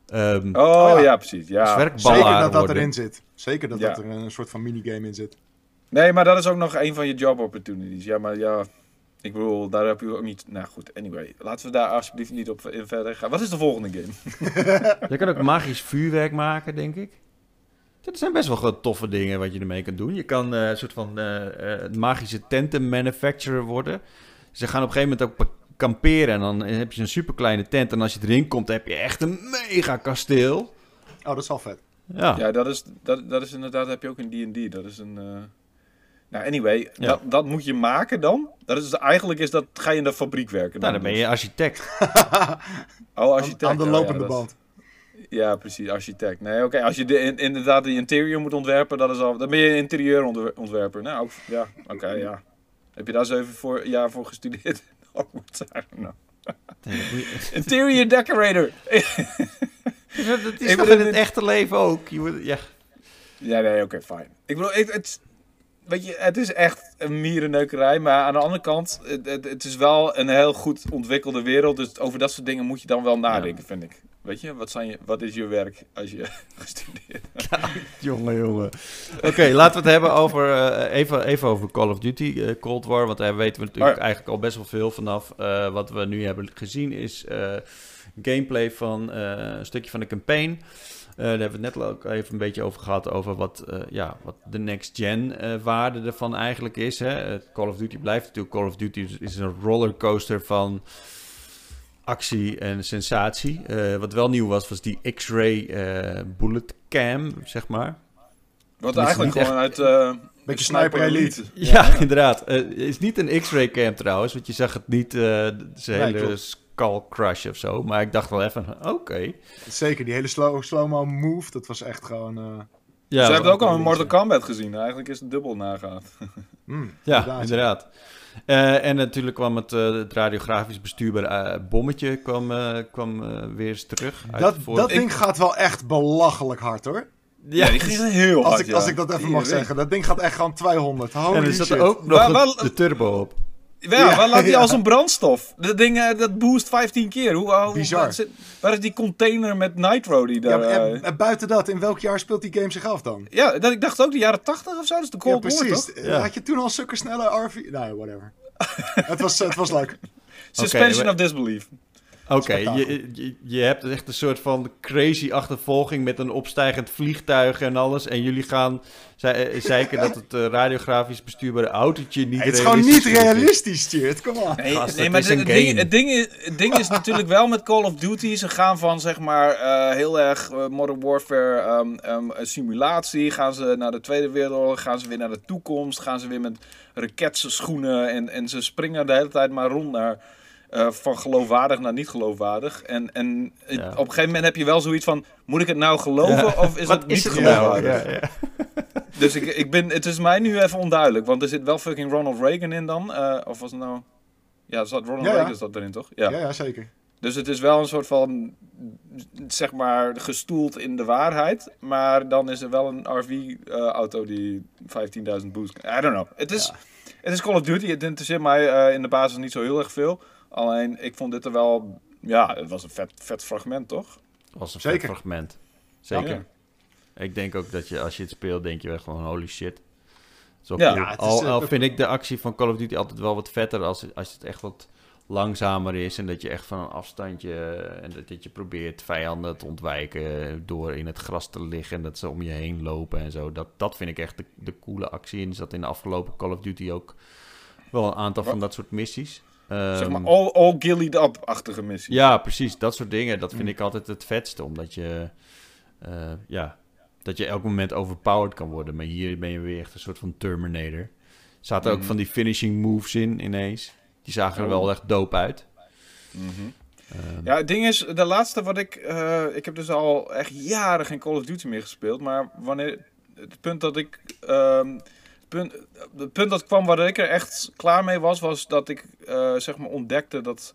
Speaker 1: Ehm
Speaker 2: Oh,
Speaker 3: Oh,
Speaker 2: ja.
Speaker 3: ja.
Speaker 2: precies. Ja.
Speaker 1: Zwerkballaar
Speaker 3: Zeker dat dat erin zit. Zeker dat
Speaker 2: Ja.
Speaker 3: dat er een soort van minigame in zit.
Speaker 2: Nee, maar dat is ook nog een van je job opportunities. Ja, maar ja, Ik bedoel, daar heb je ook niet... Nou goed, anyway. Laten we daar alsjeblieft niet op in verder gaan. Wat is de volgende game?
Speaker 1: Je kan ook magisch vuurwerk maken, denk ik. Dat zijn best wel gewoon toffe dingen wat je ermee kan doen. Je kan eh, een soort van eh, eh, magische tenten manufacturer worden. Ze gaan op een gegeven moment ook kamperen en dan heb je een superkleine tent. En als je erin komt, heb je echt een mega kasteel.
Speaker 3: Oh, dat is wel vet.
Speaker 1: Ja,
Speaker 2: Ja, dat is, dat, dat is inderdaad... heb je ook in D&D. Dat is een... Nou, anyway.
Speaker 1: Ja.
Speaker 2: Dat, dat moet je maken dan. Dat is, eigenlijk is dat... Ga je in de fabriek werken.
Speaker 1: nou, dan ben je architect.
Speaker 2: Oh, architect.
Speaker 3: Aan, aan de
Speaker 2: Oh, ja,
Speaker 3: lopende
Speaker 2: dat-
Speaker 3: band.
Speaker 2: Ja, precies, architect. Nee, oké, als je de, in- inderdaad de interior moet ontwerpen, dat is al, dan ben je interieurontwerper. Nou, ook- ja, oké, ja. Heb je daar zeven voor, jaar voor gestudeerd?
Speaker 1: Moet je-
Speaker 2: Interior decorator!
Speaker 1: dat is toch in het echte leven ook. Je moet, ja.
Speaker 2: ja, nee, oké, fijn. Ik bedoel, ik, het, weet je, het is echt een mierenneukerij, maar aan de andere kant, het, het, is wel een heel goed ontwikkelde wereld, dus over dat soort dingen moet je dan wel nadenken, vind ik. Weet je, wat, zijn je, wat is je werk als je gestudeerd hebt?
Speaker 1: Jongen, jongen. Oké, laten we het hebben over, eh, even, even over Call of Duty eh, Cold War. Want daar weten we natuurlijk
Speaker 2: Oh
Speaker 1: eigenlijk al best wel veel vanaf. Eh, wat we nu hebben gezien is gameplay van een stukje van de campaign. Eh, daar hebben we het net ook even een beetje over gehad. Over wat, eh, ja, wat de next-gen eh, waarde ervan eigenlijk is. Hè. Call of Duty blijft natuurlijk Call of Duty. is- een rollercoaster van actie en sensatie. Eh, wat wel nieuw was, was die X-ray eh, bullet cam, zeg maar.
Speaker 2: Wat eigenlijk gewoon uit... eh,
Speaker 3: Beetje Sniper Elite.
Speaker 1: Ja, inderdaad. Eh, Het is niet een X-ray cam trouwens, want je zag het niet, eh zijn
Speaker 3: Nee,
Speaker 1: hele
Speaker 3: klopt.
Speaker 1: Skull crush of zo. Maar ik dacht wel even, oké.
Speaker 3: Zeker, die hele slow- slow-mo move, dat was echt gewoon... eh,
Speaker 1: Ja,
Speaker 2: Ze hebben ook al een Mortal. Kombat gezien. Eigenlijk is het dubbel nagaat.
Speaker 3: mm,
Speaker 1: ja, inderdaad. Eh, en natuurlijk kwam het, eh, het radiografisch bestuurbaar eh, bommetje kwam, kwam weer eens terug. uit
Speaker 3: Dat, dat ding gaat wel echt belachelijk hard hoor.
Speaker 2: Ja, die ging heel hard,
Speaker 3: Als ik,
Speaker 2: ja.
Speaker 3: als ik dat even mag zeggen. Dat ding gaat echt gewoon 200. Holy
Speaker 1: en er zat
Speaker 3: shit.
Speaker 1: er ook nog
Speaker 2: Waar-
Speaker 1: de-
Speaker 2: waar-
Speaker 1: de turbo op.
Speaker 2: Ja,
Speaker 3: Ja,
Speaker 2: waar laat hij
Speaker 3: ja.
Speaker 2: als een brandstof? Dat ding, eh, dat boost 15 keer. Hoe, hoe,
Speaker 3: Bizar.
Speaker 2: Waar, zit- waar is die container met Nitro die daar...
Speaker 3: maar
Speaker 2: Ja,
Speaker 3: en, en buiten dat, in welk jaar speelt die game zich af dan?
Speaker 2: ja dat, ik dacht ook de jaren 80 of zo. Dat is de Cold War,
Speaker 3: precies.
Speaker 2: toch?
Speaker 3: Eh,
Speaker 1: Ja.
Speaker 3: Had je toen al zulke snelle RV... Nee, whatever. het, was, het was leuk.
Speaker 2: Suspension of disbelief.
Speaker 1: Oké, je, je, je hebt echt een soort van crazy achtervolging met een opstijgend vliegtuig en alles. En jullie gaan ze- eh, zeiken dat het eh, radiografisch bestuurbare autootje niet
Speaker 3: het is gewoon niet
Speaker 1: is.
Speaker 3: realistisch, Tjeerd. Kom op.
Speaker 2: Nee,
Speaker 1: Gast,
Speaker 2: nee
Speaker 1: het
Speaker 2: maar
Speaker 1: is
Speaker 2: het,
Speaker 1: een
Speaker 2: ding,
Speaker 1: game.
Speaker 2: het, ding is, het ding is natuurlijk wel met Call of Duty. Ze gaan van zeg maar eh, heel erg Modern Warfare ehm, ehm, een simulatie. Gaan ze naar de Tweede Wereldoorlog. Gaan ze weer naar de toekomst. Gaan ze weer met raketse schoenen. En, en ze springen de hele tijd maar rond naar. Eh, van geloofwaardig naar niet geloofwaardig. En, en
Speaker 1: Ja.
Speaker 2: op een gegeven moment heb je wel zoiets van: moet ik het nou geloven
Speaker 1: Ja.
Speaker 2: of is
Speaker 1: Wat
Speaker 2: het niet
Speaker 1: is het
Speaker 2: geloofwaardig?
Speaker 1: Ja, ja.
Speaker 2: Dus ik, ik ben, het is mij nu even onduidelijk, want er zit wel fucking Ronald Reagan in dan. eh, of was het nou... Ja, zat Ronald
Speaker 3: Ja, ja.
Speaker 2: Reagan zat erin, toch? Ja.
Speaker 3: Ja, ja, zeker.
Speaker 2: Dus het is wel een soort van, zeg maar, gestoeld in de waarheid. Maar dan is er wel een RV-auto die 15.000 boost. I don't know. Het is, het is Call of Duty. Het interesseert mij eh, in de basis niet zo heel erg veel. Alleen, ik vond dit er wel... Ja, het was een vet, vet fragment, toch?
Speaker 1: was een
Speaker 3: Zeker.
Speaker 1: vet fragment. Zeker.
Speaker 2: Ja.
Speaker 1: Ik denk ook dat je, als je het speelt, denk je echt van holy shit. Zo
Speaker 2: Ja.
Speaker 1: cool.
Speaker 3: Ja, het is,
Speaker 1: al,
Speaker 3: eh,
Speaker 1: al vind ik de actie van Call of Duty altijd wel wat vetter als, als het echt wat langzamer is. En dat je echt van een afstandje en dat, dat je probeert vijanden te ontwijken door in het gras te liggen en dat ze om je heen lopen en zo. Dat, dat vind ik echt de, de coole actie. En er zat in de afgelopen Call of Duty ook wel een aantal van dat soort missies.
Speaker 2: Zeg maar,
Speaker 1: Ehm,
Speaker 2: all, all gillied up-achtige missie.
Speaker 1: ja, precies. Dat soort dingen. Dat vind
Speaker 2: Mm.
Speaker 1: ik altijd het vetste. Omdat je, eh, ja, dat je elk moment overpowered kan worden. Maar hier ben je weer echt een soort van Terminator. Er zaten ook
Speaker 2: Mhm.
Speaker 1: van die finishing moves in ineens. Die zagen er
Speaker 2: Oh.
Speaker 1: wel echt dope uit.
Speaker 2: Mhm.
Speaker 1: Ehm,
Speaker 2: Ja, het ding is, de laatste wat ik... eh, ik heb dus al echt jaren geen Call of Duty meer gespeeld. Maar wanneer... Het punt dat ik... ehm, punt, het punt dat kwam waar ik er echt klaar mee was... was dat ik eh, zeg maar ontdekte dat...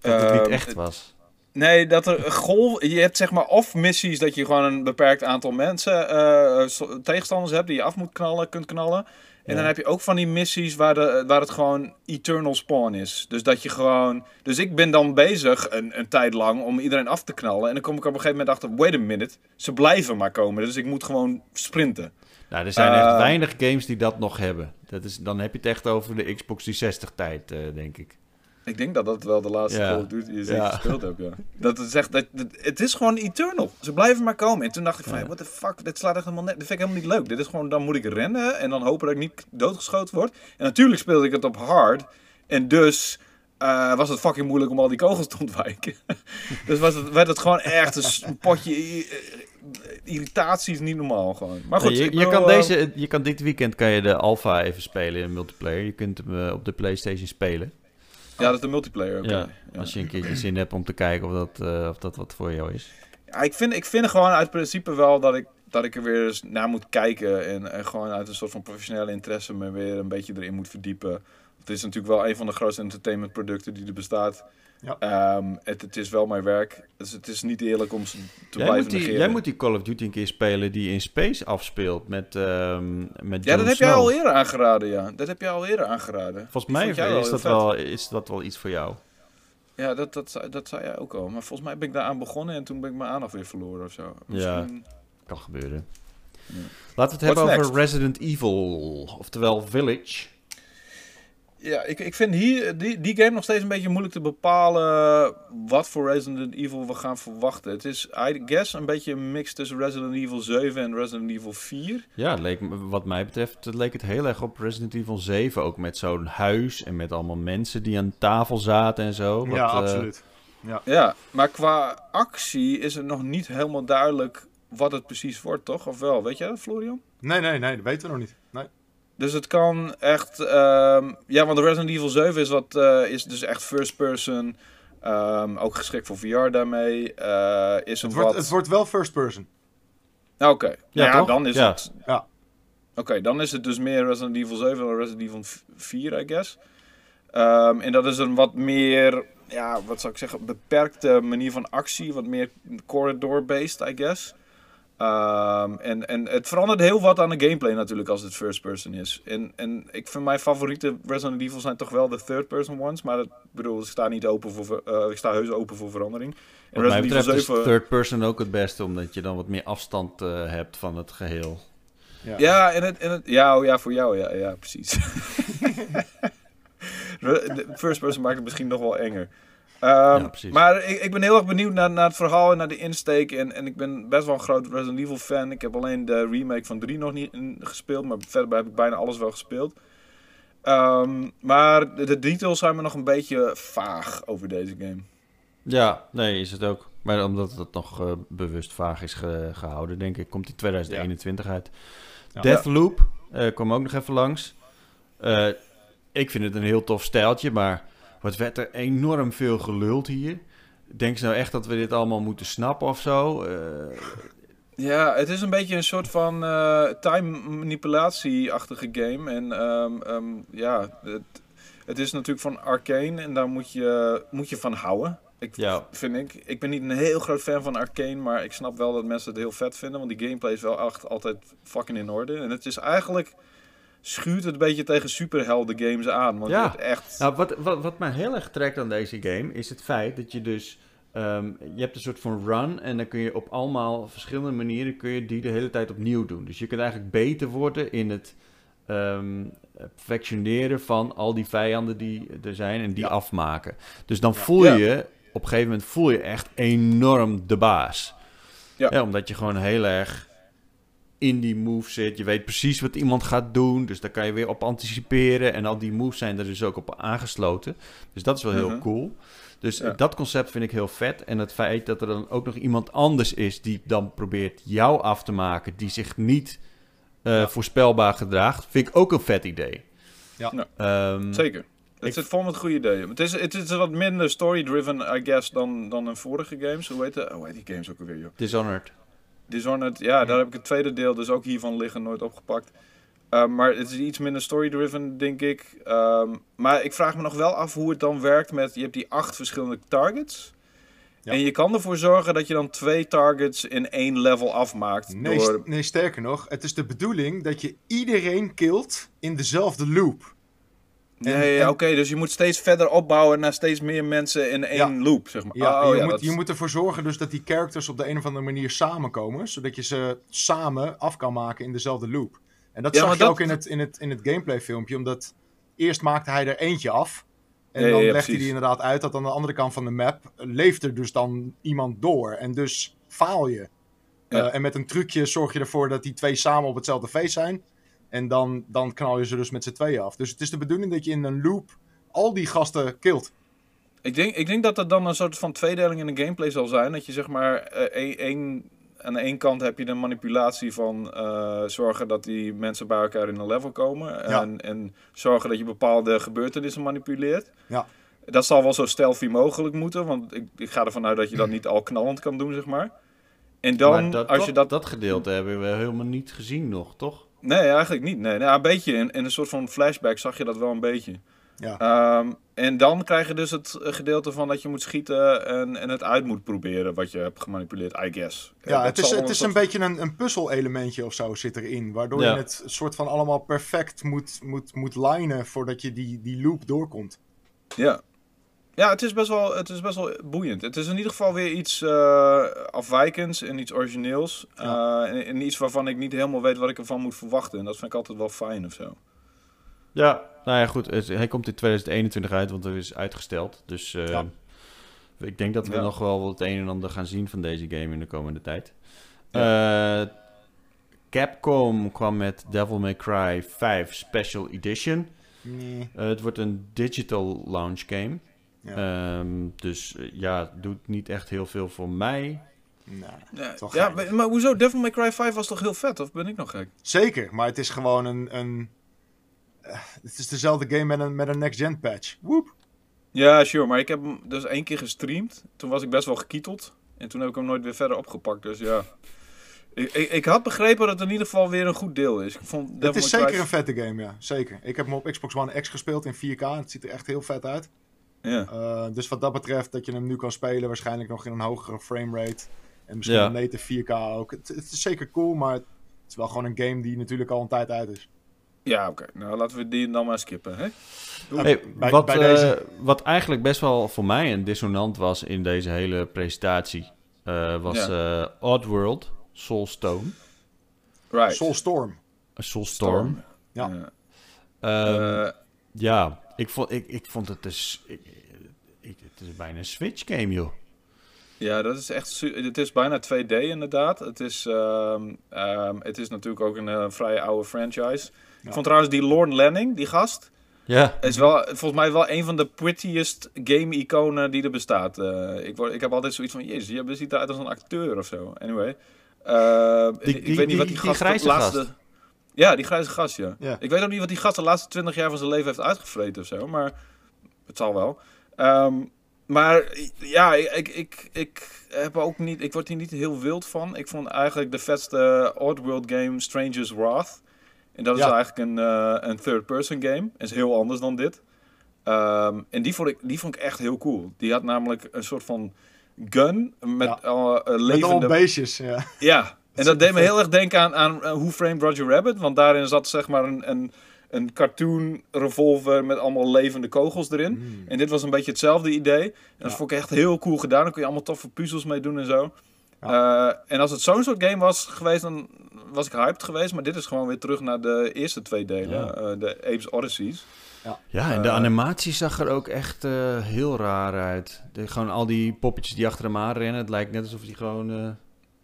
Speaker 1: dat het niet
Speaker 2: ehm,
Speaker 1: echt was.
Speaker 2: Nee, dat er golf. Je hebt zeg maar of missies dat je gewoon een beperkt aantal mensen, eh, tegenstanders hebt die je af moet knallen, kunt knallen. En
Speaker 1: Ja.
Speaker 2: dan heb je ook van die missies waar, de, waar het gewoon eternal spawn is. Dus dat je gewoon. Dus ik ben dan bezig een, een tijd lang om iedereen af te knallen. En dan kom ik op een gegeven moment achter: wait a minute, ze blijven maar komen. Dus ik moet gewoon sprinten.
Speaker 1: Nou, er zijn echt
Speaker 2: Eh,
Speaker 1: weinig games die dat nog hebben. Dat is, dan heb je het echt over de Xbox 360 tijd, eh, denk ik.
Speaker 2: Ik denk dat dat wel de laatste. Call of Duty is die ik gespeeld heb, ja. Dat het zegt, dat, dat- het is gewoon eternal. Ze blijven maar komen. En toen dacht ik van,
Speaker 1: Ja.
Speaker 2: hey, what the fuck, dit slaat echt helemaal net. Dit vind ik helemaal niet leuk. Dit is gewoon, dan moet ik rennen en dan hopen dat ik niet doodgeschoten word. En natuurlijk speelde ik het op hard. En dus eh, was het fucking moeilijk om al die kogels te ontwijken. dus was het, werd het gewoon echt een potje irritatie is niet normaal gewoon. Maar goed,
Speaker 1: je, kan
Speaker 2: eh,
Speaker 1: deze, je kan dit weekend kan je de alpha even spelen in multiplayer. Je kunt hem eh, op de PlayStation spelen.
Speaker 2: Ja, dat is de multiplayer. oké.
Speaker 1: Ja,
Speaker 2: Ja.
Speaker 1: Als je een keertje zin hebt om te kijken of dat, of dat wat voor jou is.
Speaker 2: Ja, ik vind, ik vind gewoon uit principe wel dat ik, dat ik er weer eens naar moet kijken. En, en gewoon uit een soort van professionele interesse me weer een beetje erin moet verdiepen. Het is natuurlijk wel een van de grootste entertainmentproducten die er bestaat.
Speaker 3: Ja.
Speaker 2: Ehm, het, het is wel mijn werk. Dus het is niet eerlijk om ze te
Speaker 1: Jij
Speaker 2: blijven
Speaker 1: moet, die,
Speaker 2: negeren.
Speaker 1: jij moet die Call of Duty een keer spelen die in space afspeelt met, ehm met
Speaker 2: ja, dat heb
Speaker 1: Snow.
Speaker 2: jij al eerder aangeraden, ja. Dat heb jij al eerder aangeraden.
Speaker 1: Volgens
Speaker 2: Die
Speaker 1: mij is, dat
Speaker 2: vet.
Speaker 1: wel, is dat wel iets voor jou.
Speaker 2: Ja, dat, dat, zei- dat zei jij ook al. Maar volgens mij ben ik daaraan begonnen en toen ben ik mijn aandacht weer verloren of zo. Misschien...
Speaker 1: Kan gebeuren.
Speaker 2: Ja.
Speaker 1: Laten we het hebben over Resident Evil, oftewel Village.
Speaker 2: Ja, ik, ik vind hier die, die game nog steeds een beetje moeilijk te bepalen wat voor Resident Evil we gaan verwachten. Het is, I guess, een beetje een mix tussen Resident Evil 7 en Resident Evil 4.
Speaker 1: Ja, leek, wat mij betreft het leek het heel erg op Resident Evil 7. Ook met zo'n huis en met allemaal mensen die aan tafel zaten en zo. Wat,
Speaker 3: ja,
Speaker 1: eh,
Speaker 3: absoluut.
Speaker 2: Ja, maar qua actie is het nog niet helemaal duidelijk wat het precies wordt, toch? Of wel? Weet jij dat, Florian?
Speaker 3: Nee, nee, nee, dat weten we nog niet.
Speaker 2: Dus het kan echt... ehm, ja, want Resident Evil 7 is, wat, eh, is dus echt first person. ehm, ook geschikt voor VR daarmee. eh, is
Speaker 3: Het,
Speaker 2: een
Speaker 3: wordt,
Speaker 2: wat...
Speaker 3: het wordt wel first person.
Speaker 2: Nou, Oké,
Speaker 1: Ja,
Speaker 2: dan is
Speaker 1: Ja.
Speaker 2: het.
Speaker 3: Ja.
Speaker 2: Oké, dan is het dus meer Resident Evil 7 dan Resident Evil 4, I guess. Ehm, en dat is een wat meer, ja, wat zou ik zeggen, beperkte manier van actie, wat meer corridor-based, I guess. Ehm, en, en het verandert heel wat aan de gameplay natuurlijk als het first person is. En, en ik vind mijn favoriete Resident Evil zijn toch wel de third person ones. Maar dat ik bedoel, ik sta niet open voor, eh, ik sta heus open voor verandering. En
Speaker 1: Wat mij
Speaker 2: Resident
Speaker 1: betreft
Speaker 2: Evil
Speaker 1: is
Speaker 2: 7...
Speaker 1: third person ook het beste, omdat je dan wat meer afstand eh, hebt van het geheel.
Speaker 3: Ja.
Speaker 2: Ja, en het, en het, ja, oh ja, voor jou, ja, ja precies. First person maakt het misschien nog wel enger. Ehm,
Speaker 1: Ja,
Speaker 2: maar ik, ik ben heel erg benieuwd naar, naar het verhaal en naar de insteek. En, en ik ben best wel een groot Resident Evil fan. Ik heb alleen de remake van 3 nog niet gespeeld. Maar verder heb ik bijna alles wel gespeeld. Ehm, maar de, de details zijn me nog een beetje vaag over deze game.
Speaker 1: Ja, nee, is het ook. Maar omdat het nog eh, bewust vaag is ge- gehouden, denk ik, komt die 2021 uit.
Speaker 3: Ja.
Speaker 1: Deathloop eh, kwam ook nog even langs. Eh, ik vind het een heel tof stijltje, maar wat werd er enorm veel geluld hier. Denk ze nou echt dat we dit allemaal moeten snappen of zo? Eh,
Speaker 2: Ja, het is een beetje een soort van eh, time manipulatie-achtige game. En ehm, ehm, ja, het, het is natuurlijk van Arcane en daar moet je, moet je van houden. Ik,
Speaker 1: ja,
Speaker 2: vind ik. Ik ben niet een heel groot fan van Arcane, maar ik snap wel dat mensen het heel vet vinden. Want die gameplay is wel echt altijd fucking in orde. En het is eigenlijk... Schuurt het een beetje tegen superhelden games aan. Want
Speaker 1: Ja.
Speaker 2: je hebt echt...
Speaker 1: Nou, wat, wat, wat mij heel erg trekt aan deze game is het feit dat je dus. ehm, je hebt een soort van run en dan kun je op allemaal verschillende manieren kun je die de hele tijd opnieuw doen. Dus je kunt eigenlijk beter worden in het ehm, perfectioneren van al die vijanden die er zijn en die
Speaker 3: Ja.
Speaker 1: afmaken. Dus dan voel
Speaker 2: Ja.
Speaker 1: je, op een gegeven moment voel je echt enorm de baas.
Speaker 2: Ja.
Speaker 1: omdat je gewoon heel erg in die move zit. Je weet precies wat iemand gaat doen. Dus daar kan je weer op anticiperen. En al die moves zijn er dus ook op aangesloten. Dus dat is wel heel
Speaker 2: Mhm.
Speaker 1: cool. Dus
Speaker 2: Ja.
Speaker 1: dat concept vind ik heel vet. En het feit dat er dan ook nog iemand anders is die dan probeert jou af te maken, die zich niet eh,
Speaker 3: Ja.
Speaker 1: voorspelbaar gedraagt, vind ik ook een vet idee.
Speaker 2: Ja.
Speaker 1: Ehm,
Speaker 2: Zeker. Het
Speaker 1: ik-
Speaker 2: zit vol met goede ideeën. Het is, het is wat minder story-driven, I guess, dan, dan in vorige games. Hoe heet, de, hoe heet die games ook alweer, joh?
Speaker 1: Dishonored.
Speaker 2: Dishonored, ja, daar heb ik het tweede deel dus ook hiervan liggen, nooit opgepakt. Uh, maar het is iets minder story-driven, denk ik. Um, maar ik vraag me nog wel af hoe het dan werkt met... Je hebt die acht verschillende targets.
Speaker 3: Ja.
Speaker 2: En je kan ervoor zorgen dat je dan twee targets in één level afmaakt.
Speaker 3: Nee,
Speaker 2: door...
Speaker 3: nee, sterker nog, het is de bedoeling dat je iedereen killt in dezelfde loop.
Speaker 2: Ja, oké, dus je moet steeds verder opbouwen naar steeds meer mensen in één loop, zeg maar.
Speaker 3: Ja,
Speaker 2: Oh,
Speaker 3: en je,
Speaker 2: ja,
Speaker 3: moet, je moet ervoor zorgen dus dat die characters op de een of andere manier samenkomen, zodat je ze samen af kan maken in dezelfde loop. En dat zag je
Speaker 2: dat-
Speaker 3: ook in het, in, het, in het gameplay filmpje, omdat eerst maakte hij er eentje af. En dan legt hij die inderdaad uit dat aan de andere kant van de map leeft er dus dan iemand door. En dus faal je. Eh, en met een trucje zorg je ervoor dat die twee samen op hetzelfde face zijn. En dan, dan knal je ze dus met z'n tweeën af. Dus het is de bedoeling dat je in een loop al die gasten kilt.
Speaker 2: Ik denk, ik denk dat er dan een soort van tweedeling in de gameplay zal zijn. Dat je zeg maar, eh, één- één- aan de ene kant heb je de manipulatie van eh, zorgen dat die mensen bij elkaar in een level komen.
Speaker 3: Ja.
Speaker 2: En, en zorgen dat je bepaalde gebeurtenissen manipuleert.
Speaker 3: Ja.
Speaker 2: Dat zal wel zo stealthy mogelijk moeten, want ik, ik ga ervan uit dat je dat niet al knallend kan doen, zeg maar. En dan,
Speaker 1: maar dat,
Speaker 2: als je dat...
Speaker 1: dat gedeelte hebben we helemaal niet gezien nog, toch?
Speaker 2: Nee, eigenlijk niet. Nee, nou, een beetje. In, in een soort van flashback zag je dat wel een beetje.
Speaker 3: Ja.
Speaker 2: Ehm, en dan krijg je dus het gedeelte van dat je moet schieten en, en het uit moet proberen wat je hebt gemanipuleerd, I guess.
Speaker 3: Ja,
Speaker 2: dat
Speaker 3: het is, het is
Speaker 2: soort-
Speaker 3: een beetje een, een puzzel-elementje of zo zit erin. Waardoor
Speaker 1: Ja.
Speaker 3: je het soort van allemaal perfect moet, moet, moet linen voordat je die, die loop doorkomt.
Speaker 2: Ja. Ja, het is, best wel, het is best wel boeiend. Het is in ieder geval weer iets eh, afwijkends en iets origineels.
Speaker 3: Ja.
Speaker 2: Eh, en, en iets waarvan ik niet helemaal weet wat ik ervan moet verwachten. En dat vind ik altijd wel fijn of zo.
Speaker 1: Ja, nou ja, goed. het- hij komt in 2021 uit, want er is uitgesteld. Dus eh,
Speaker 3: Ja.
Speaker 1: ik denk dat we
Speaker 2: Ja.
Speaker 1: nog wel het een en ander gaan zien van deze game in de komende tijd. Eh, Capcom kwam met Devil May Cry 5 Special Edition.
Speaker 3: Nee.
Speaker 1: Eh, het wordt een digital launch game.
Speaker 3: Ja.
Speaker 1: Ehm, dus eh, ja, doet niet echt heel veel voor mij.
Speaker 3: Nou,
Speaker 2: Ja,
Speaker 3: Toch
Speaker 2: ja,
Speaker 3: geinig.
Speaker 2: maar hoezo? Devil May Cry 5 was toch heel vet? Of ben ik nog gek?
Speaker 3: Zeker, maar het is gewoon een. een eh, het is dezelfde game met een, met een next-gen patch. Woep.
Speaker 2: Ja, sure. Maar ik heb hem dus één keer gestreamd. Toen was ik best wel gekieteld. En toen heb ik hem nooit weer verder opgepakt. Dus ja. Ik, ik, ik had begrepen dat het in ieder geval weer een goed deel is. Ik vond Devil
Speaker 3: Het is
Speaker 2: May Cry-
Speaker 3: zeker een vette game, ja. Zeker. Ik heb hem op Xbox One X gespeeld in 4K. Het ziet er echt heel vet uit.
Speaker 2: Ja.
Speaker 3: Eh, dus wat dat betreft, dat je hem nu kan spelen, waarschijnlijk nog in een hogere framerate. En misschien
Speaker 1: Ja.
Speaker 3: een native 4K ook. Het, het is zeker cool, maar het is wel gewoon een game die natuurlijk al een tijd uit is.
Speaker 2: Ja, oké. Nou, laten we die dan maar skippen, hè?
Speaker 1: Hey,
Speaker 3: bij-
Speaker 1: wat,
Speaker 3: bij
Speaker 1: eh, wat eigenlijk best wel voor mij een dissonant was in deze hele presentatie, eh, was eh Oddworld, Soulstone,
Speaker 2: Right.
Speaker 3: Soulstorm.
Speaker 1: Soulstorm.
Speaker 3: Ja.
Speaker 2: Ja.
Speaker 1: Ehm,
Speaker 2: Eh,
Speaker 1: ja, ik vond, ik, ik vond het dus... Ik, ik- het is bijna een Switch game, joh.
Speaker 2: ja, dat is echt... Het is bijna 2D inderdaad. Het is, ehm, ehm, het is natuurlijk ook een eh, vrij oude franchise. Ik vond trouwens die Lorne Lanning, die gast...
Speaker 1: Ja,
Speaker 2: is wel, volgens mij wel een van de prettiest game-iconen die er bestaat. Eh, ik, word, ik heb altijd zoiets van, jezus, je ziet eruit als een acteur of zo. Anyway. Eh,
Speaker 1: Die-
Speaker 2: ik
Speaker 1: die-
Speaker 2: weet niet wat
Speaker 1: die-
Speaker 2: die,
Speaker 1: die
Speaker 2: gast de
Speaker 1: grijze
Speaker 2: laatste...
Speaker 1: gast.
Speaker 2: Ja, die grijze gast, ja.
Speaker 3: Ja.
Speaker 2: Ik weet ook niet wat die gast de laatste 20 jaar van zijn leven heeft uitgevreten of zo, maar het zal wel. Ehm, maar ja, ik, ik, ik, heb ook niet, ik word hier niet heel wild van. Ik vond eigenlijk de vetste Oddworld game Stranger's Wrath. En dat is
Speaker 3: Ja.
Speaker 2: eigenlijk een, eh, een third-person game. is heel anders dan dit. Ehm, en die vond, ik, die vond ik echt heel cool. Die had namelijk een soort van gun met
Speaker 3: Ja.
Speaker 2: eh,
Speaker 3: Met
Speaker 2: levende
Speaker 3: beestjes, ja.
Speaker 2: ja, en dat deed me heel erg denken aan, aan uh, Who Framed Roger Rabbit. Want daarin zat zeg maar een, een, een cartoon revolver met allemaal levende kogels erin.
Speaker 3: Mm.
Speaker 2: En dit was een beetje hetzelfde idee. En dat
Speaker 3: Ja.
Speaker 2: vond ik echt heel cool gedaan. Dan kun je allemaal toffe puzzels mee doen en zo. Eh, en als het zo'n soort game was geweest, dan was ik hyped geweest. Maar dit is gewoon weer terug naar de eerste twee delen.
Speaker 1: Ja.
Speaker 2: eh, de Apes Odysseys.
Speaker 1: ja en de
Speaker 2: Eh,
Speaker 1: animatie zag er ook echt eh, heel raar uit. De, gewoon al die poppetjes die achter hem aan rennen. Het lijkt net alsof die gewoon...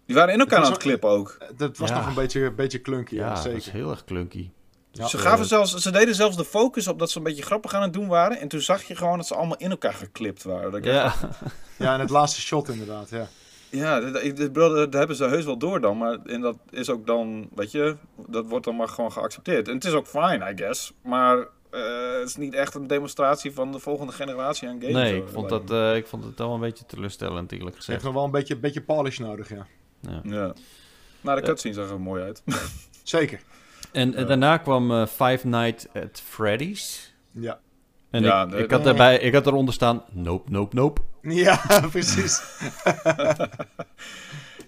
Speaker 2: Die waren in elkaar
Speaker 3: Het
Speaker 2: aan het klippen ook.
Speaker 3: Eh, Dat was
Speaker 1: Ja.
Speaker 3: nog een beetje, een beetje clunky,
Speaker 1: ja,
Speaker 3: ja,
Speaker 1: dat is heel erg clunky.
Speaker 3: Ja.
Speaker 2: Ze, gaven zelfs, ze deden zelfs de focus op dat ze een beetje grappig aan het doen waren. En toen zag je gewoon dat ze allemaal in elkaar geklipt waren. Dat ik echt
Speaker 1: Ja,
Speaker 3: Ja, en het laatste shot inderdaad, ja.
Speaker 2: Ja, dat, ik- dat, hebben ze heus wel door dan. Maar en dat is ook dan, weet je, dat wordt dan maar gewoon geaccepteerd. En het is ook fine, I guess. Maar eh, het is niet echt een demonstratie van de volgende generatie aan games.
Speaker 1: nee, ik vond, dat, eh, ik vond het wel een beetje teleurstellend, eerlijk
Speaker 3: Ze
Speaker 1: gezegd.
Speaker 3: heeft nog wel een beetje, beetje polish nodig, ja.
Speaker 1: Ja.
Speaker 2: Ja. Maar de cutscene zag er mooi uit.
Speaker 3: Zeker.
Speaker 1: En eh, daarna kwam eh, Five Nights at Freddy's.
Speaker 3: Ja.
Speaker 1: En
Speaker 2: Ja,
Speaker 1: ik,
Speaker 2: de-
Speaker 1: ik, had daarbij, ik had eronder staan, nope, nope, nope.
Speaker 3: Ja, precies.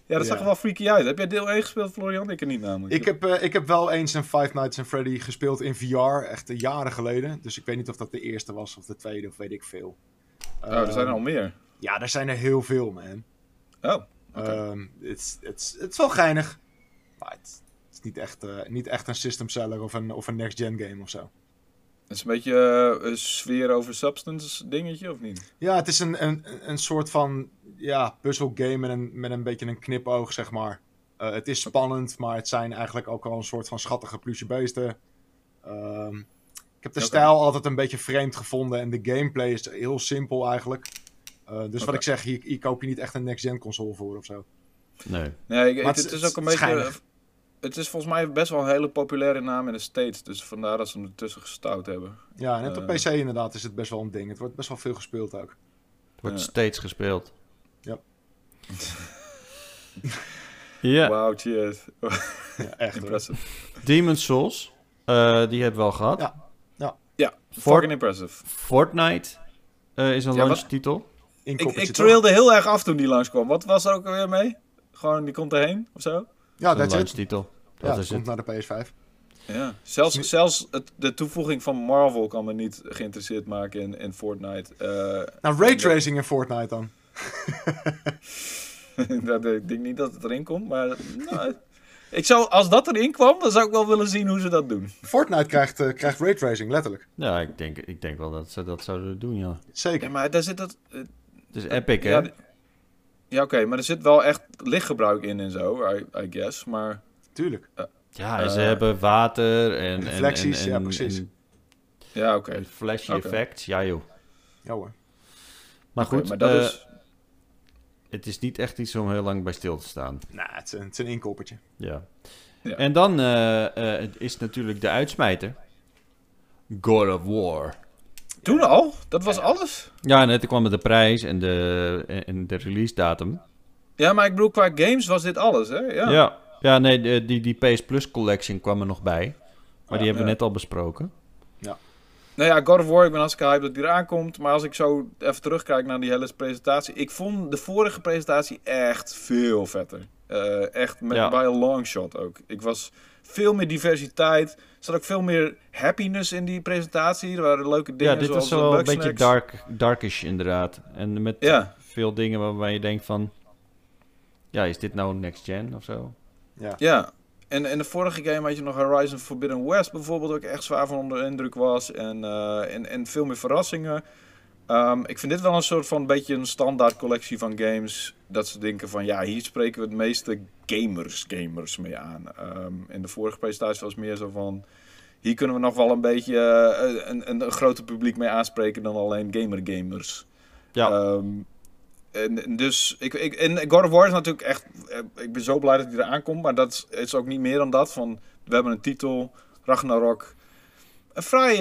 Speaker 2: Ja, dat
Speaker 3: Ja.
Speaker 2: zag er wel freaky uit. Heb jij deel 1 gespeeld, Florian? Ik er niet namelijk.
Speaker 3: Ik heb, eh, ik heb wel eens een Five Nights at Freddy gespeeld in VR, echt eh, jaren geleden. Dus ik weet niet of dat de eerste was of de tweede of weet ik veel.
Speaker 2: Oh, er zijn er
Speaker 3: Ehm,
Speaker 2: al meer.
Speaker 3: Ja, er zijn er heel veel, man.
Speaker 2: Oh,
Speaker 3: Het is- het is- het is wel geinig. Maar het, is niet echt, eh, niet echt een system seller of een, of een next-gen game of zo.
Speaker 2: Het is een beetje eh, een sfeer over substance dingetje, of niet?
Speaker 3: Ja, het is een, een, een soort van ja, puzzle game met een, met een beetje een knipoog, zeg maar. Eh, het is spannend, maar het zijn eigenlijk ook al een soort van schattige pluche beesten. Ehm, ik heb de stijl altijd een beetje vreemd gevonden en de gameplay is heel simpel eigenlijk. Eh, dus wat ik zeg, hier, hier koop je niet echt een next-gen console voor of zo.
Speaker 1: Nee.
Speaker 2: Nee, ik,
Speaker 3: Maar
Speaker 2: het,
Speaker 3: is-
Speaker 2: ook een beetje... Het is volgens mij best wel een hele populaire naam in de States. Dus vandaar dat ze hem ertussen gestouwd hebben.
Speaker 3: Ja, net op
Speaker 2: Eh.
Speaker 3: PC inderdaad is het best wel een ding. Het wordt best wel veel gespeeld ook.
Speaker 1: Het wordt
Speaker 2: Ja.
Speaker 1: steeds gespeeld.
Speaker 3: Ja.
Speaker 1: ja,
Speaker 2: Wauw, cheers.
Speaker 3: Ja, echt.
Speaker 1: Demon's Souls. eh, die hebben we al gehad.
Speaker 3: Ja.
Speaker 2: Ja,
Speaker 1: Fort-
Speaker 2: fucking impressive.
Speaker 1: Fortnite eh, is een
Speaker 2: Ja, wat-
Speaker 1: launchtitel.
Speaker 2: Ik, ik
Speaker 3: toch?
Speaker 2: trailde heel erg af toen die langskwam. Wat was er ook alweer mee? Gewoon, die komt erheen, of zo?
Speaker 3: Ja, dat is het.
Speaker 1: launchtitel. Dat
Speaker 3: Ja,
Speaker 1: is
Speaker 3: komt naar de PS5.
Speaker 2: Ja. Zelfs, zelfs het, de toevoeging van Marvel kan me niet geïnteresseerd maken in, in Fortnite. Eh,
Speaker 3: Nou, raytracing in Fortnite dan.
Speaker 2: dat, ik denk niet dat het erin komt, maar... nou, ik zou, als dat erin kwam, dan zou ik wel willen zien hoe ze dat doen.
Speaker 3: Fortnite krijgt, eh, krijgt raytracing, letterlijk.
Speaker 1: Ja, ik denk, ik denk wel dat ze dat zouden doen, ja.
Speaker 3: Zeker.
Speaker 2: Ja, maar daar zit dat... eh,
Speaker 1: Het is epic, hè?
Speaker 2: ja, ja oké, maar er zit wel echt lichtgebruik in en zo, I, I guess. Maar
Speaker 3: Tuurlijk.
Speaker 1: Ja, ze
Speaker 2: Eh,
Speaker 1: hebben water en... en-
Speaker 3: reflecties,
Speaker 1: en, en,
Speaker 3: ja, precies.
Speaker 1: en-
Speaker 2: ja, oké.
Speaker 1: en flashy effects, ja joh.
Speaker 3: Ja hoor.
Speaker 1: Maar goed,
Speaker 2: maar dat
Speaker 1: eh,
Speaker 2: is...
Speaker 1: het is niet echt iets om heel lang bij stil te staan.
Speaker 3: Nou, het is een, het is een inkoppertje.
Speaker 1: Ja.
Speaker 2: Ja.
Speaker 1: En dan eh, eh, is natuurlijk de uitsmijter. God of War.
Speaker 2: Toen al? Dat was alles?
Speaker 1: Ja, net kwam met de prijs en de, en- de release datum.
Speaker 2: Ja, maar ik bedoel, qua games was dit alles, hè? Ja.
Speaker 1: Ja, ja. nee, de- die, die PS Plus Collection kwam er nog bij. Maar die hebben we
Speaker 2: Ja.
Speaker 1: net al besproken.
Speaker 2: Nou ja, God of War, ik ben hartstikke hyped dat die eraan komt. Maar als ik zo even terugkijk naar die hele presentatie. Ik vond de vorige presentatie echt veel vetter. Eh, echt met,
Speaker 1: Ja.
Speaker 2: bij een long shot ook. Ik was veel meer diversiteit. Er zat ook veel meer happiness in die presentatie. Er waren leuke dingen
Speaker 1: ja, dit
Speaker 2: zoals
Speaker 1: was wel een beetje dark, darkish inderdaad. En met
Speaker 2: Ja.
Speaker 1: veel dingen waarbij je denkt van... Ja, is dit nou next gen of zo?
Speaker 3: Ja.
Speaker 2: Ja, en, en de vorige game had je nog Horizon Forbidden West bijvoorbeeld, ik echt zwaar van onder de indruk was. En, eh, en, en veel meer verrassingen. Ehm, ik vind dit wel een soort van beetje een standaard collectie van games. Dat ze denken van ja, hier spreken we het meeste gamers, gamers mee aan. Ehm in de vorige presentatie was meer zo van. Hier kunnen we nog wel een beetje eh, een, een, een groter publiek mee aanspreken dan alleen gamer-gamers.
Speaker 1: Ja.
Speaker 2: Ehm, en, en dus, ik, ik, en God of War is natuurlijk echt, eh, ik ben zo blij dat hij eraan komt, maar dat is, ook niet meer dan dat. Van, we hebben een titel, Ragnarok. Een vrij,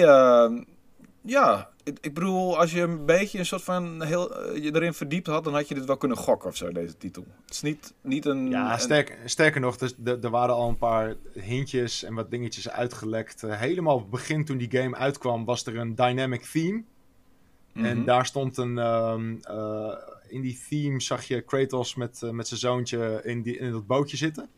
Speaker 2: ja, ik, ik bedoel, als je een beetje een soort van, heel, eh, je erin verdiept had, dan had je dit wel kunnen gokken of zo, deze titel. Het is niet, niet een...
Speaker 3: Ja,
Speaker 2: een-
Speaker 3: sterk, sterker nog, dus, er er waren al een paar hintjes en wat dingetjes uitgelekt. Eh, helemaal op het begin toen die game uitkwam was er een dynamic theme. En
Speaker 2: Mhm.
Speaker 3: daar stond een... ehm, eh, in die theme zag je Kratos met, met zijn zoontje in, die, in dat bootje zitten.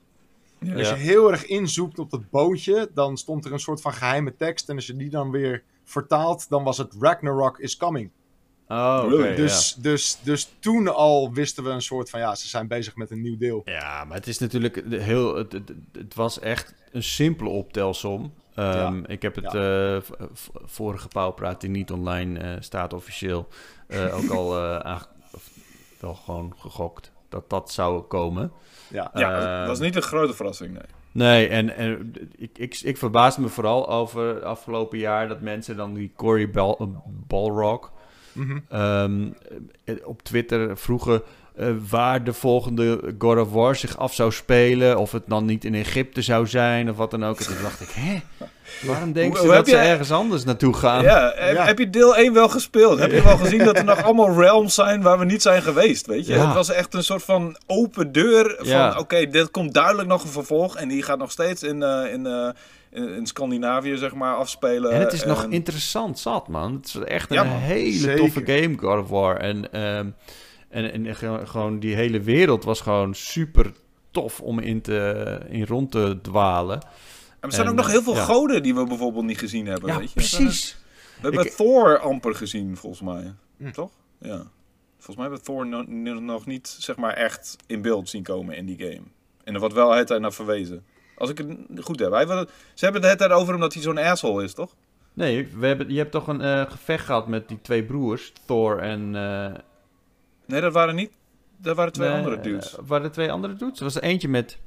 Speaker 2: Ja.
Speaker 3: Als je heel erg inzoekt op dat bootje, dan stond er een soort van geheime tekst. En als je die dan weer vertaalt, dan was het Ragnarok is coming.
Speaker 1: Oh?
Speaker 3: Dus, dus, dus toen al wisten we een soort van, ja, ze zijn bezig met een nieuw deel.
Speaker 1: ja. maar het is natuurlijk heel... Het, het, het was echt een simpele optelsom. Ehm, Ik heb het eh, vorige pauwpraat die niet online eh, staat officieel eh, ook al eh, wel gewoon gegokt dat dat zou komen.
Speaker 3: Ja,
Speaker 2: Ja,
Speaker 1: Eh,
Speaker 2: dat was niet een grote verrassing, nee.
Speaker 1: Nee, en, en ik, ik, ik verbaasde me vooral over afgelopen jaar dat mensen dan die Cory Bal, Balrock
Speaker 3: Mhm.
Speaker 1: ehm, eh, op Twitter vroegen eh, waar de volgende God of War zich af zou spelen. Of het dan niet in Egypte zou zijn of wat dan ook. En toen dacht ik, hè? Waarom denken
Speaker 2: Hoe-
Speaker 1: ze
Speaker 2: hoe
Speaker 1: dat ze ergens anders naartoe gaan?
Speaker 2: Ja, heb,
Speaker 3: Ja.
Speaker 2: heb je deel 1 wel gespeeld? Heb je wel gezien dat er nog allemaal realms zijn waar we niet zijn geweest, weet je?
Speaker 1: Ja.
Speaker 2: Het was echt een soort van open deur van,
Speaker 1: Ja.
Speaker 2: oké, dit komt duidelijk nog een vervolg en die gaat nog steeds in, eh, in, eh, in, in Scandinavië, zeg maar, afspelen.
Speaker 1: En het is nog interessant zat, man. Het is echt een hele
Speaker 3: Zeker.
Speaker 1: toffe game, God of War. En, ehm, En, en ge- gewoon die hele wereld was gewoon super tof om in, te, in rond te dwalen.
Speaker 2: En er zijn
Speaker 1: En,
Speaker 2: ook nog heel veel
Speaker 1: ja.
Speaker 2: goden die we bijvoorbeeld niet gezien hebben.
Speaker 1: Ja,
Speaker 2: weet je?
Speaker 1: precies.
Speaker 2: We hebben
Speaker 1: Ik-
Speaker 2: Thor amper gezien, volgens mij.
Speaker 3: Hm.
Speaker 2: Toch? Ja. Volgens mij hebben we Thor no- no- nog niet zeg maar, echt in beeld zien komen in die game. En er wordt wel het naar verwezen. Als ik het goed heb. Hij, ze hebben het tijd over hem dat hij zo'n asshole is, toch?
Speaker 1: Nee, we hebben, je hebt toch een eh, gevecht gehad met die twee broers, Thor en... eh,
Speaker 2: Nee, dat waren niet. Dat waren twee
Speaker 1: nee,
Speaker 2: andere dudes.
Speaker 1: eh, waren er twee andere dudes? Er was er eentje met,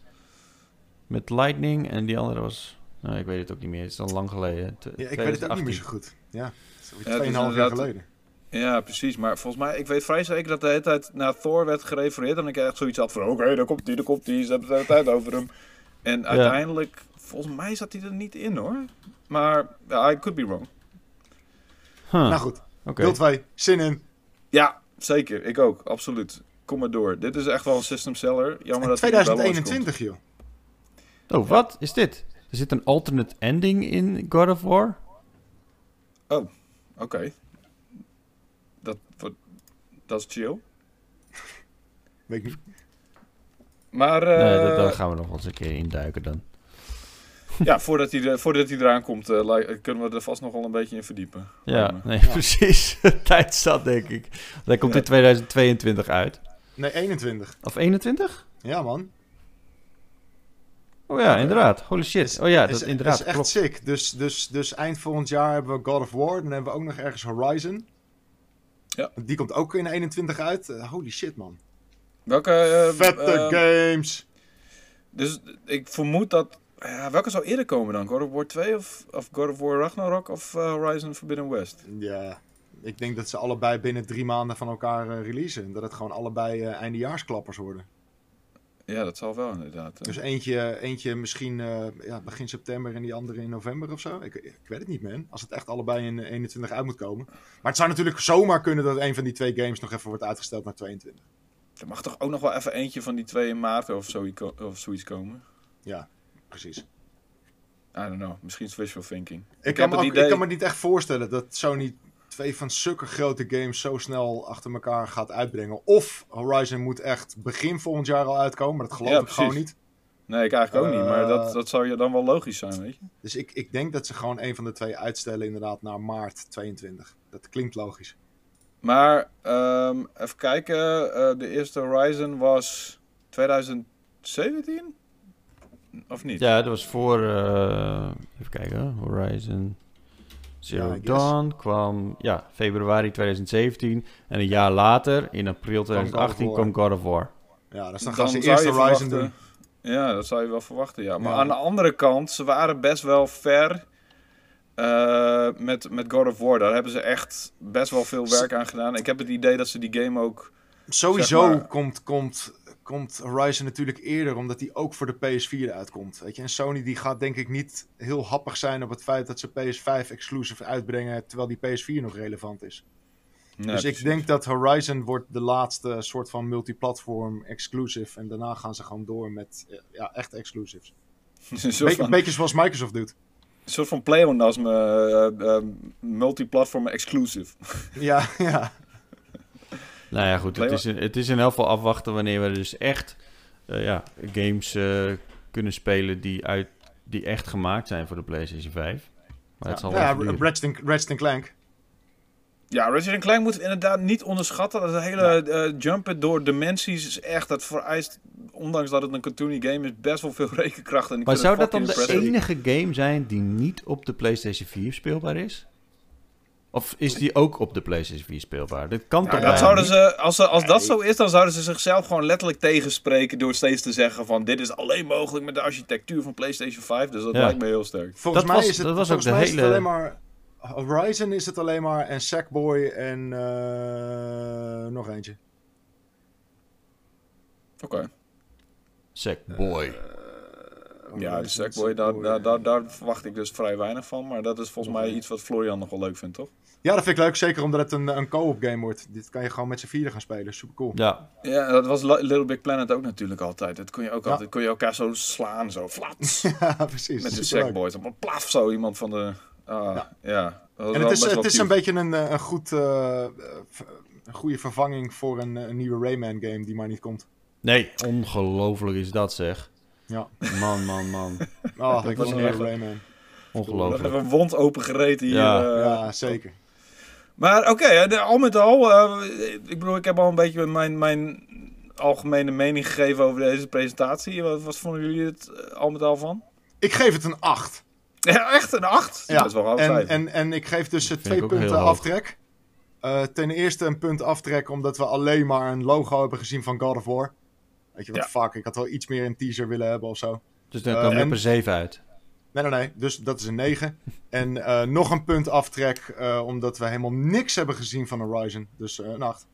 Speaker 1: met Lightning en die andere was... Nou, ik weet het ook niet meer. Het is al lang geleden. T-
Speaker 3: Ja, ik weet het ook niet meer
Speaker 1: 2018.
Speaker 3: zo goed. Ja,
Speaker 2: het is
Speaker 3: 2,5 jaar geleden.
Speaker 2: Ja, precies. Maar volgens mij, ik weet vrij zeker dat de hele tijd naar Thor werd gerefereerd. En ik echt zoiets had van, oké, daar komt hij, daar komt hij. Ze hebben het de hele tijd over hem. En uiteindelijk, volgens mij zat hij er niet in hoor. Maar, ja, I could be wrong.
Speaker 1: Huh,
Speaker 3: Nou goed,
Speaker 1: oké.
Speaker 3: deel 2, zin in.
Speaker 2: Ja, zeker. Ik ook, absoluut. Kom maar door. Dit is echt wel een system seller. Jammer dat hij niet bij launch komt.
Speaker 3: 2021, joh.
Speaker 1: Oh, wat is dit? Er zit een alternate ending in God of War?
Speaker 2: Oké. Dat, wordt- dat is chill.
Speaker 3: Weet ik niet.
Speaker 2: Maar
Speaker 1: nee,
Speaker 2: eh,
Speaker 1: daar, gaan we nog wel eens een keer induiken dan.
Speaker 2: ja, voordat hij, er- voordat hij eraan komt, eh, li- kunnen we er vast nog wel een beetje in verdiepen.
Speaker 1: Ja, nee,
Speaker 3: Ja.
Speaker 1: precies. Tijd zat, denk ik. Dat komt
Speaker 2: Ja.
Speaker 1: in 2022 uit.
Speaker 3: Nee, 21.
Speaker 1: Of 21?
Speaker 3: Ja, man.
Speaker 1: Oh ja, inderdaad. Holy shit.
Speaker 3: Is-
Speaker 1: Oh ja,
Speaker 3: is,
Speaker 1: dat inderdaad.
Speaker 3: is echt
Speaker 1: klopt.
Speaker 3: sick. Dus, dus, dus eind volgend jaar hebben we God of War. Dan hebben we ook nog ergens Horizon.
Speaker 2: Ja.
Speaker 3: Die komt ook in 21 uit. Eh, holy shit, man.
Speaker 2: Welke... eh,
Speaker 3: Vette
Speaker 2: eh,
Speaker 3: games.
Speaker 2: Dus ik vermoed dat... Ja, welke zou eerder komen dan? God of War 2 of, of God of War Ragnarok of eh, Horizon Forbidden West?
Speaker 3: Ja, ik denk dat ze allebei binnen drie maanden van elkaar eh, releasen. Dat het gewoon allebei eh, eindejaarsklappers worden.
Speaker 2: Ja, dat zal wel inderdaad.
Speaker 3: Dus eentje, eentje misschien ja, begin september en die andere in november of zo. Ik, ik weet het niet, man. Als het echt allebei in eh, 21 uit moet komen. Maar het zou natuurlijk zomaar kunnen dat een van die twee games nog even wordt uitgesteld naar 22.
Speaker 2: Er mag toch ook nog wel even eentje van die twee in maart of, zo, of zoiets komen?
Speaker 3: Ja, precies.
Speaker 2: I don't know. Misschien is wishful thinking.
Speaker 3: Ik, kan, me ook, ik kan me niet echt voorstellen dat Sony twee van zulke grote games zo snel achter elkaar gaat uitbrengen. Of Horizon moet echt begin volgend jaar al uitkomen, maar dat geloof
Speaker 2: Ja,
Speaker 3: ik gewoon niet.
Speaker 2: Nee, ik eigenlijk ook niet. Maar
Speaker 3: Eh,
Speaker 2: dat, dat zou je dan wel logisch zijn, weet je?
Speaker 3: Dus ik, ik denk dat ze gewoon een van de twee uitstellen inderdaad naar maart 22. Dat klinkt logisch.
Speaker 2: Maar ehm, even kijken. eh, de eerste Horizon was 2017? Of niet?
Speaker 1: Ja, dat was voor... eh, even kijken. Horizon Zero
Speaker 3: Ja, I guess.
Speaker 1: Dawn kwam... Ja, februari 2017. En een jaar later, in april 2018,
Speaker 3: War.
Speaker 1: kwam God of War.
Speaker 3: Ja, dus dan,
Speaker 2: Dan
Speaker 3: gaan ze eerst Horizon doen.
Speaker 2: Ja, dat zou je wel verwachten, ja. Maar
Speaker 3: Ja.
Speaker 2: aan de andere kant, ze waren best wel ver eh, met, met God of War. Daar hebben ze echt best wel veel werk aan gedaan. Ik heb het idee dat ze die game ook...
Speaker 3: Sowieso
Speaker 2: Zeg maar-
Speaker 3: komt, komt, komt Horizon natuurlijk eerder, omdat die ook voor de PS4 uitkomt. Weet je? En Sony die gaat denk ik niet heel happig zijn op het feit dat ze PS5 exclusive uitbrengen, terwijl die PS4 nog relevant is.
Speaker 2: Nee,
Speaker 3: dus
Speaker 2: precies.
Speaker 3: ik denk dat Horizon wordt de laatste soort van multiplatform exclusive. En daarna gaan ze gewoon door met eh, ja, echte exclusives.
Speaker 2: een,
Speaker 3: Beetje,
Speaker 2: van,
Speaker 3: beetje zoals Microsoft doet.
Speaker 2: een soort van pleonasme, eh, eh, multiplatform exclusive.
Speaker 3: Ja, ja.
Speaker 1: Nou ja, goed. Het is, in- het is in elk geval afwachten wanneer we dus echt eh, ja, games eh, kunnen spelen die, uit, die echt gemaakt zijn voor de PlayStation 5. Maar het zal wel
Speaker 3: ja. Ratchet, Clank.
Speaker 2: Ja, Ratchet Clank moet inderdaad niet onderschatten. Dat hele eh, jumpen door dimensies is echt, dat vereist, ondanks dat het een cartoony game is, best wel veel rekenkracht. En ik
Speaker 1: Maar zou dat dan de enige game zijn die niet op de PlayStation 4 speelbaar is? Of is die ook op de PlayStation 4 speelbaar? Dat kan
Speaker 2: Ja,
Speaker 1: toch
Speaker 2: dat zouden
Speaker 1: niet?
Speaker 2: ze, als, ze, als dat zo is, dan zouden ze zichzelf gewoon letterlijk tegenspreken door steeds te zeggen van dit is alleen mogelijk met de architectuur van PlayStation 5. Dus dat
Speaker 1: Ja.
Speaker 2: lijkt me heel sterk.
Speaker 3: Volgens
Speaker 1: Dat
Speaker 3: mij
Speaker 1: was-
Speaker 3: is het,
Speaker 1: dat was ook
Speaker 3: volgens
Speaker 1: de
Speaker 3: mij is het
Speaker 1: hele-
Speaker 3: alleen maar... Horizon is het alleen maar en Sackboy en eh, nog eentje.
Speaker 2: Oké.
Speaker 1: Sackboy.
Speaker 3: Eh,
Speaker 2: Ja, de Sackboy, daar, daar, daar, daar verwacht ik dus vrij weinig van. Maar dat is volgens mij iets wat Florian nog wel leuk vindt, toch?
Speaker 3: Ja, dat vind ik leuk. Zeker omdat het een, een co-op game wordt. Dit kan je gewoon met z'n vieren gaan spelen. Super cool.
Speaker 1: Ja,
Speaker 2: Ja, dat was Li- Little Big Planet ook natuurlijk altijd. Dat kon je ook
Speaker 3: Ja.
Speaker 2: altijd, kon je elkaar zo slaan, zo flats.
Speaker 3: Ja, precies.
Speaker 2: met de. Sackboys. Maar plaf zo iemand van de... Ah, ja. Dat
Speaker 3: En het is, het is een beetje een, eh, een goed, eh, een goede vervanging voor een, een nieuwe Rayman game die maar niet komt.
Speaker 1: Nee, ongelooflijk is dat zeg.
Speaker 3: Ja.
Speaker 1: Man, man, man.
Speaker 3: Oh, ik
Speaker 1: was
Speaker 3: een Rayman.
Speaker 2: We hebben
Speaker 1: Ongelooflijk.
Speaker 2: een wond opengereten hier.
Speaker 1: Ja.
Speaker 2: eh.
Speaker 3: Ja, zeker.
Speaker 2: Maar oké, al met al, eh, ik bedoel, ik heb al een beetje mijn, mijn algemene mening gegeven over deze presentatie. Wat, wat vonden jullie het eh, al met al van?
Speaker 3: Ik geef het een 8.
Speaker 2: Ja, echt een 8?
Speaker 3: Ja,
Speaker 2: Dat is wel
Speaker 3: en, en, en ik geef dus twee punten aftrek. Eh, ten eerste een punt aftrek omdat we alleen maar een logo hebben gezien van God of War. Weet je wat
Speaker 2: Ja.
Speaker 3: fuck, ik had wel iets meer een teaser willen hebben of zo.
Speaker 1: Dus dan kwam je
Speaker 3: en-
Speaker 1: op een 7 uit.
Speaker 3: Nee, nee, nee. Dus dat is een 9. En eh, nog een punt aftrek eh, omdat we helemaal niks hebben gezien van Horizon. Dus eh, een 8.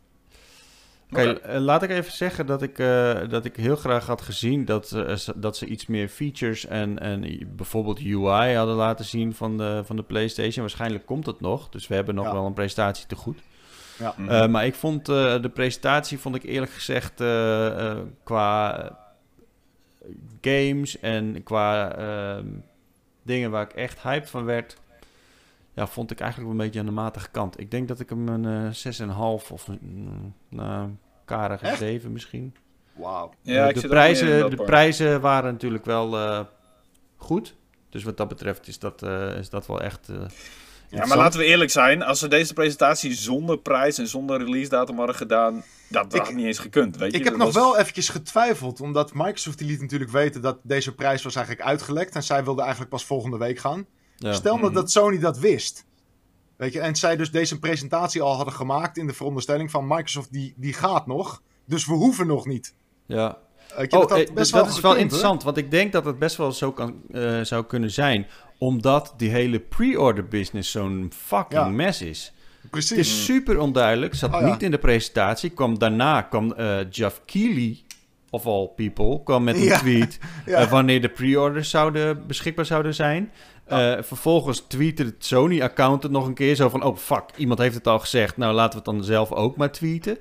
Speaker 1: Oké, laat ik even zeggen dat ik, eh, dat ik heel graag had gezien dat, ze- dat ze iets meer features en, en bijvoorbeeld UI hadden laten zien van de, van de PlayStation. Waarschijnlijk komt het nog, dus we hebben nog
Speaker 3: Ja.
Speaker 1: wel een presentatie te goed.
Speaker 3: Ja.
Speaker 2: Mhm.
Speaker 1: Eh, maar ik vond eh, de presentatie, vond ik eerlijk gezegd, eh, eh, qua games en qua ehm, dingen waar ik echt hyped van werd, ja, vond ik eigenlijk wel een beetje aan de matige kant. Ik denk dat ik hem een eh 6,5 of een nou, karige
Speaker 3: Echt?
Speaker 1: 7 misschien.
Speaker 3: Wauw.
Speaker 2: ja,
Speaker 1: Eh, de,
Speaker 2: in
Speaker 1: prijzen, de prijzen waren natuurlijk wel eh, goed. Dus wat dat betreft is dat, eh, is dat wel echt.
Speaker 2: Ja, maar laten we eerlijk zijn. Als ze deze presentatie zonder prijs en zonder release datum hadden gedaan, dat
Speaker 3: Ik-
Speaker 2: had niet eens gekund. Weet je?
Speaker 3: Ik heb
Speaker 2: Dat
Speaker 3: nog
Speaker 2: was-
Speaker 3: wel eventjes getwijfeld, omdat Microsoft die liet natuurlijk weten dat deze prijs was eigenlijk uitgelekt. En zij wilde eigenlijk pas volgende week gaan.
Speaker 1: ja.
Speaker 3: Stel
Speaker 2: Mhm.
Speaker 3: dat Sony dat wist. Weet je, en zij dus deze presentatie al hadden gemaakt in de veronderstelling van Microsoft die, die gaat nog. Dus we hoeven nog niet.
Speaker 1: ja.
Speaker 3: Je,
Speaker 1: Oh,
Speaker 3: dat,
Speaker 1: eh,
Speaker 3: best
Speaker 1: dat
Speaker 3: wel
Speaker 1: is wel
Speaker 3: hoor.
Speaker 1: interessant, want ik denk dat het best wel zo kan, eh, zou kunnen zijn. Omdat die hele pre-order business zo'n fucking
Speaker 3: Ja.
Speaker 1: mess is.
Speaker 3: Precies.
Speaker 1: Het is super onduidelijk. Zat
Speaker 3: Oh, ja.
Speaker 1: niet in de presentatie. Kwam daarna kwam eh Jeff Keighley, of all people, kwam met een
Speaker 3: Ja.
Speaker 1: tweet eh, wanneer de pre-orders zouden, beschikbaar zouden zijn. Eh, vervolgens tweette het Sony-account nog een keer zo van... oh fuck, iemand heeft het al gezegd. Nou, laten we het dan zelf ook maar tweeten.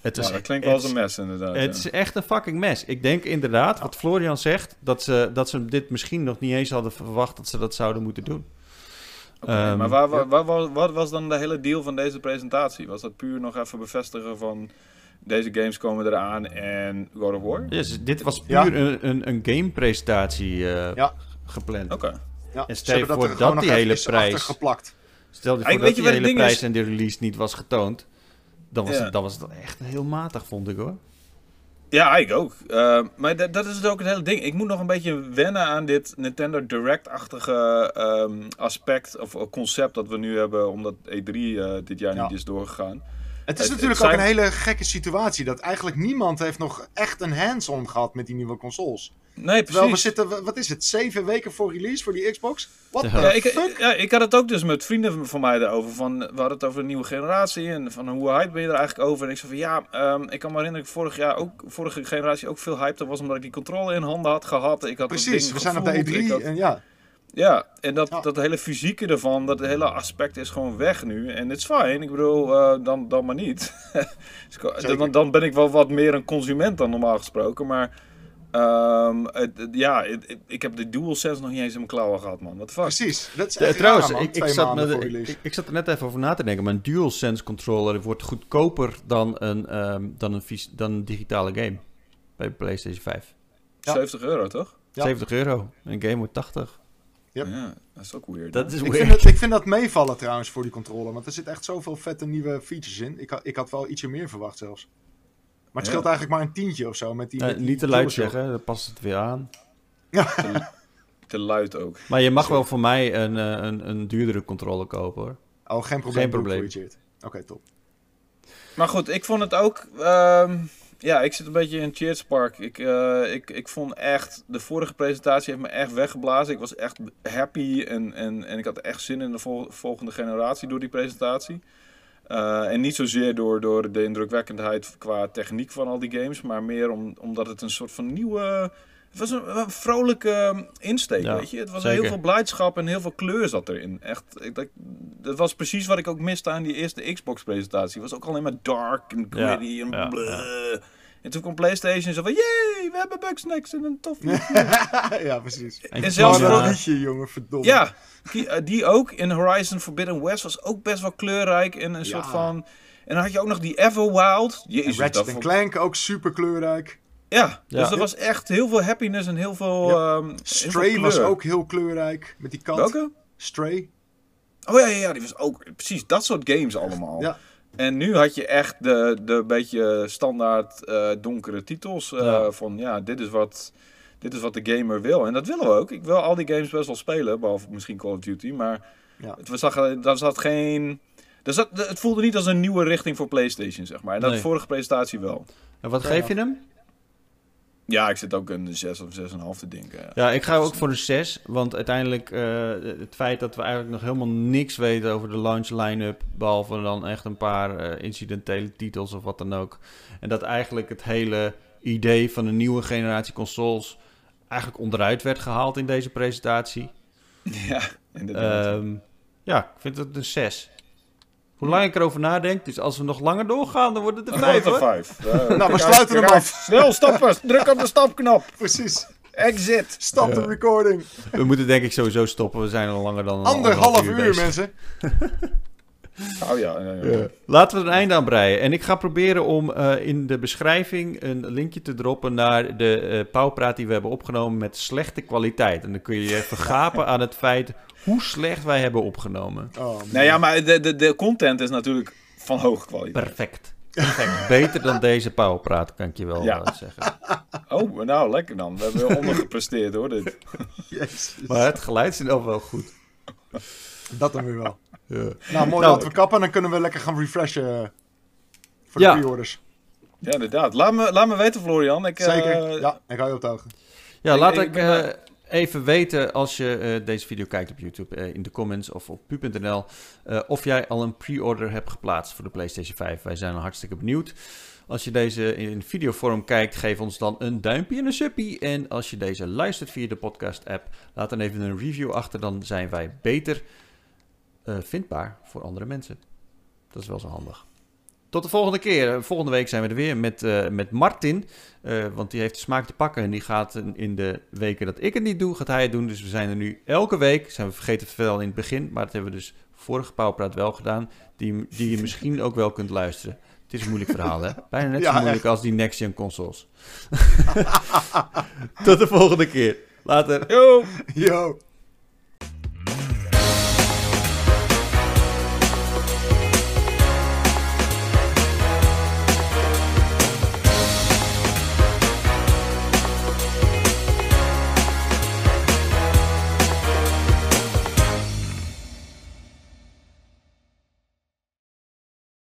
Speaker 1: Het
Speaker 2: Ja,
Speaker 1: is,
Speaker 2: dat klinkt wel
Speaker 1: het
Speaker 2: als een mes inderdaad.
Speaker 1: het
Speaker 2: ja.
Speaker 1: is echt een fucking mes. Ik denk inderdaad, wat Florian zegt... Dat ze, dat ze dit misschien nog niet eens hadden verwacht... dat ze dat zouden moeten doen.
Speaker 2: Oké,
Speaker 1: Ehm,
Speaker 2: maar waar, waar, waar- waar- wat was dan de hele deal van deze presentatie? Was dat puur nog even bevestigen van deze games komen eraan en God of War?
Speaker 1: Dit was puur
Speaker 3: Ja.
Speaker 1: een, een, een game-presentatie eh,
Speaker 3: Ja.
Speaker 1: gepland.
Speaker 2: Oké.
Speaker 3: Ja,
Speaker 1: En stel je voor dat die hele prijs-
Speaker 3: geplakt.
Speaker 1: Stel je voor dat
Speaker 2: je
Speaker 1: die
Speaker 2: het
Speaker 1: hele prijs
Speaker 2: is?
Speaker 1: en de release niet was getoond. Dan was,
Speaker 2: Ja.
Speaker 1: het, dan was het echt heel matig, vond ik hoor.
Speaker 2: Ja, ik ook. Eh, maar dat- dat is dus ook het hele ding. Ik moet nog een beetje wennen aan dit Nintendo Direct-achtige ehm, aspect of concept dat we nu hebben, omdat E3 eh, dit jaar
Speaker 3: Ja.
Speaker 2: niet is doorgegaan.
Speaker 3: Het is
Speaker 2: Het-
Speaker 3: natuurlijk
Speaker 2: het
Speaker 3: ook een hele gekke situatie. Dat eigenlijk niemand heeft nog echt een hands-on gehad met die nieuwe consoles.
Speaker 2: Nee,
Speaker 3: Terwijl we
Speaker 2: precies.
Speaker 3: zitten, wat is het, zeven weken voor release voor die Xbox? What
Speaker 1: Ja.
Speaker 2: ik,
Speaker 3: fuck?
Speaker 2: ja, ik had het ook dus met vrienden van mij daarover. Van, we hadden het over een nieuwe generatie en van hoe hype ben je er eigenlijk over. En ik zei van ja, ehm, ik kan me herinneren dat ik vorig jaar ook, vorige generatie ook veel hype was omdat ik die controle in handen had gehad. Ik had dat
Speaker 3: Precies, we zijn op de
Speaker 2: gevoeld, ik
Speaker 3: E3
Speaker 2: had-
Speaker 3: en ja.
Speaker 2: Ja, en dat,
Speaker 3: Ja.
Speaker 2: dat hele fysieke ervan, dat hele aspect is gewoon weg nu. En het is fijn, ik bedoel, eh, dan, dan maar niet. Dus dan, dan ben ik wel wat meer een consument dan normaal gesproken. Maar ehm, het- het- ja, het- het- ik heb de DualSense nog niet eens in mijn klauwen gehad, man. Wat fuck?
Speaker 3: Precies. Dat is echt
Speaker 1: trouwens,
Speaker 3: raar,
Speaker 1: ik, ik, zat met, ik, zat er net even over na te denken. Maar een DualSense controller wordt goedkoper dan een, ehm, dan een, dan een digitale game. Bij PlayStation 5.
Speaker 3: Ja.
Speaker 2: 70 euro, toch?
Speaker 3: Ja.
Speaker 1: 70 euro. Een game wordt 80.
Speaker 3: Yep.
Speaker 2: Ja, dat is ook weird.
Speaker 1: Dat is
Speaker 3: Ik
Speaker 1: weird.
Speaker 3: vind, het, ik vind dat meevallen trouwens voor die controller. Want er zit echt zoveel vette nieuwe features in. Ik had, ik had wel ietsje meer verwacht zelfs. Maar het
Speaker 2: Ja.
Speaker 3: scheelt eigenlijk maar een tientje of zo. Met die, met die
Speaker 1: niet te luid zeggen, dan past het weer aan.
Speaker 2: Te luid ook.
Speaker 1: Maar je mag wel voor mij een, eh, een, een duurdere controller kopen hoor.
Speaker 3: Oh, geen probleem.
Speaker 1: Geen probleem.
Speaker 3: voor je, Cheert. Oké, top.
Speaker 2: Maar goed, ik vond het ook. ehm, ja, ik zit een beetje in Cheers Park. Ik, eh, ik, ik vond echt. De vorige presentatie heeft me echt weggeblazen. Ik was echt happy en, en, en ik had echt zin in de vol- volgende generatie door die presentatie. Eh, en niet zozeer door, door de indrukwekkendheid qua techniek van al die games, maar meer om, omdat het een soort van nieuwe. Het was een, een vrolijke insteek,
Speaker 1: Ja,
Speaker 2: weet je. Het was heel veel blijdschap en heel veel kleur zat erin. Echt, ik, dat, dat was precies wat ik ook miste aan die eerste Xbox-presentatie. Het was ook alleen maar dark en
Speaker 1: Ja,
Speaker 2: gritty en
Speaker 1: ja.
Speaker 2: En toen kwam PlayStation zo van, yay, we hebben Bugsnax en een tof
Speaker 3: ja, precies.
Speaker 1: En,
Speaker 2: En zelfs
Speaker 3: oh,
Speaker 2: voor-
Speaker 3: dat liedje, jongen, verdomme.
Speaker 2: Ja, die, eh, die ook in Horizon Forbidden West was ook best wel kleurrijk en een
Speaker 3: Ja.
Speaker 2: soort van... En dan had je ook nog die Everwild.
Speaker 3: En
Speaker 2: Jezus,
Speaker 3: Ratchet
Speaker 2: dat vond-
Speaker 3: Clank ook super kleurrijk.
Speaker 2: Ja, dus
Speaker 1: Ja.
Speaker 2: er was echt heel veel happiness en heel veel.
Speaker 3: Ja.
Speaker 2: ehm, heel
Speaker 3: Stray
Speaker 2: veel
Speaker 3: was ook heel kleurrijk. Met die kat.
Speaker 2: Welke?
Speaker 3: Stray.
Speaker 2: Oh ja, ja, ja, die was ook. Precies, dat soort games allemaal.
Speaker 3: Ja.
Speaker 2: En nu had je echt de, de beetje standaard eh, donkere titels. eh,
Speaker 1: Ja.
Speaker 2: Van ja, dit is, wat, dit is wat de gamer wil. En dat willen we ook. Ik wil al die games best wel spelen. Behalve misschien Call of Duty. Maar
Speaker 3: Ja.
Speaker 2: het, we zagen, daar zat geen. Er zat, het voelde niet als een nieuwe richting voor PlayStation, zeg maar. En dat
Speaker 1: Nee.
Speaker 2: de vorige presentatie wel.
Speaker 1: En wat
Speaker 3: Ja.
Speaker 1: geef je hem?
Speaker 2: Ja, ik zit ook een 6 of 6,5 te denken.
Speaker 1: Ja, ik ga ook voor een 6. Want uiteindelijk eh, het feit dat we eigenlijk nog helemaal niks weten over de launch line-up. Behalve dan echt een paar eh, incidentele titels of wat dan ook. En dat eigenlijk het hele idee van een nieuwe generatie consoles eigenlijk onderuit werd gehaald in deze presentatie.
Speaker 2: Ja, inderdaad.
Speaker 1: Ehm, ja, ik vind het een 6. Hoe lang ik erover nadenk, dus als we nog langer doorgaan, dan wordt het 5
Speaker 2: Grote
Speaker 1: hoor.
Speaker 2: vijf. Eh,
Speaker 3: Nou, we sluiten
Speaker 2: uit,
Speaker 3: hem af.
Speaker 2: Snel stappen, druk op de stapknop.
Speaker 3: Precies.
Speaker 2: Exit.
Speaker 3: Stop de recording.
Speaker 1: We moeten denk ik sowieso stoppen, we zijn al langer dan een
Speaker 3: Anderhalf uur,
Speaker 1: bezig.
Speaker 3: mensen.
Speaker 2: Oh ja, ja, ja.
Speaker 1: Laten we er een einde aan breien. En ik ga proberen om eh, in de beschrijving een linkje te droppen naar de eh pauwpraat die we hebben opgenomen met slechte kwaliteit. En dan kun je je vergapen aan het feit hoe slecht wij hebben opgenomen.
Speaker 3: Oh.
Speaker 2: Nou ja, maar de, de, de content is natuurlijk van hoge kwaliteit.
Speaker 1: Perfect. Perfect. Beter dan deze pauwpraat, kan ik je wel
Speaker 2: Ja.
Speaker 1: eh, zeggen.
Speaker 2: Oh, nou lekker dan. We hebben ondergepresteerd hoor. Dit.
Speaker 3: Jezus.
Speaker 1: Maar het geluid is geval wel goed.
Speaker 3: Dat dan weer wel.
Speaker 1: Ja.
Speaker 3: Nou, mooi
Speaker 1: Nou,
Speaker 3: dat we kappen. Dan kunnen we lekker gaan refreshen eh, voor
Speaker 1: Ja.
Speaker 3: de pre-orders.
Speaker 2: Ja, inderdaad. Laat me, laat me weten, Florian. Ik, eh,
Speaker 3: Zeker. ja, ik hou je op de hoogte.
Speaker 1: Ja,
Speaker 2: Ik-
Speaker 1: laat
Speaker 2: ik
Speaker 1: eh, even weten als je eh, deze video kijkt op YouTube, eh, in de comments of op pu.nl, eh, of jij al een pre-order hebt geplaatst voor de PlayStation 5. Wij zijn hartstikke benieuwd. Als je deze in videovorm kijkt, geef ons dan een duimpje en een suppie. En als je deze luistert via de podcast-app, laat dan even een review achter. Dan zijn wij beter eh, vindbaar voor andere mensen. Dat is wel zo handig. Tot de volgende keer. Eh, Volgende week zijn we er weer met, eh, met Martin. Want die heeft de smaak te pakken. En die gaat in- de weken dat ik het niet doe, gaat hij het doen. Dus we zijn er nu elke week. Zijn we vergeten te vertellen in het begin. Maar dat hebben we dus vorige Pauwpraat wel gedaan. Die, die je misschien ook wel kunt luisteren. Het is een moeilijk verhaal, hè? Bijna net zo moeilijk als die Next Gen consoles. Tot de volgende keer. Later.
Speaker 2: Yo!
Speaker 3: Yo.